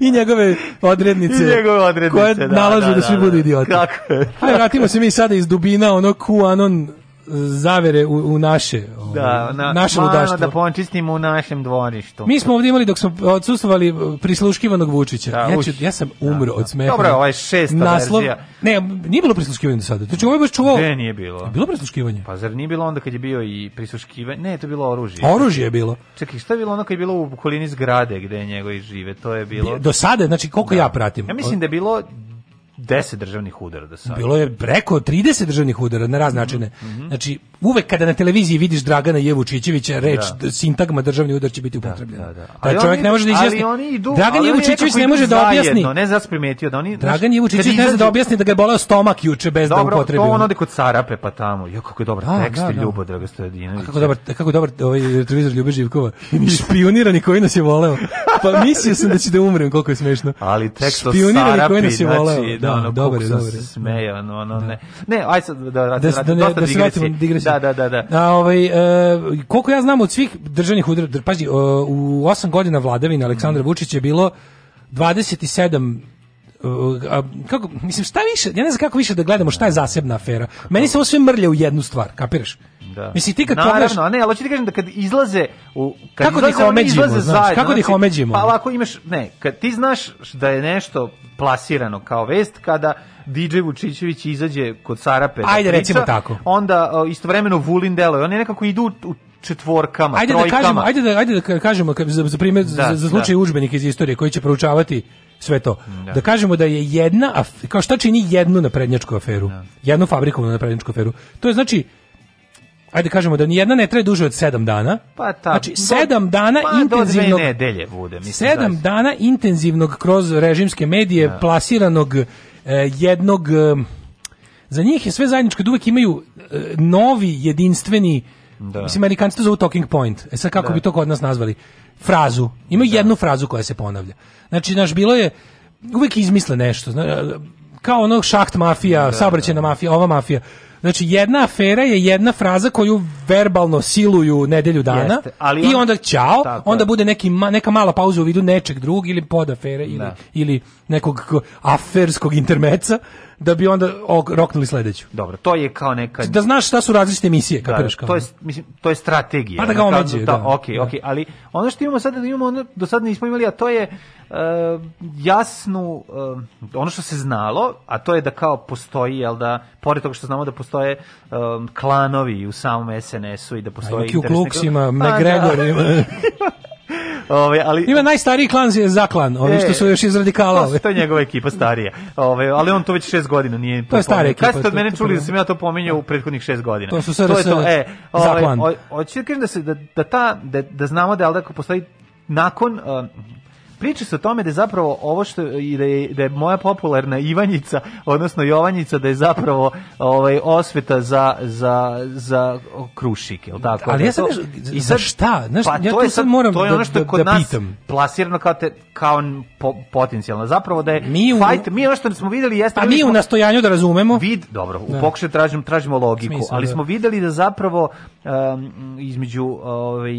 i njegove odrednice, I njegove odrednice, koje da, nalažu da, da, svi da, budu da. idioti. Kako je? Ajde, vratimo se mi sada iz dubina ono QAnon zavere u, u naše, ovaj, Da, na, naše ludaštvo. da počistimo u našem dvorištu. Mi smo ovdje imali dok smo odsustvovali prisluškivanog Vučića. Da, ja, ću, ja sam umro od smeha. Dobro, ovo je šesta Naslov, verzija. Ne, nije bilo prisluškivanja do sada. Znači, ovo je baš čuvao... Gde nije bilo? Bilo prisluškivanje. Pa zar nije bilo onda kad je bio i prisluškivanje? Ne, to je bilo oružje. Oružje je bilo. Čekaj, šta je bilo ono kad je bilo u okolini zgrade gde njegovi žive? To je bilo... Do sada, znači koliko ja pratim. Ja mislim da je bilo 10 državnih udara do sada. Bilo je preko 30 državnih udara na razne načine. Znači, uvek kada na televiziji vidiš Dragana Jevučićevića, reč, Da. sintagma državni udar će biti upotrebljena. Da, da. Taj Ali čovjek ne može da izjasni. Dragan Jevučićević ne može da objasni. Ne znam primetio da oni Dragan Jevučićević ne zna da objasni da ga je bolao stomak juče bez da Dobro, upotrebi. to ono. on ode kod Sarape pa tamo. Jo, kako je dobar Da, tekst da, da. Ljubo Draga Stojadinović. Kako dobar, kako dobar ovaj televizor Ljube Živkova. Špionirani koji nas je voleo. Pa mislio sam da će da umrem, koliko je smešno. Ali tekst Špionirani koji nas je voleo. Da, ono, dobar je, dobar je. se smejao, ono, ono, ne. Ne, aj sad, da, da, da, da, ne, dosta da digresije. na digresiju. Da, da, da, da. A, ovaj, e, koliko ja znam od svih državnih udara, pazi, u osam godina vladavine Aleksandra Vučića je bilo 27 o, a, kako, mislim, šta više, ja ne znam kako više da gledamo šta je zasebna afera. Meni se ovo sve mrlja u jednu stvar, kapiraš? Da. Mislim, ti kad Naravno, pogledaš- a ne, ali hoću ti kažem da kad izlaze u kad Kako da ih izlaze, oni omeđimo, izlaze znaš, zajedno, kako da ih znači, omeđimo? Pa ovako imaš, ne, kad ti znaš da je nešto plasirano kao vest kada DJ Vučićević izađe kod Sarape da Ajde, priča, recimo tako. onda istovremeno Vulin deluje, oni nekako idu u četvorkama, Ajde da trojkama. kažemo, ajde da ajde da ka- kažemo ka- za za primjer Da, za, za slučaj da. udžbenika iz istorije koji će proučavati sve to. Da. Da. kažemo da je jedna kao šta čini jednu naprednjačku aferu. Jednu fabrikovanu naprednjačku aferu. To je znači ajde kažemo da nijedna ne traje duže od sedam dana. Pa ta, znači, do- sedam dana pa, intenzivnog... nedelje bude, mislim. sedam zaista. dana intenzivnog kroz režimske medije plasiranog e, jednog... e, za njih je sve zajedničko da uvek imaju e, novi, jedinstveni Da. Mislim, Amerikanci to zovu talking point. E sad kako Da. bi to kod nas nazvali? Frazu. Imaju jednu frazu koja se ponavlja. Znači, naš bilo je, uvek izmisle nešto. Zna, kao ono šaht mafija, saobraćajna mafija, ova mafija. Znači, jedna afera je jedna fraza koju verbalno siluju nedelju dana Jeste, ali i on- onda ćao, onda bude neki, neka mala pauza u vidu nečeg drugog ili pod afere ili, Da. ili nekog ko- aferskog intermeca da bi onda ok- roknuli sledeću. Dobro, to je kao neka... Da znaš šta su različite emisije, Da, kapiraš kao. to je mislim to je strategija. Pa da ga omeđuje, da, da. okej, Da. okej, ali ono što imamo sada da imamo ono do sada nismo imali, a to je e, jasnu e, ono što se znalo, a to je da kao postoji jel da pored toga što znamo da postoje e, klanovi u samom SNS-u i da postoji Q interesne Klux ima, grupe. Pa, McGregor da. ima. <laughs> Ovaj, ali Ima najstariji klan je zaklan, ovi što su još iz radikala. To, to je njegova ekipa starija. Ove, ali on to već šest godina nije To je stara ekipa, Kad ste od mene čuli da sam ja to pominjao u prethodnih šest godina? To su to. E, zaklan. hoću da kažem da, se, da, da, ta, da, da znamo da, jel da postoji nakon... Uh, Priča se o tome da je zapravo ovo što i da je, da je moja popularna Ivanjica, odnosno Jovanjica, da je zapravo ovaj osveta za za za krušik, je tako? Ali Da ja sad to- ne- za šta? Znaš, pa ja to je sad moram to je da- ono što je da- kod da nas pitam. plasirano kao te, kao po, potencijalno. Zapravo da je Mi u- fight, mi ono što smo videli jeste A videli mi u smo- nastojanju da razumemo. vid, dobro, u Da. pokušaju tražimo tražimo logiku, Smisao, ali da. smo videli da zapravo um, između ovaj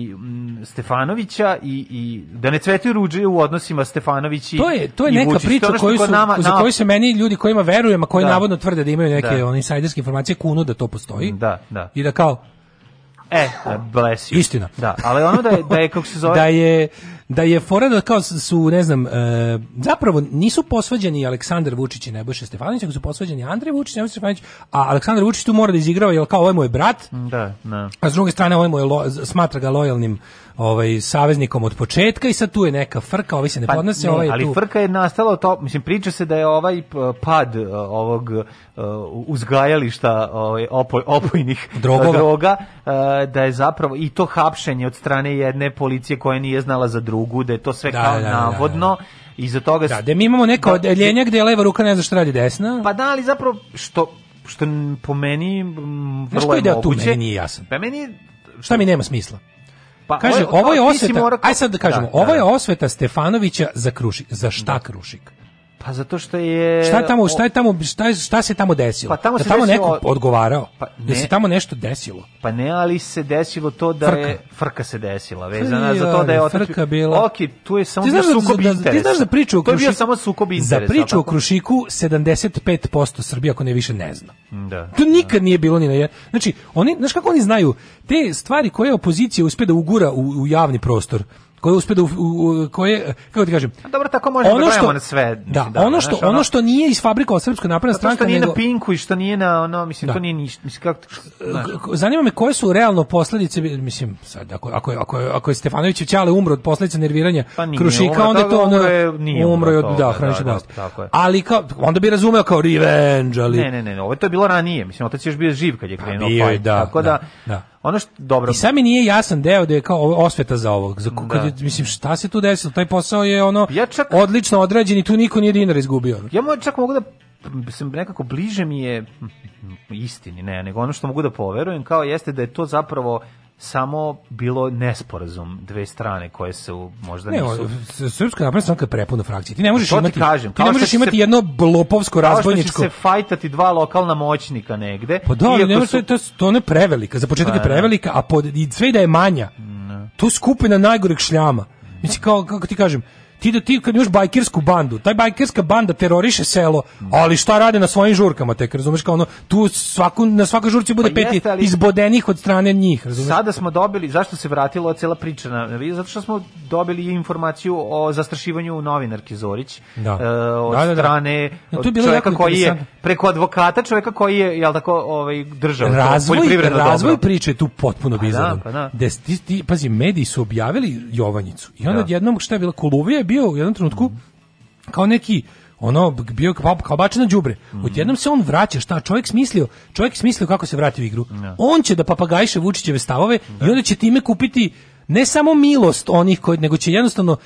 Stefanovića i i da ne cvetaju ruđe u odnosima Stefanović i To je to je neka Vučić. Priča koju su, nama- za koju se meni ljudi kojima verujem, a koji Da. navodno tvrde da imaju neke Da. insajderske informacije kunu da to postoji. Da, da. I da kao E, bless you. Istina. Da, ali ono da je, da je kako se zove... <laughs> da je da je fora da kao su ne znam e, zapravo nisu posvađani Aleksandar Vučić i Nebojša Stefanović nego su posvađani Andrej Vučić i Nebojša Stefanović a Aleksandar Vučić tu mora da izigrava jer kao ovo je moj brat Da, da. a s druge strane mu je lo, smatra ga lojalnim ovaj saveznikom od početka i sad tu je neka frka, ovaj se ne podnose, Pa ne, ovaj ali tu. frka je nastala to, mislim priča se da je ovaj pad uh, ovog uh, uzgajališta ovaj opo, opojnih <laughs> Drogova. droga uh, da je zapravo i to hapšenje od strane jedne policije koja nije znala za drugu, da je to sve Da, kao da, da, da, navodno i za toga Da, da mi imamo neko Da, odeljenje gde je leva ruka ne zna šta radi desna. Pa da, ali zapravo što što po meni vrlo je deo tu moguće. meni nije jasan? Pa meni Šta mi nema smisla? Pa Kaže, ovo je osveta, aj sad da kažemo, Da, ovo da. je osveta Stefanovića za Krušik. Za šta Krušik? Pa zato što je Šta je tamo, šta je tamo, šta, je, šta se tamo desilo? Pa tamo da se tamo desilo- neko odgovarao? Pa da se ne. tamo nešto desilo? Pa ne, ali se desilo to da Frka. je frka se desila, vezana za to da je otac frka bila. Ok, tu je samo Ti bio znaš da, sukob da, interesa. ti znaš da priču o To je bio Krušiku- samo sukob interesa. Za priču o? Krušiku 75% Srbije ako ne više ne zna. Da. To nikad nije bilo ni na. Znači, oni, znaš kako oni znaju te stvari koje opozicija uspe da ugura u, u javni prostor, koje uspe da u, u- koje kako ti kažem A Dobro, tako možemo da gledamo na sve. da, mislim, ono što znaš, ono što nije isfabrikovao srpska napredna stranka što nije nego na Pinku i što nije na ono, mislim, Da. to nije ništa. Mislim, kako... zanima me koje su realno posledice mislim sad ako ako je- ako je, ako je Stefanović ćale umro od posledica nerviranja Pa nije Krušika onda je to ono, umro je- nije umro je od da da, da, bolesti. je. ali kao onda bi razumeo kao revenge ali Ne, ne, ne, ovo je to bilo ranije. Mislim, otac je još bio živ kad je krenuo bio je, fight. da, Tako da, da, da. Ono što, dobro, I sad mi nije jasan deo da je kao osveta za ovog. Za, je- mislim, šta se tu desilo? Taj posao je ono Ja čak- odlično odrađen i tu niko nije dinar izgubio. Ja mo čak mogu da sam nekako bliže mi je istini, ne, nego ono što mogu da poverujem kao jeste da je to zapravo samo bilo nesporazum dve strane koje se možda Ne, nisu... s- Srpska napredna stranka je prepuna frakcija. Ti ne možeš To ti imati, kažem, ti ne možeš imati se- jedno blopovsko Kao što će razbojničko. se fajtati dva lokalna moćnika negde. Pa da, ne može, su- to, to, to ne prevelika. Za početak Pa, je prevelika, a pod, i sve da je manja. To je skupina najgoreg šljama. Mislim, kao, kako ti kažem, ti da ti kad imaš bajkersku bandu, taj bajkerska banda teroriše selo, ali šta rade na svojim žurkama, tek razumeš kao ono, tu svaku, na svakoj žurci bude Pa peti jeste, ali- izbodenih od strane njih, razumeš? Sada smo dobili, zašto se vratila cela priča na? Zato što smo dobili informaciju o zastrašivanju novinarke Zorić Da. e, od Da, da, da. strane od to je bilo čovjeka koji je preko advokata, čovjeka koji je jel tako, ovaj držao to razvoj, razvoj dobro. priče je tu potpuno Pa da, pa da. Des- ti, ti- pazi, mediji su objavili Jovanjicu. I onda Da. odjednom, šta je bilo, Koluvija je bio u jednom trenutku kao neki ono bio kao, kao bačeno đubre. Odjednom se on vraća, šta čovjek smislio? Čovjek smislio kako se vrati u igru. On će da papagajše Vučićeve stavove i onda će time kupiti ne samo milost onih koji nego će jednostavno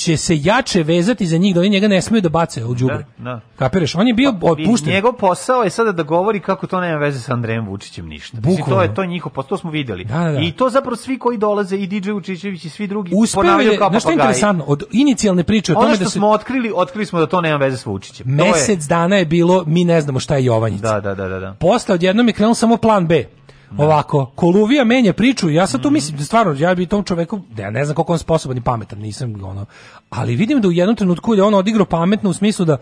će se jače vezati za njih da oni njega ne smeju da bace u đubre. Da, da. Kapiraš? On je bio I otpušten. njegov posao je sada da govori kako to nema veze sa Andrejem Vučićem ništa. Mislim, to je to njihov posao, to smo videli. Da, da, da. I to zapravo svi koji dolaze i DJ Vučićević i svi drugi Uspeo ponavljaju kao znaš što je papagaji. interesantno, od inicijalne priče o Ono tome što da se smo otkrili, otkrili smo da to nema veze s Vučićem. To je- mesec dana je bilo, mi ne znamo šta je Jovanjica. Da, da, da, da. da. Posle odjednom je krenuo samo plan B. Ovako, Koluvija menja priču, ja sad tu mislim, da stvarno, ja bi tom čoveku, da ja ne znam koliko on sposoban i pametan, nisam ono, ali vidim da u jednom trenutku je on odigrao pametno u smislu da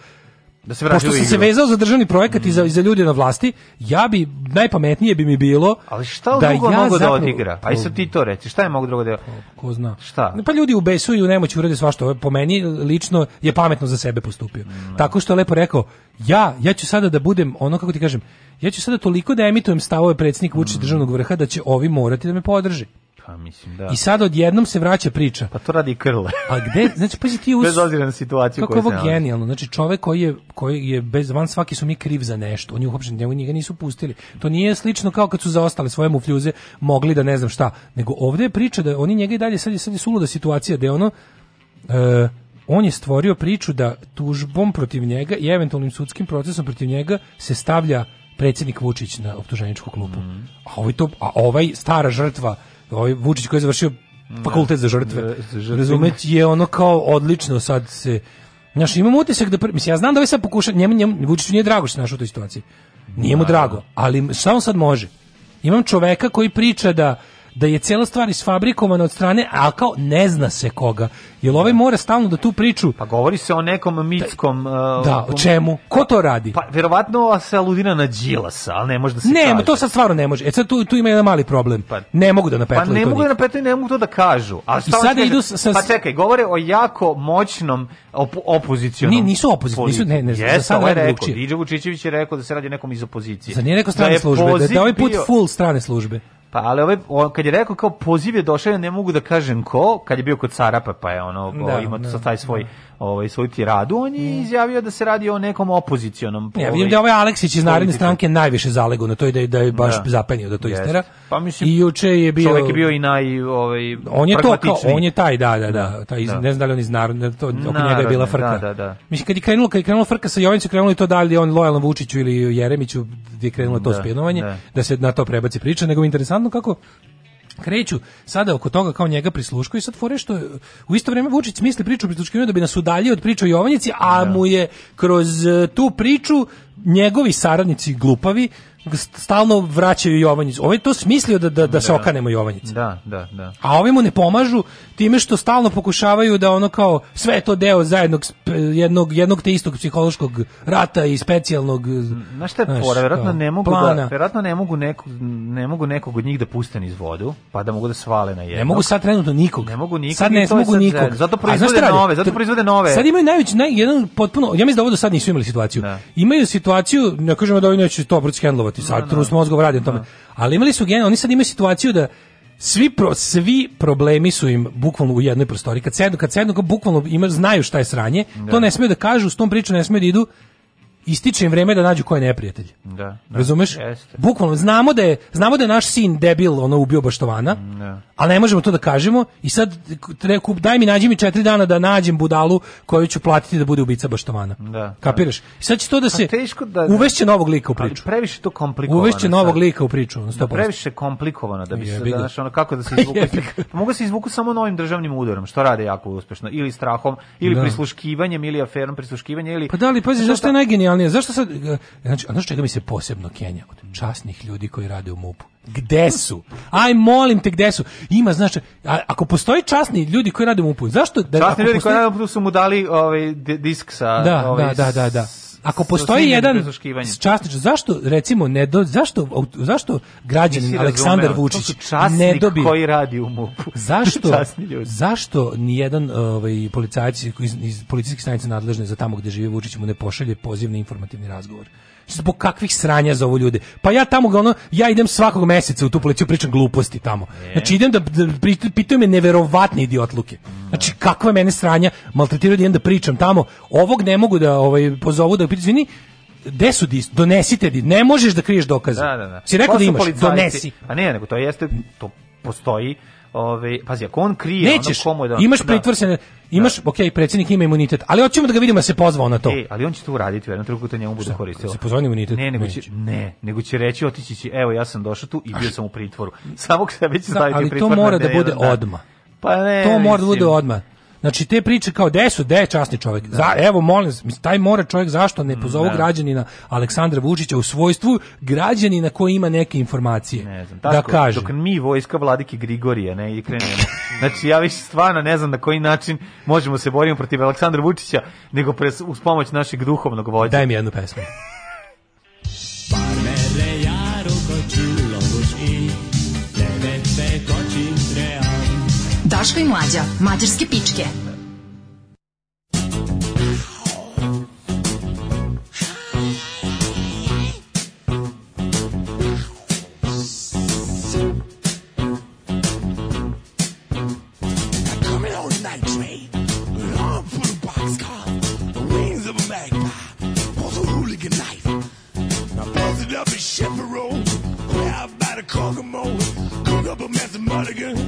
Da se pošto sam se vezao za državni projekat i, za, i za ljude na vlasti, ja bi, najpametnije bi mi bilo Ali šta da drugo ja mogu da zapravo- odigra? Aj sad ti to reci, šta je mogu drugo da... Ko zna. Šta? Pa ljudi u besu i u nemoći urede svašta. Po meni lično je pametno za sebe postupio. Tako što je lepo rekao, ja, ja ću sada da budem, ono kako ti kažem, ja ću sada toliko da emitujem stavove predsjednika Vučića državnog vrha da će ovi morati da me podrži. Pa mislim, da. I sad odjednom se vraća priča. Pa to radi Krle. A gde, znači pazi ti us... Bez obzira na situaciju Kako ovo genijalno, znači čovek koji je, koji je bez van svaki su mi kriv za nešto, oni uopšte njega, njega nisu pustili. To nije slično kao kad su zaostale svoje mufljuze mogli da ne znam šta, nego ovdje je priča da oni njega i dalje, sad je, sad je suluda situacija, da je ono, e, on je stvorio priču da tužbom protiv njega i eventualnim sudskim procesom protiv njega se stavlja predsjednik Vučić na optuženičku klupu. Mhm. A ovaj to, a ovaj stara žrtva, ovaj Vučić koji je završio fakultet za žrtve. Žrtve. Razumeti je ono kao odlično sad se Znaš, imam utisak da, mislim, ja znam da ovaj sad pokuša, njemu, njemu, Vučiću nije drago što se našao u toj situaciji. Nije mu drago, ali šta on sad može? Imam čoveka koji priča da da je cijela stvar isfabrikovana od strane, a kao ne zna se koga. Jer ovaj mora stalno da tu priču, Pa govori se o nekom mitskom... uh, da, o čemu? Ko to radi? Pa verovatno se aludira na Đilasa, ali ne može da se ne, kaže. to sad stvarno ne može. E sad tu, tu ima jedan mali problem. Pa- ne mogu da Pa napetljaju ne to mogu da napetaju, ne mogu to da kažu. A šta I sada hoće idu kaže? sa- Pa čekaj, govore o jako moćnom op opozicionom. Ni- nisu opozicioni, nisu- ne, ne, za Jeste, sad je radi rekao. Vučićević je rekao da se radi nekom iz opozicije. Zar nije rekao Da strane je službe? Da, da ovaj put full strane službe. Pa ali ovaj, o, kad je rekao kao poziv je došao, ja ne mogu da kažem ko, kad je bio kod Carapa, pa je ono, Da, o, imao da, sa taj svoj, ovaj, svoj tiradu, on je izjavio da se radi o nekom opozicionom. Ja ovaj, vidim da je ovaj Aleksić iz Narodne stranke najviše zalego na to i da je, da je baš Da. zapenio da to istera. Pa mislim, I juče je bio Čovjek je bio i naj, ovaj, on je to kao, on je taj, da, da, da, taj, iz- Da. ne znam da li on iz narodne, to, oko njega je bila frka. da, da, da. Mislim, kad je krenulo, kad je krenulo frka sa Jovanicom, krenulo je to da li je on lojalan Vučiću ili Jeremiću, gdje je krenulo to Da, spinovanje, da. da se na to prebaci priča, nego interesantno kako kreću sada oko toga kao njega prisluškuju i sad fore što u isto vrijeme Vučić smisli priču o prisluškivanju da bi nas udaljio od priče o Jovanjici, a mu je kroz e, tu priču njegovi saradnici glupavi stalno vraćaju Jovanjicu. Ovaj to smislio da, da, da se okanemo Jovanjice. Da, da, da. A ovi mu ne pomažu time što stalno pokušavaju da ono kao sve je to deo zajednog jednog jednog te istog psihološkog rata i specijalnog Znaš šta je znaš, fora, verovatno ne mogu plana. da, verovatno ne mogu nekog, ne mogu nekog od njih da puste niz vodu, pa da mogu da svale na jednog. Ne mogu sad trenutno nikog. Ne mogu nikog Sad ne mogu nikog. zajedno. Zato proizvode nove, zato To- proizvode nove. Sad imaju najveći, naj, jedan potpuno, ja mislim da ovo do sad nisu imali situaciju. Da. Imaju situaciju, ne kažemo da oni neće to proći hendlovati, sad trus mozgov radi na tome. Ali imali su gen, oni sad imaju situaciju da svi pro, svi problemi su im bukvalno u jednoj prostoriji. Kad sednu, kad sednu, bukvalno ima, znaju šta je sranje, to ne smiju da kažu, s tom pričom ne smiju da idu, ističe im vreme da nađu ko je neprijatelj. Da, da. Razumeš? Jeste. Bukvalno znamo da je znamo da je naš sin debil, ono ubio baštovana. Da. Ali ne možemo to da kažemo i sad kup- daj mi nađi mi četiri dana da nađem budalu koju ću platiti da bude ubica baštovana. Da, Kapiraš? I sad će to da se teško da- da- uvešće novog lika u Ali priču. previše to komplikovano. Uvešće novog lika u priču, ono, 100%. Da previše komplikovano da bi se da, znaš, ono kako da se <laughs> izvuku. Pa mogu se izvuku samo novim državnim udarom, što rade jako uspešno, ili strahom, ili Da. prisluškivanjem, ili aferom prisluškivanja, ili Pa da li, pazi, zašto je da- najgenijalnije? Zašto sad, znači, a znaš čega mi se posebno kenja? Od časnih ljudi koji rade u MUP-u. Gde su? Aj, molim te, gde su? Ima, znači, a, ako postoji časni ljudi koji rade u MUP-u, zašto? Da, Časni ljudi postoji- koji su mu dali ovaj di- disk sa Da, ovaj, da, da, da, da. Ako postoji jedan časnič, zašto recimo ne do, zašto zašto građanin Aleksandar Vučić ne dobije koji radi u MUP-u. <laughs> Zašto, zašto nijedan ovaj, policajac iz, iz policijskih stanica nadležne za tamo gde živi Vučić mu ne pošalje poziv na informativni razgovor? Zbog kakvih sranja za ovo ljude? Pa ja tamo ga ono, ja idem svakog meseca u tu policiju pričam gluposti tamo. Znači idem da, da pitaju me neverovatne idiotluke. Znači kakva mene sranja maltretiraju da idem da pričam tamo. Ovog ne mogu da ovaj pozovu da pitaju, izvini, Gde su dis? Donesite di. Ne možeš da kriješ dokaze. Da, da, da. Si rekao da imaš, policajci. donesi. A ne, nego to jeste, to postoji, Ove, pazi, ako on krije Nećeš, ono komu da... imaš da. pritvor se, ne- imaš, ok, predsjednik ima imunitet, ali hoćemo da ga vidimo da se pozvao na to. E, ali on će to uraditi u jednom trenutku to njemu bude koristilo. se pozvao imunitet? Ne, nego će, ne, nego će reći otići će, evo ja sam došao tu i bio sam u pritvoru. Samog sebe će Da, staviti u ali to pritvor. mora da bude odma. Pa ne, to mora da bude odmah. Znači te priče kao gde su, gde je časni čovjek. Za, evo molim taj mora čovjek zašto ne pozovu da. građanina Aleksandra Vučića u svojstvu građanina koji ima neke informacije. Ne znam, da tako, kaže. Dok mi vojska vladike Grigorija ne i krenemo. Znači ja više stvarno ne znam na koji način možemo se borimo protiv Aleksandra Vučića nego pres, uz pomoć našeg duhovnog vođa. Daj mi jednu pesmu. Daško i mlađa, mađarske pičke. Coming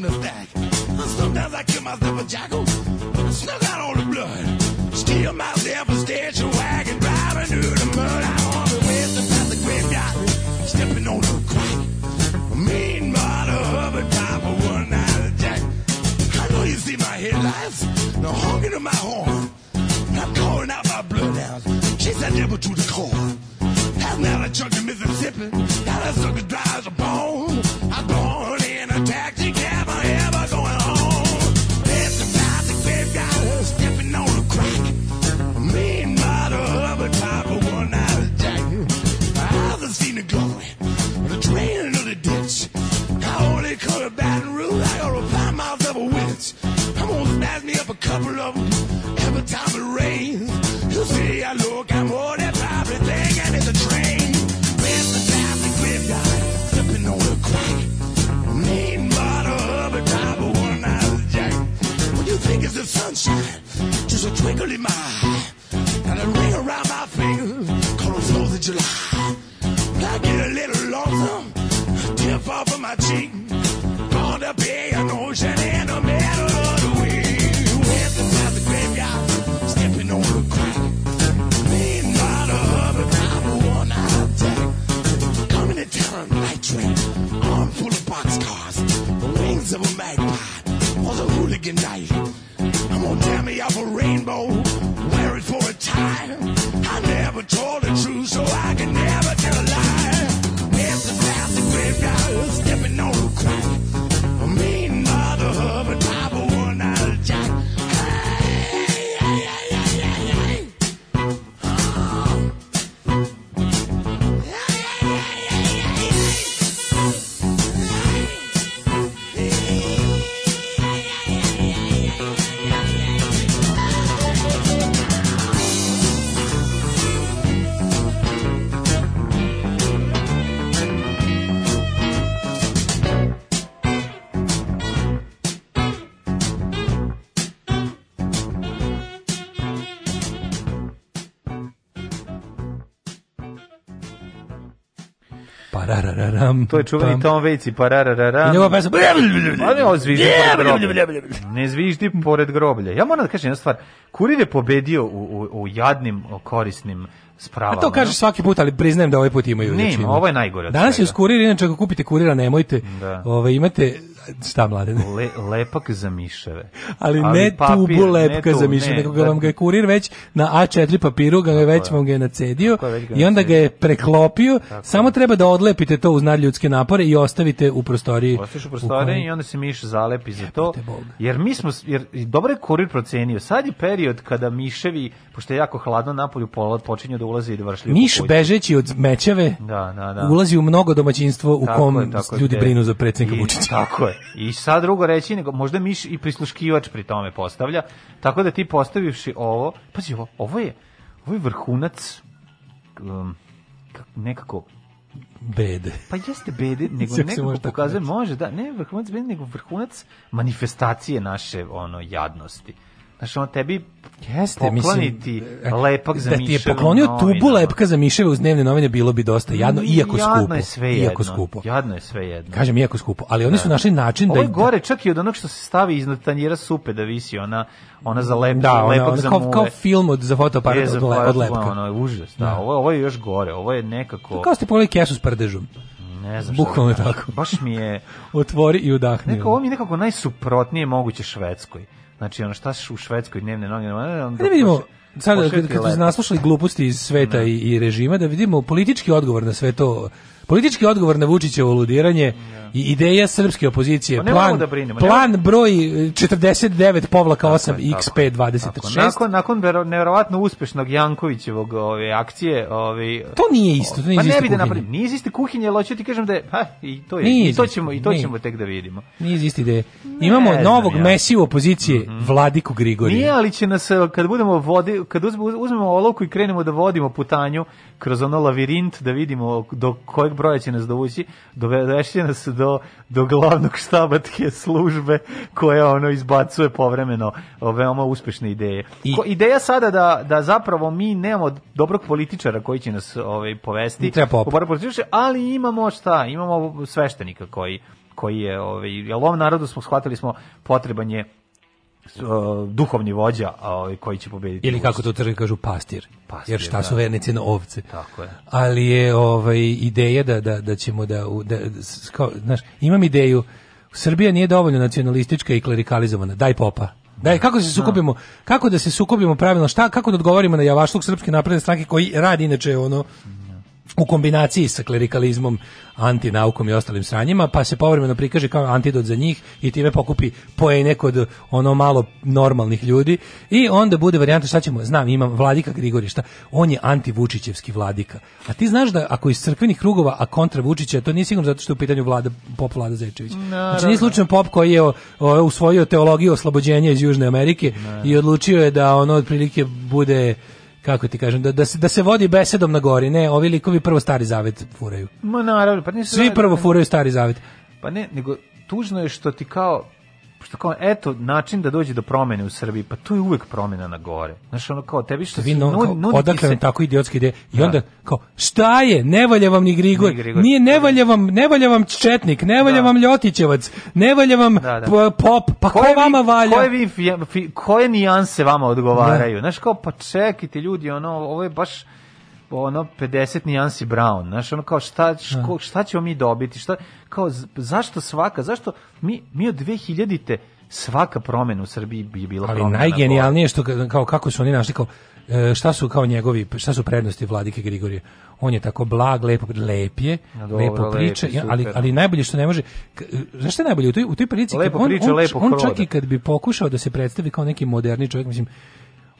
from the stack? Sometimes I kill myself a jackal. A night. I'm gonna tear me off a rainbow. Pararararam, To je čuveni pam. Tom Waits i parararara. I njegova pesma. Pa ne, zviždi pored groblja. Ne zviždi pored groblja. Ja moram da kažem jednu stvar. Kurir je pobedio u, u, u jadnim, korisnim spravama. A to kažeš svaki put, ali priznajem da ovaj put imaju. Znači, ima. ovo je najgore Danas je uz kurir, inače ako kupite kurira nemojte. Da. Ovaj imate Šta mladene? Le, lepak za miševe. Ali, ne tubu lepka ne tu, za mišev, ne, nego ga vam ga je kurir već na A4 papiru, ga je već vam ga je nacedio Tako je, već ga i onda ga je preklopio, samo treba da odlepite to uz nadljudske napore i ostavite u prostoriji. Ostaš u u prostoriji kojoj- i onda se miš zalepi za to. Jer mi smo, jer dobro je kurir procenio. Sad je period kada miševi, pošto je jako hladno napolju, pola- počinju da ulaze i da vršljaju. po Miš bežeći od mećave Da, da, da. ulazi u mnogo domaćinstvo u Tako kom je, tako ljudi te- brinu za predsjednika Vučića. Tako je. I sad drugo reći, nego možda miš i prisluškivač pri tome postavlja. Tako da ti postavivši ovo, pazi ovo, ovo je, ovo je vrhunac um, kak- nekako Bede. Pa jeste bede, <laughs> nego nekako pokazuje, može, da, ne vrhunac bede, nego vrhunac manifestacije naše ono jadnosti. Znaš, ono tebi Jeste, pokloniti mislim, lepak za da ti je poklonio tubu novinama. lepka za miševe uz dnevne novine bilo bi dosta jadno, iako Jadno skupo. je sve iako jedno. skupo. Jadno je sve jedno. Kažem iako skupo, ali oni su našli način Ovo da je gore čak i od onog što se stavi iznad tanjira supe da visi ona ona za lep, Da, ona, lepak ona, za kao, muve. kao film od, za fotoaparat od, le- od lepka. Ono je užas, da. Da. Ovo, ovo je još gore, ovo je nekako... Kao ste pogledali kesu s prdežom. Ne znam Bukvalno je da tako. Baš mi je... <laughs> Otvori i udahni. Neko, ovo mi je nekako najsuprotnije moguće Švedskoj. Znači, ono šta u Švedskoj dnevne noge... Ono, Da vidimo, sad pošeti kad, kad su naslušali gluposti iz sveta i, i režima, da vidimo politički odgovor na sve to, politički odgovor na Vučićevo ludiranje i ideja srpske opozicije, Pa ne plan, da brinemo, ne plan broj 49 povlaka 8 Tako je, tako XP je. 26. Nakon, nakon nevjerovatno uspešnog Jankovićevog ove, akcije... Ove, To nije isto, to nije pa iz ne iste kuhinje. napravim. Nije iz iste kuhinje, ali hoću ti kažem da je... Ha, i to, je, Nije i to ćemo, i to nije. ćemo tek da vidimo. Nije iz iste ideje. Imamo znam novog ja. mesiju opozicije, Vladiku Grigorija. Nije, ali će nas, e, kad budemo vodi, kad uzmemo olovku i krenemo da vodimo putanju kroz ono lavirint, da vidimo do kojeg broja će nas dovući, dovešće nas do, do glavnog štabatke službe koja ono izbacuje povremeno veoma uspešne ideje. I- Ko, ideja sada da, da zapravo mi nemamo dobrog političara koji će nas ovaj, povesti, ali imamo šta, imamo sveštenika koji koji je ovaj jel ovom narodu smo shvatili smo potreban je uh, duhovni vođa ovaj, koji će pobediti. Ili kako to crkvi kažu pastir. Pastir, Jer šta da. su vernici na ovce. Tako je. Ali je ovaj ideja da da da ćemo da, da kao, znaš, imam ideju Srbija nije dovoljno nacionalistička i klerikalizovana. Daj popa. Daj, kako da se sukobimo, kako da se sukobimo pravilno, šta, kako da odgovorimo na javašluk Srpske napredne stranke koji radi inače ono u kombinaciji sa klerikalizmom, antinaukom i ostalim sranjima, pa se povremeno prikaže kao antidot za njih i time pokupi poene kod ono malo normalnih ljudi i onda bude varijanta šta ćemo, znam, imam Vladika Grigorije, šta, on je antivučićevski vladika. A ti znaš da ako iz crkvenih krugova, a kontra Vučića, to nije sigurno zato što je u pitanju vlada, pop Vlada Zečević. Znači nije slučajno pop koji je o, o, usvojio teologiju oslobođenja iz Južne Amerike i odlučio je da ono otprilike bude kako ti kažem, da, da, se, da se vodi besedom na gori, ne, ovi likovi prvo stari zavet furaju. Ma naravno, pa nisu Svi prvo furaju stari zavet. Pa ne, nego tužno je što ti kao što kao eto način da dođe do promene u Srbiji, pa to je uvek promena na gore. Znaš, ono kao tebi što Vi no, odakle se- vam tako idiotske ideje? I Da. onda kao šta je? Ne valja vam ni Grigor. Ni Grigor. Nije ne valja vam, ne valja vam Četnik, ne valja Da. vam Ljotićevac, ne valja vam Da, da. pop, pa ko Koje vi- vama valja? Koje, vi, fi- fi- koje nijanse vama odgovaraju? Znaš, kao, pa čekajte ljudi, ono, ovo je baš ono 50 nijansi brown, znaš, ono kao šta, ško, šta ćemo mi dobiti, šta, kao, zašto svaka, zašto mi, mi od 2000-te svaka promena u Srbiji bi bila Ali najgenijalnije je što ka- kao kako su oni našli kao e, šta su kao njegovi šta su prednosti vladike Grigorije. On je tako blag, lepo lep je, dobro, lepo priča, lep je, ali ali najbolje što ne može k- znaš šta je najbolje? U toj u toj prilici Lepo on, priča, on, lepo on čak i kad bi pokušao da se predstavi kao neki moderni čovjek, mislim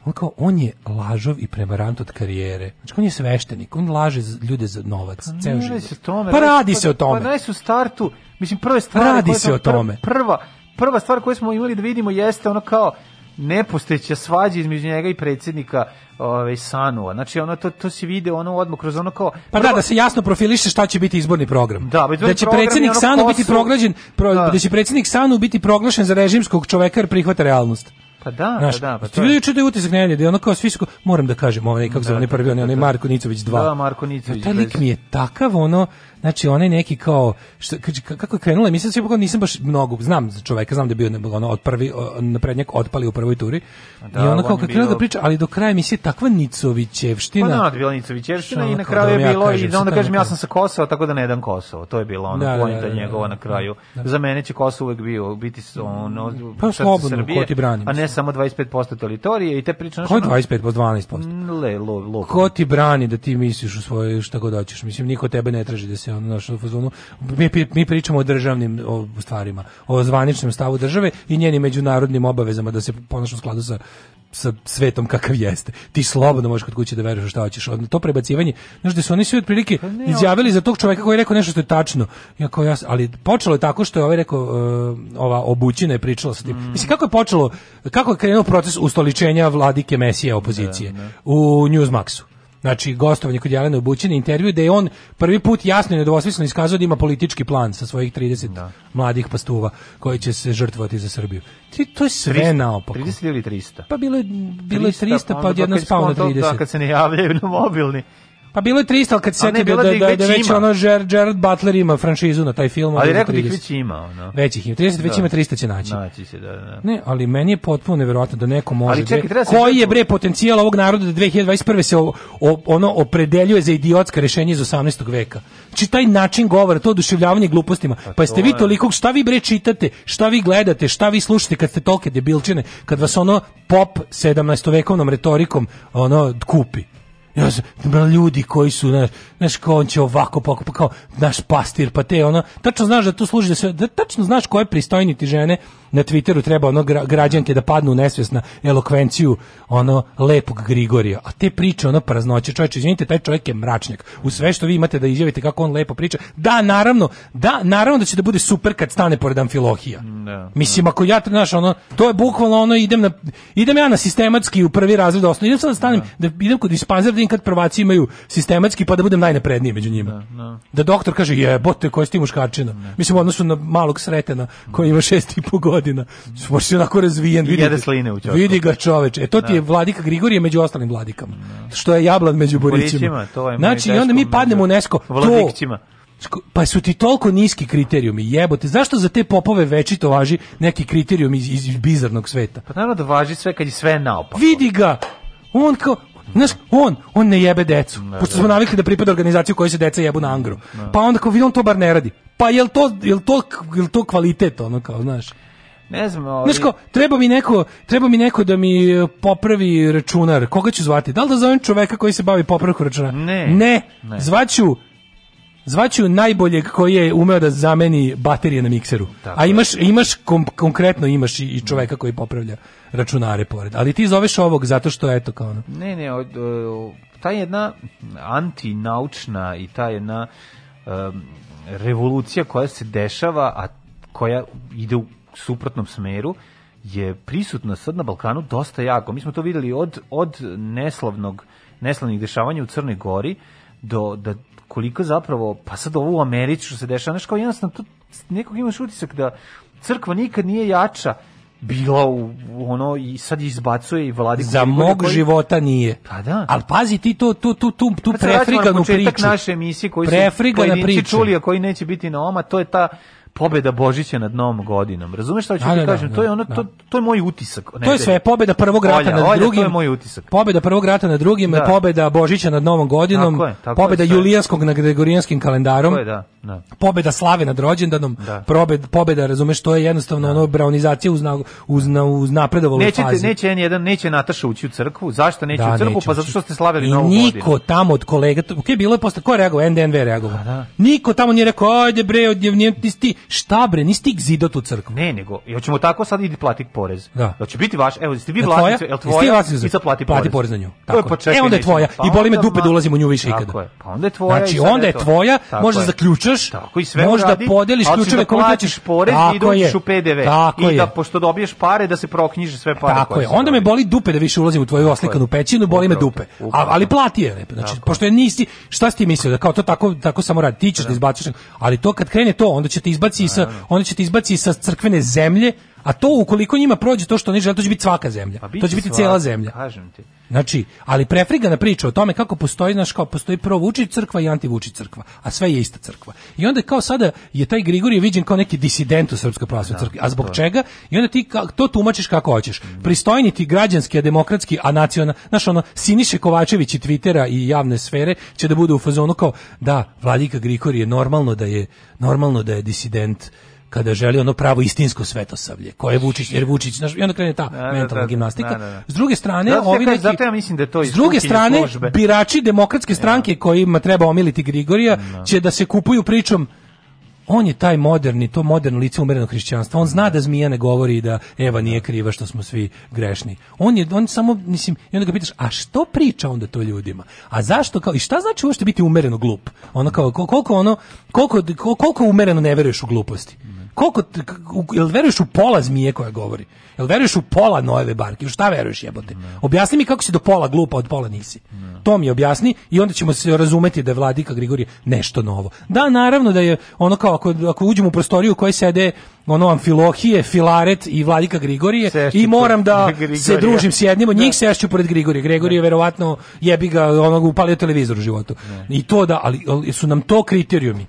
on kao on je lažov i prevarant od karijere. Znači on je sveštenik, on laže ljude za novac, ceo Ne život. radi se tome. Pa radi radi se o tome. Pa su u startu, mislim prve stvari Radi koje se o tome. pr- Prva, prva stvar koju smo imali da vidimo jeste ono kao nepostojeća svađa između njega i predsjednika ovaj Sanova. Znači ono to to se vidi ono odmah kroz ono kao Pa da, da se jasno profiliše šta će biti izborni program. Da, izborni će predsjednik ono Sanu biti proglašen, pro, Da. da. će predsjednik Sanu biti proglašen za režimskog čoveka jer prihvata realnost. Pa da, Znaš, da, da, pa ti to vidio juče da je utisak nedelje, da ono kao svi su, moram da kažem, onaj, kako se Da, onaj prvi, onaj, Marko Nicović 2. Da, Marko Nicović, Taj lik mi je takav, ono, znači onaj neki kao, šta, kako je krenula, mislim sve nisam baš mnogo, znam za čoveka, znam da je bio ono, od prvi, o, naprednjak otpali u prvoj turi. Da, I ono on kao bio- da priča, ali do kraja emisije takva Nicovićevština. Pa da, bila Nicovićevština i ono na kraju da je ja bilo kažem, i da onda kažem ja sam sa Kosova, tako da ne dam Kosovo. To je Da, da, poenta da, da, njegova da, na kraju. da. Za mene će Kosovo uvek bio biti ono Pa slobodno, Srbije, ko ti brani, a ne samo 25% teritorije i te priče Ko je ono- 25 po 12%? Mm, Le, lo, lo. Ko ti brani da ti misliš u svoje šta god hoćeš? Mislim niko tebe ne traži da se ono naš u fazonu. Mi, mi pričamo o državnim o stvarima, o zvaničnom stavu države i njenim međunarodnim obavezama da se ponaša u skladu sa sa svetom kakav jeste. Ti slobodno možeš kod kuće da veruješ šta hoćeš. Od- To prebacivanje, znaš da su oni svi otprilike izjavili za tog čoveka koji je rekao nešto što je tačno. Ja kao ja, ali počelo je tako što je ovaj rekao uh, ova obućina je pričala sa tim. Mislim kako je počelo, kako je krenuo proces ustoličenja vladike Mesije opozicije u Newsmaxu. Znači, gostovanje kod Jelene Obućine, intervju da je on prvi put jasno i nedvosmisleno iskazao da ima politički plan sa svojih 30 mladih pastuva koji će se žrtvovati za Srbiju. Ti, to je sve 300, naopako. 30 ili 300? Pa bilo je, bilo je 300, pa onda odjedno kad spao na skonto 30. Da, kad se ne javljaju na mobilni. Pa bilo je 300, ali kad se setio da, da, da da, da već već ima. ono Ger, Gerard Butler ima franšizu na taj film. Ali rekao da ih 30. već ima, ono. Već ih ima, 30 već Da. ima 300 će naći. Naći se, da, da. Ne, ali meni je potpuno neverovatno da neko može. Ali čekaj, bre- treba se koji je bre potencijal ovog naroda da 2021. se o, o- ono opredeljuje za idiotska rešenja iz 18. veka. Znači taj način govora, to oduševljavanje glupostima. Pa, jeste to vi toliko šta vi bre čitate, šta vi gledate, šta vi slušate kad ste tolke debilčine, kad vas ono pop 17. vekovnom retorikom ono kupi. Ja sam, ljudi koji su, znaš, znaš, kao on će ovako, pa, pa kao naš pastir, pa te, ono, tačno znaš da to služi da se, da tačno znaš koje pristojniti žene na Twitteru treba ono gra- građanke da padnu u nesvest na elokvenciju ono lepog Grigorija. A te priče ono praznoće, čovječe, izvinite, taj čovjek je mračnjak. U sve što vi imate da izjavite kako on lepo priča. Da, naravno, da, naravno da će da bude super kad stane pored Amfilohija. Da. Mislim, ako ja, znaš, ono, to je bukvalno ono, idem, na, idem ja na sistematski u prvi razred osnovno, idem sad da stanem, da idem kod dispanzera da kad prvaci imaju sistematski, pa da budem najnapredniji među njima. Da, doktor kaže, jebote, koji si ti muškarčina. Mislim, u odnosu na malog sretena, koji ima šest i po godina. Možeš si onako razvijen. Vidi jede sline u. Vidi ga čoveče. E, to ti je vladika Grigorije među ostalim vladikama. Što je jablan među borićima. Znači, i onda mi padnemo u među nesko. Vladikćima. Pa su ti toliko niski kriterijumi, jebote. Zašto za te popove večito važi neki kriterijum iz, iz bizarnog sveta? Pa naravno da važi sve kad je sve naopako. Vidi ga! On kao, znaš, on, on ne jebe decu. Pošto smo navikli da pripada organizaciju kojoj se deca jebu na angro. Pa onda kao vidi, on to bar ne radi. Pa jel to, jel to, jel to kvalitet, ono kao, znaš? Ne znam, ali... Znaš kao, treba mi neko, treba mi neko da mi e, popravi računar. Koga ću zvati? Da li da zovem čoveka koji se bavi popravkom računara? Ne. Ne. Ne. Zvaću Zvaću najboljeg koji je umeo da zameni baterije na mikseru. Tako A je. imaš, imaš kom- konkretno imaš i, i čoveka koji popravlja računare pored. Ali ti zoveš ovog zato što eto kao ono. Ne, ne, od, o, ta jedna antinaučna i ta jedna em, revolucija koja se dešava, a koja ide u suprotnom smeru, je prisutna sad na Balkanu dosta jako. Mi smo to videli od, od neslavnog, neslavnih dešavanja u Crnoj Gori do da koliko zapravo, pa sad ovo u Americi što se dešava, znaš kao jednostavno, tu nekog imaš utisak da crkva nikad nije jača bila u, u ono i sad izbacuje i vladi Za mog života nije. Pa da. Ali pazi ti to, tu, tu, tu, tu prefriganu priču. naše emisije koji su Prefrigana pojedinci priča. čuli, a koji neće biti na oma, to je ta pobeda Božića nad Novom godinom. Razumeš šta ću Da, ti da, da, kažem? da, to je ono, da. to, to je moj utisak. To je sve pobeda prvog rata Olja, nad Olja, drugim. to je moj utisak. Pobeda prvog rata nad drugim, Da. pobeda Božića nad Novom godinom, Tako je, tako pobeda je. Julijanskog nad Gregorijanskim kalendarom. To je, da, da. Pobeda slave nad rođendanom, Da. probed, pobeda, razumeš, to je jednostavno ono braunizacija uz, na, uz, na, uz napredovalu Nećete, fazi. neće N1, neće Nataša ući u crkvu. Zašto neće Da, u crkvu? neće Pa zato što ste slavili I Novu niko godinu. tamo od kolega, ok, bilo je posle, ko je reagovao? NDNV je reagovao. da. Niko tamo nije rekao, ajde bre, od, nije, nisi ti, šta bre, nisi ti zidot u crkvu. Ne, nego, i hoćemo tako sad idi plati porez. Da. Hoće biti vaš, evo, jeste vi tvoja? vlasnici, jel tvoja? I sad plati, plati porez na nju. Tako pa E, onda je tvoja. Pa I boli me onda dupe da ulazim u nju više ikada. Pa onda je tvoja. Znači, onda je tvoja, Tako možda zaključaš, Tako i sve možda uradi, podeliš ključeve da kome platiš hoćeš. porez i da je. u PDV. Tako I je. da, pošto dobiješ pare, da se proknjiže sve pare. Tako koje je. Onda me boli dupe da više ulazim u tvoju oslikanu pećinu, boli me dupe. A, ali plati je. Znači, Tako pošto je nisi, šta si ti mislio da kao to tako tako samo radi, ti ćeš da izbaciš, ali to kad krene to, onda će te izbaci sa onda će te izbaci sa crkvene zemlje, A to ukoliko njima prođe to što oni žele, to će biti svaka zemlja. Pa to će biti cijela zemlja. Kažem ti. Znači, ali prefrigana priča o tome kako postoji, znaš, kao postoji pro Vučić crkva i anti Vučić crkva, a sve je ista crkva. I onda kao sada je taj Grigorije viđen kao neki disident u Srpskoj pravoslavnoj crkvi. A zbog čega? I onda ti ka- to tumačiš kako hoćeš. Pristojni ti građanski, a demokratski, a nacionalno, znaš ono, Siniše Kovačević i Twittera i javne sfere će da budu u fazonu kao, da, Vladika Grigorije normalno da je, normalno da je disident kada želi ono pravo istinsko svetosavlje, koje je Vučić, jer Vučić, znaš, i onda krene ta da, mentalna da, gimnastika. da, da, da. S druge strane, ja ovi neki, zato ja mislim da je to s druge strane, službe. birači demokratske stranke kojima treba omiliti Grigorija će da se kupuju pričom on je taj moderni, to moderno lice umerenog hrišćanstva. On zna da zmija ne govori i da Eva nije kriva što smo svi grešni. On je on samo mislim i onda ga pitaš, a što priča onda to ljudima? A zašto kao i šta znači uopšte biti umereno glup? Ono kao kol- koliko ono koliko koliko umereno ne veruješ u gluposti? Koliko jel veruješ u pola zmije koja govori? Jel veruješ u pola Noeve barke? Šta veruješ jebote? Objasni mi kako si do pola glupa, od pola nisi. To mi objasni i onda ćemo se razumeti da je Vladika Grigorije nešto novo. Da, naravno da je ono kao ako, ako uđemo u prostoriju u kojoj sede ono Amfilohije, Filaret i Vladika Grigorije Sešću i moram da se družim s jednim od njih, sešću pored Grigorije. Grigorije je verovatno jebi ga onog upalio televizor u životu. I to da, ali, ali su nam to kriterijumi.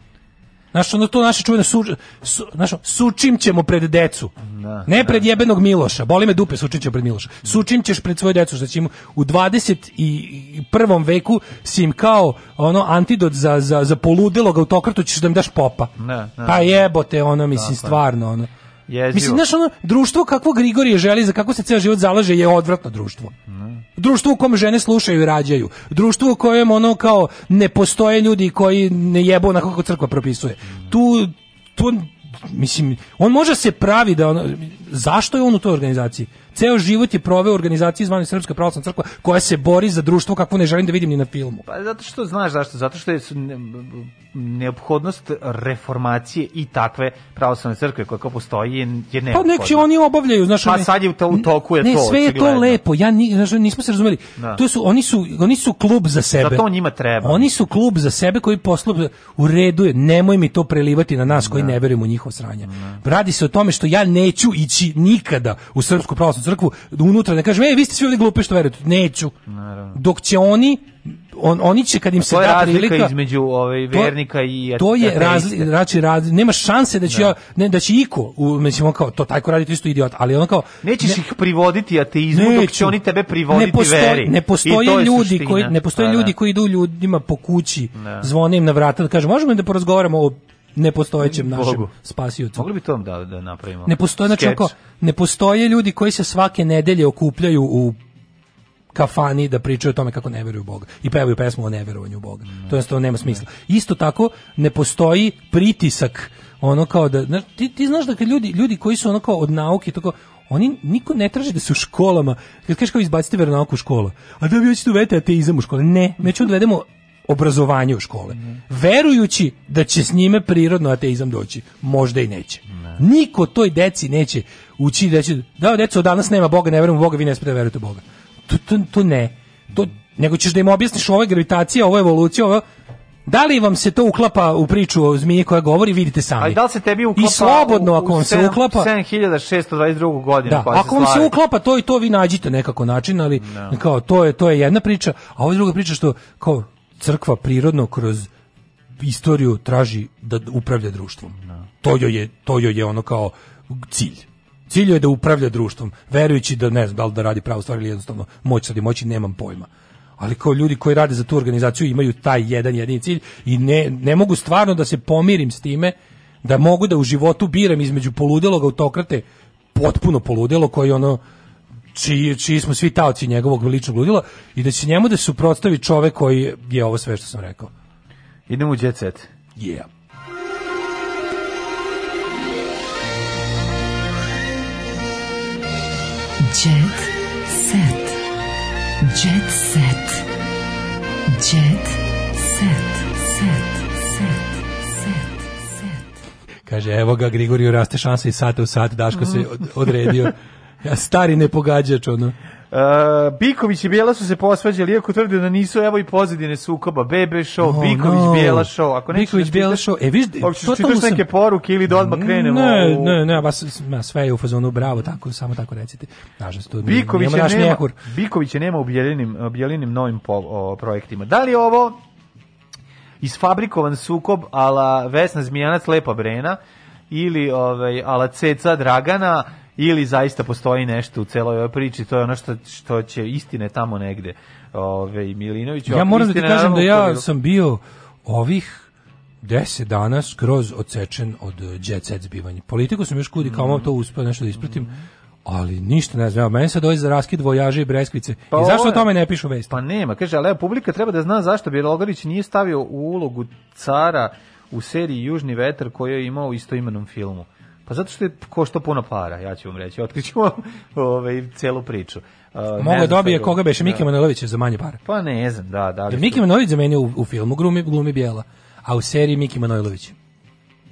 Znaš, ono to naše čuvene su, su, znaš, sučim ćemo pred decu. ne pred jebenog Miloša. Boli me dupe, sučim ćemo pred Miloša. Sučim ćeš pred svoje decu, što će im u 21. veku si im kao ono antidot za, za, za poludelog autokratu ćeš da im daš popa. Ne, ne. Pa jebote, ono, mislim, stvarno, ono. Jezivo. Mislim, znaš, ono, društvo kakvo Grigorije želi, za kako se ceo život zalaže, je odvratno društvo. Društvo u kom žene slušaju i rađaju. Društvo u kojem ono kao ne postoje ljudi koji ne jebu onako kako crkva propisuje. Tu, tu mislim, on može se pravi da ono, zašto je on u toj organizaciji? Ceo život je proveo u organizaciji zvanoj Srpska pravoslavna crkva koja se bori za društvo kakvo ne želim da vidim ni na filmu. Pa zato što znaš zašto? Zato što je ne- neophodnost reformacije i takve pravoslavne crkve koja kao postoji je, je Pa neophodna. nek će oni obavljaju, znaš, Pa sad je u to- u toku je ne, to, sve je to lepo. Ja ni, znaš, nismo se razumeli. Da. To su oni su oni su klub za sebe. Zato njima treba. Oni su klub za sebe koji poslu u redu je. Nemoj mi to prelivati na nas koji ne verujemo u njihovo sranje. Radi se o tome što ja neću ići nikada u srpsku pravoslavnu crkvu da unutra ne kažem ej vi ste svi ovdje glupi što verujete. Neću. Dok će oni on, oni će kad im se To je da razlika prilika između ovaj To- vernika i to je ateista. razli, znači raz, nema šanse da će ja, ne da će iko u mislim on kao to taj ko radi to je isto idiot ali ono kao Nećeš ne- ih privoditi ateizmu dok će Neću. oni tebe privoditi ne postoji, veri. Ne to postoje je ljudi suština. koji ne postoje Pa, ljudi da. koji idu ljudima po kući, Da. zvone im na vrata da kažu možemo da porazgovaramo o nepostojećem našem Bogu. spasiocu. Mogli bi to da, da napravimo. Ne postoje, znači, oko, ne postoje ljudi koji se svake nedelje okupljaju u kafani da pričaju o tome kako ne veruju u Boga i pevaju pesmu o neverovanju u Boga. To jednostavno nema smisla. Isto tako ne postoji pritisak ono kao da znaš, ti, ti znaš da kad ljudi ljudi koji su ono kao od nauke tako oni niko ne traži da su u školama. Kad kažeš kao izbacite veronauku u školu. A da vi hoćete uvete ateizam u škole. Ne, mi ćemo da uvedemo obrazovanje u škole. Verujući da će s njime prirodno ateizam doći. Možda i neće. Niko toj deci neće ući da će, da deco danas nema Boga, ne verujemo u Boga, vi ne smete da verujete u Boga. To, to, to ne. To, nego ćeš da im objasniš ovo je gravitacija, ovo je evolucija, ovo da li vam se to uklapa u priču o zmiji koja govori, vidite sami. A i da li se tebi uklapa I slobodno ako vam se uklapa 7622 godinu da, ako vam se uklapa to i to vi nađite nekako način, ali kao to je to je jedna priča, a ovo je druga priča što kao crkva prirodno kroz istoriju traži da upravlja društvom. To joj je to joj je ono kao cilj. Cilj joj je da upravlja društvom, verujući da ne znam da li da radi pravu stvar ili jednostavno moć sad i moći nemam pojma. Ali kao ljudi koji rade za tu organizaciju imaju taj jedan jedini cilj i ne, ne mogu stvarno da se pomirim s time da mogu da u životu biram između poludelog autokrate potpuno poludelo koji ono čiji, čiji smo svi taoci njegovog ličnog ludila i da će njemu da se suprotstavi čovek koji je ovo sve što sam rekao. Idemo u jet set. Yeah. Jet set. Jet set. Jet set. Set. Set. Set. Kaže, evo ga, Grigoriju raste šansa i sata u sat, Daško se od- odredio. <laughs> Ja, stari nepogađač, ono. Uh, Biković i Bijela su se posvađali, iako tvrde da nisu, evo i pozadine sukoba, Bebe show, Oh, Biković, no. Bijela show. Ako nećeš Biković, da Bijela čitaš- show. E, viš, ćeš totalno čitaš sam- neke poruke ili da odmah krenemo Ne, u- ne, ne, vas, sve je u fazonu bravo, tako, samo tako recite. Nažalost, to Bikovića nije naš nema, mjehur. Bikovića nema u Bijelinim, Bijelinim novim po, o, projektima. Da li je ovo isfabrikovan sukob ala Vesna Zmijanac Lepa Brena ili ovaj, ala Ceca Dragana ili zaista postoji nešto u celoj ovoj priči, to je ono što, što će istine tamo negde. Ove, Milinović, Ja moram da ti kažem da ja sam bio ovih 10 dana skroz odsečen od jet set zbivanja. Politiku sam još kudi kao Mhm. to uspeo nešto da ispratim, ali ništa ne znam. Meni sad dođe za raskid vojaže i breskvice. Pa I zašto o tome ne pišu vesti? Pa nema, kaže, ali publika treba da zna zašto Bjelogarić nije stavio u ulogu cara u seriji Južni vetar koju je imao u istoimenom filmu. Pa zato što je košto puno para, ja ću vam reći. <laughs> Otkriću vam ovaj, celu priču. Uh, Mogu znam dobije sad- koga beše Miki Da. Manojlović za manje para. Pa ne znam, da, da li Jer su- Miki Manojlović zamenio u, u filmu glumi, glumi Bijela, a u seriji Miki Manojlović.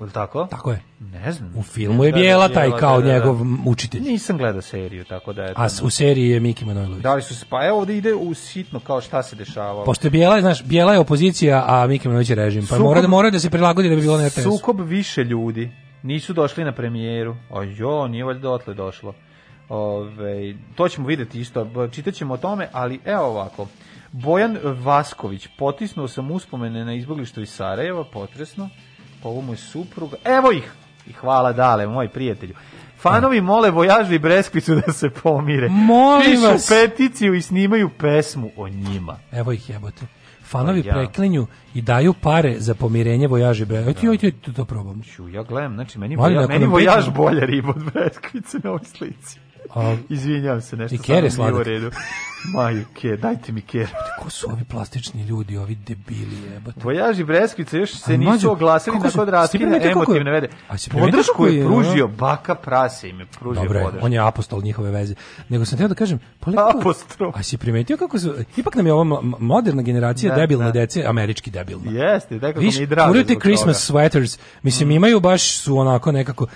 Jel tako? Tako je. Ne znam. U filmu je Da, da, Bijela taj kao da, da, da. njegov učitelj. Nisam gledao seriju, tako da je... A u seriji je Miki Manojlović. Da li su se, pa evo ovde ide u sitno kao šta se dešavalo. Pošto je Bijela, znaš, Bijela je opozicija, a Miki Manojlović je režim. Pa Sukob- mora da mora da se prilagodi da bi bilo na RTS. Sukob više ljudi. Nisu došli na premijeru. A jo, nije valjda dotle došlo. Ove, to ćemo videti isto. B- Čitat ćemo o tome, ali evo ovako. Bojan Vasković, potisnuo sam uspomene na izboglištu iz Sarajeva, potresno. Pa ovo mu je supruga. Evo ih! I hvala dale, moj prijatelju. Fanovi mole Vojažu i Breskvicu da se pomire. Molim Pišu vas. peticiju i snimaju pesmu o njima. Evo ih jebote. Fanovi Pa ja. preklinju i daju pare za pomirenje vojaže bre. Ajde, ajde, ajde, to, probam. Ću, ja gledam, znači meni, Mali, ako meni vojaž bolja riba od <laughs> Breskvice na ovoj slici. A, Izvinjavam se, nešto I samo nije u redu. Maju, Ker, dajte mi Ker. ko su ovi plastični ljudi, ovi debili jebote? Vojaž i Breskvice još se nisu oglasili nakon raskida primetio kako je- emotivne vede. Podršku je je, pružio, ono? baka prase im je pružio Dobro, je, podršku. on je apostol njihove veze. Nego sam teo da kažem, Apostrof. A si primetio kako su, ipak nam je ova mo- moderna generacija Da, debilne da. dece, američki debilna. Jeste, nekako mi Viš, je drago kuraju Christmas toga. sweaters, mislim, imaju baš su onako nekako,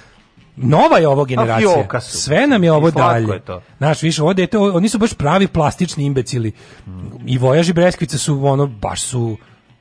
Nova je ovo generacija. Sve nam je ovo dalje. je to. Znaš, više, ovo dete, oni su baš pravi plastični imbecili. I Vojaž i Breskvica su, ono, baš su...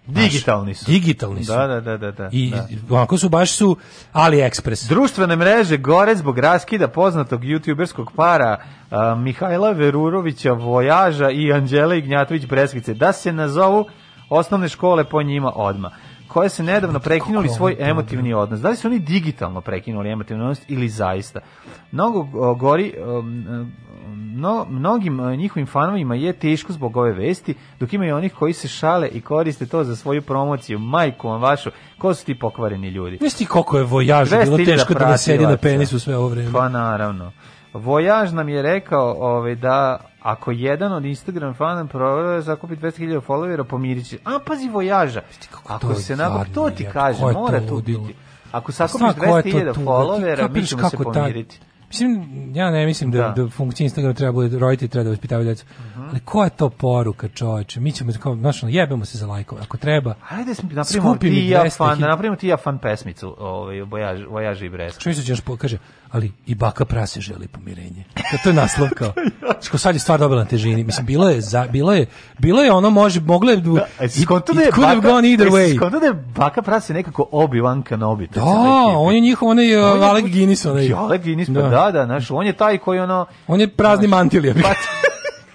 Digitalni su. Digitalni su. Da, da, da, da. da. I da. onako su, baš su AliExpress. Društvene mreže gore zbog raskida poznatog youtuberskog para a, Mihajla Verurovića Vojaža i Anđele Ignjatović Breskvice da se nazovu osnovne škole po njima odma koje se nedavno prekinuli svoj emotivni odnos. Da li su oni digitalno prekinuli emotivni odnos ili zaista? Mnogo gori, no, mnogim njihovim fanovima je teško zbog ove vesti, dok ima i onih koji se šale i koriste to za svoju promociju. Majku vam vašu, ko su ti pokvareni ljudi? Znaš ti koliko je Vojažu bilo 200.000 teško da ne sedi na penisu sve ovo vreme? Pa naravno. Vojaž nam je rekao ovaj, da ako jedan od Instagram fana provere zakupi 200.000 followera, pomirit će. A, pazi Vojaža. Ako to se nabog, jadno, to ti kaže, to mora ludilo? biti. Ako sakupiš Stvarno, ko je to 200.000 tu? Ti followera, mi ćemo se pomiriti. Mislim, ja ne mislim da, Da. da. funkcija Instagrama treba bude roditelji treba da vaspitavaju decu. Mhm. Ali koja je to poruka, čoveče? Mi ćemo kao, znaš, jebemo se za lajkove. Ako treba, Hajde da napravimo ti ja 200.000. fan, da napravimo ti ja fan pesmicu, ovaj Vojaž, Vojaž i Bresk. što mi se ćeš kaže, ali i baka prase želi pomirenje. Kao to je naslov kao. Što sad je stvar dobila na težini. Mislim, bilo je, za, bilo je, bilo je ono, može, moglo je, Da, a jesi it, it da je could have gone either way. skonto da je baka prase nekako Obi-Wan Kenobi. Da, on je njihov, onaj uh, On je- Alec Guinness, Alec Guinness, pa da, da, znaš, on je taj koji ono... On je prazni mantilija. Pa,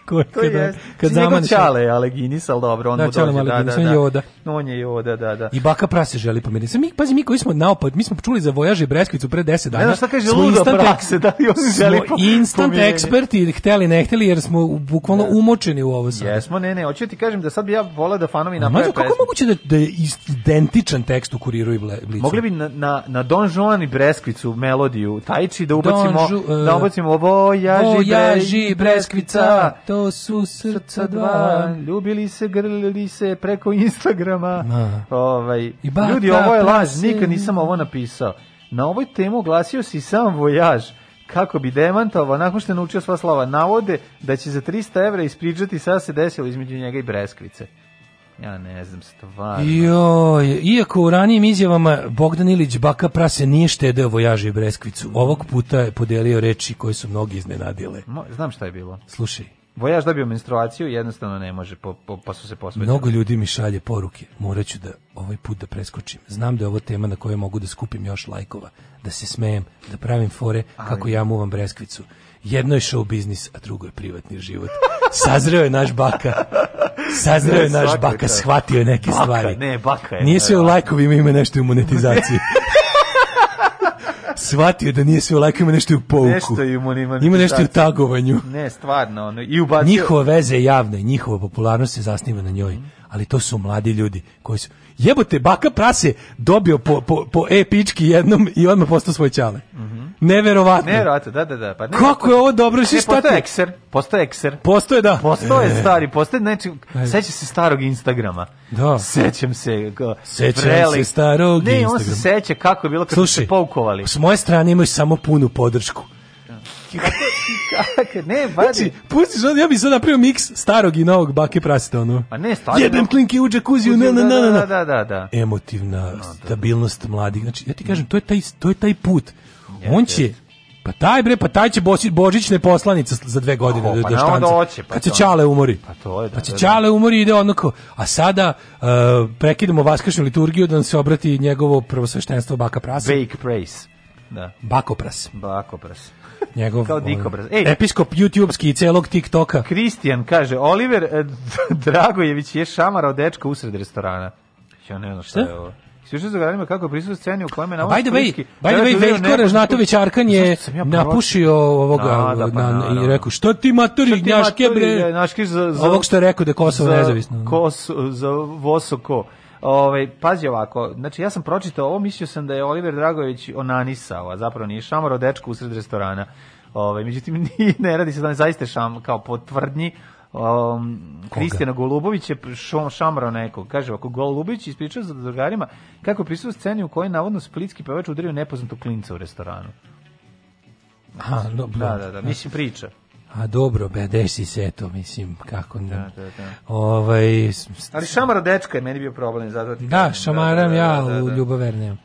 Ko, to kad, je. kad zamaneš. Čale Guinness, ali dobro, on Da, mu dođe, da, da, da. Yoda. On je Yoda, da, da. I baka prase želi pomiriti. Sad mi, pazi, mi koji smo naopad, mi smo čuli za Vojaž i Breskvicu pre 10 dana. Ne znam šta kaže instant- prakse, da li on želi po- instant pomirenje. eksperti, hteli, ne hteli, jer smo bukvalno umočeni u ovo sad. Jesmo, ne, ne, hoću da ti kažem da sad bi ja volao da fanovi naprave kako je pesmu. moguće da, da je identičan tekst u kuriru i blicu? Mogli bi na, na, na Don Juan i Breskvicu melodiju Tajči da ubacimo, Don Ju- da e, ubacimo Vojaži, Vojaži, Bre- Breskvica, to su srca dva. Ljubili se, grlili se preko Instagrama. Da. Ovaj, I baka ljudi, ovo je laž, nikad nisam ovo napisao. Na ovoj temu oglasio si sam Vojaž kako bi demantovao nakon što je naučio sva slova. Navode da će za 300 evra ispričati šta se desilo između njega i Breskvice. Ja ne znam, stvarno. Joj, iako u ranijim izjavama Bogdan Ilić baka prase nije štedeo vojaže i breskvicu, ovog puta je podelio reči koje su mnogi iznenadile. Mo- Znam šta je bilo. Slušaj, Vojaž dobio menstruaciju, jednostavno ne može, po, po- pa su se posvetili. mnogo ljudi mi šalje poruke. Morat ću da ovaj put da preskočim. Znam da je ovo tema na kojoj mogu da skupim još lajkova, da se smejem, da pravim fore kako ja muvam breskvicu. Jedno je show biznis, a drugo je privatni život. Sazreo je naš baka. Sazreo je naš baka, shvatio je neke Baka, stvari. ne, baka je, Nije sve u lajkovima, ima nešto u monetizaciji. <laughs> shvatio da nije sve u lajkovima, nešto i u pouku. Nešto i u monetizaciji. Ima nešto i u tagovanju. Ne, stvarno, ono, i ubacio... Njihova veza je javna i njihova popularnost se zasniva na njoj. Ali to su mladi ljudi koji su... Jebote, baka prase dobio po, po, po e-pički jednom i odmah postao svoj ćale. Neverovatno. Ne, vrate, da, da, da. Pa ne, Kako je ovo dobro? Ne, Šta ti? ekser, postoje ekser. Postoje, da. Postoje E. stari, postoje, znači, Ajde. seća se starog Instagrama. Da. Sećam se. Sećam se starog Ne, on se Instagrama. seća kako je bilo kad su Slušaj, se poukovali. s moje strane imaju samo punu podršku. Kako, ne, badi. Znači, pustiš, ono, ja bih sad napravio miks starog i novog bake praseta, ono. Pa ne, stvarno. Jebem klinke u džakuziju, na, na, na, na, na. Da, da, da, da. emotivna stabilnost mladih. Znači, ja ti kažem, to je taj, to je taj put. On će, pa taj bre, pa taj će Bosi- božićne poslanica za dve godine da pa do naravno štanca. da hoće, pa kad se to. Ćale umori. Pa to je, da, Pa će da, da. Ćale umori ide onako, a sada uh, prekidamo vaskršnju liturgiju da nam se obrati njegovo prvosveštenstvo Baka Prasa. Bake praise. Da, Bakopras. bakopras. Njegov, Kao dikobraz. Ej. episkop YouTubeski i celog TikToka. Kristijan kaže, Oliver eh, Dragojević je šamarao dečka usred restorana. Ja ne znam šta, Šta? je ovo. Ispričao za gradima kako je prisustvo sceni u kojem je na by the way, by the way, Veljko Ražnatović Arkan je napušio ovoga Da, da, pa na, naravno. i rekao, što ti matori, gnjaške bre? Naški za, za, Ovog što je rekao da je Kosovo nezavisno. Kos, za Vosoko. Ovaj pazi ovako, znači ja sam pročitao ovo, mislio sam da je Oliver Dragović onanisao, a zapravo nije šamaro dečko usred restorana. Ovaj međutim <laughs> nije, ne radi se da zaista šam kao po tvrdnji um, Kristijana Golubović je šom, šamrao nekog. Kaže, ako Golubović ispričao za drugarima kako je prisustvo sceni u kojoj navodno splitski pevač udario nepoznatog klinca u restoranu. Aha, dobro. Da, da, da, mislim priča. A dobro, be, desi se to, mislim, kako ne. Da, da, da. Ovaj, Ali šamara dečka je meni bio problem, zato ti da, kažem. šamaram da, ja da, da, u da. ljubav nemam.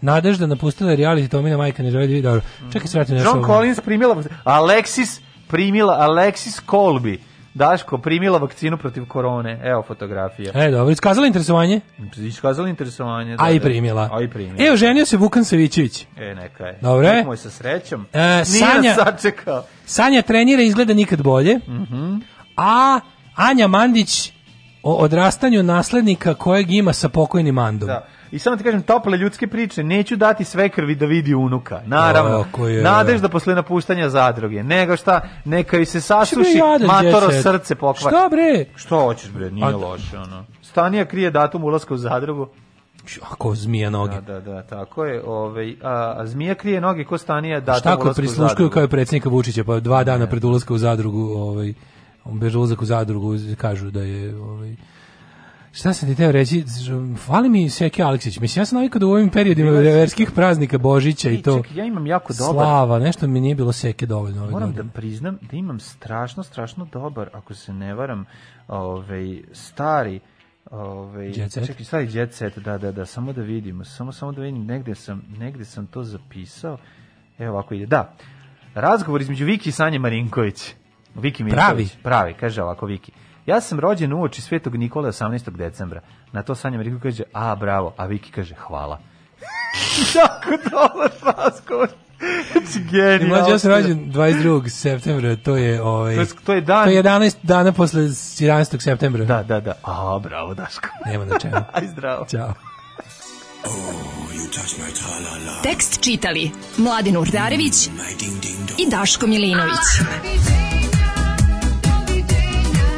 Nadežda napustila reality Tomina majka ne želi da vidi dobro. Čekaj, vratim na John. Collins primila Alexis primila Alexis Colby. Daško primila vakcinu protiv korone. Evo fotografija. E, dobro, iskazala interesovanje, Iskazala interesovanje. a da, i da. primila. A i primila. Evo, ženio se Vukan Savićević. E, neka je. Dobro je. Moj sa srećom. E, Nije Sanja- sačekao. Sanja trenira i izgleda nikad bolje. Mhm. A Anja Mandić o odrastanju naslednika kojeg ima sa pokojnim Andom. Da. I samo ti kažem, tople ljudske priče, neću dati sve krvi da vidi unuka. Naravno, je. nadežda posle napuštanja zadruge. Nego šta, neka joj se sasuši, jadan matoro set? srce pokvari. Šta bre? Što hoćeš bre, nije A- loše ono. Stanija krije datum ulaska u zadrugu. Ako zmija noge. Da, da, da, tako je. Ovaj a, a zmija krije noge ko Stanija datum Šta ako ulaska prisluškuju kao i predsjednika Vučića, pa dva dana pred ulazka u zadrugu, ovaj, on beže ulazak u zadrugu, kažu da je... Ovaj, Šta sam ti teo reći? Fali mi Seke Aleksić. Mislim, ja sam navikao da u ovim periodima verskih praznika Božića i Ej, to čekaj, ja imam jako dobar- slava, nešto mi nije bilo Seke dovoljno ove Moram da godine. priznam da imam strašno, strašno dobar, ako se ne varam, ovaj, stari Ovaj Jet set? čekaj, stari jet set, da, da, da, samo da vidimo, samo samo da vidim, negde sam, negde sam to zapisao. Evo ovako ide. Da. Razgovor između Viki i Sanje Marinković. Viki Mirković. Pravi? Pravi, kaže ovako Viki. Ja sam rođen u oči Svetog Nikole 18. decembra. Na to Sanja Marinković kaže, a bravo, a Viki kaže, hvala. <laughs> Jako dobar razgovor. Znači, I genijal. mlađe, ja sam rođen 22. septembra, to je, ovaj, To je- to je dan- To je 11 dana posle 11. septembra. Da, da, da. A, bravo, Daško. <laughs> Nema na čemu. Aj, zdravo. Ćao. Tekst čitali Mladin Urdarević i Daško Milinović.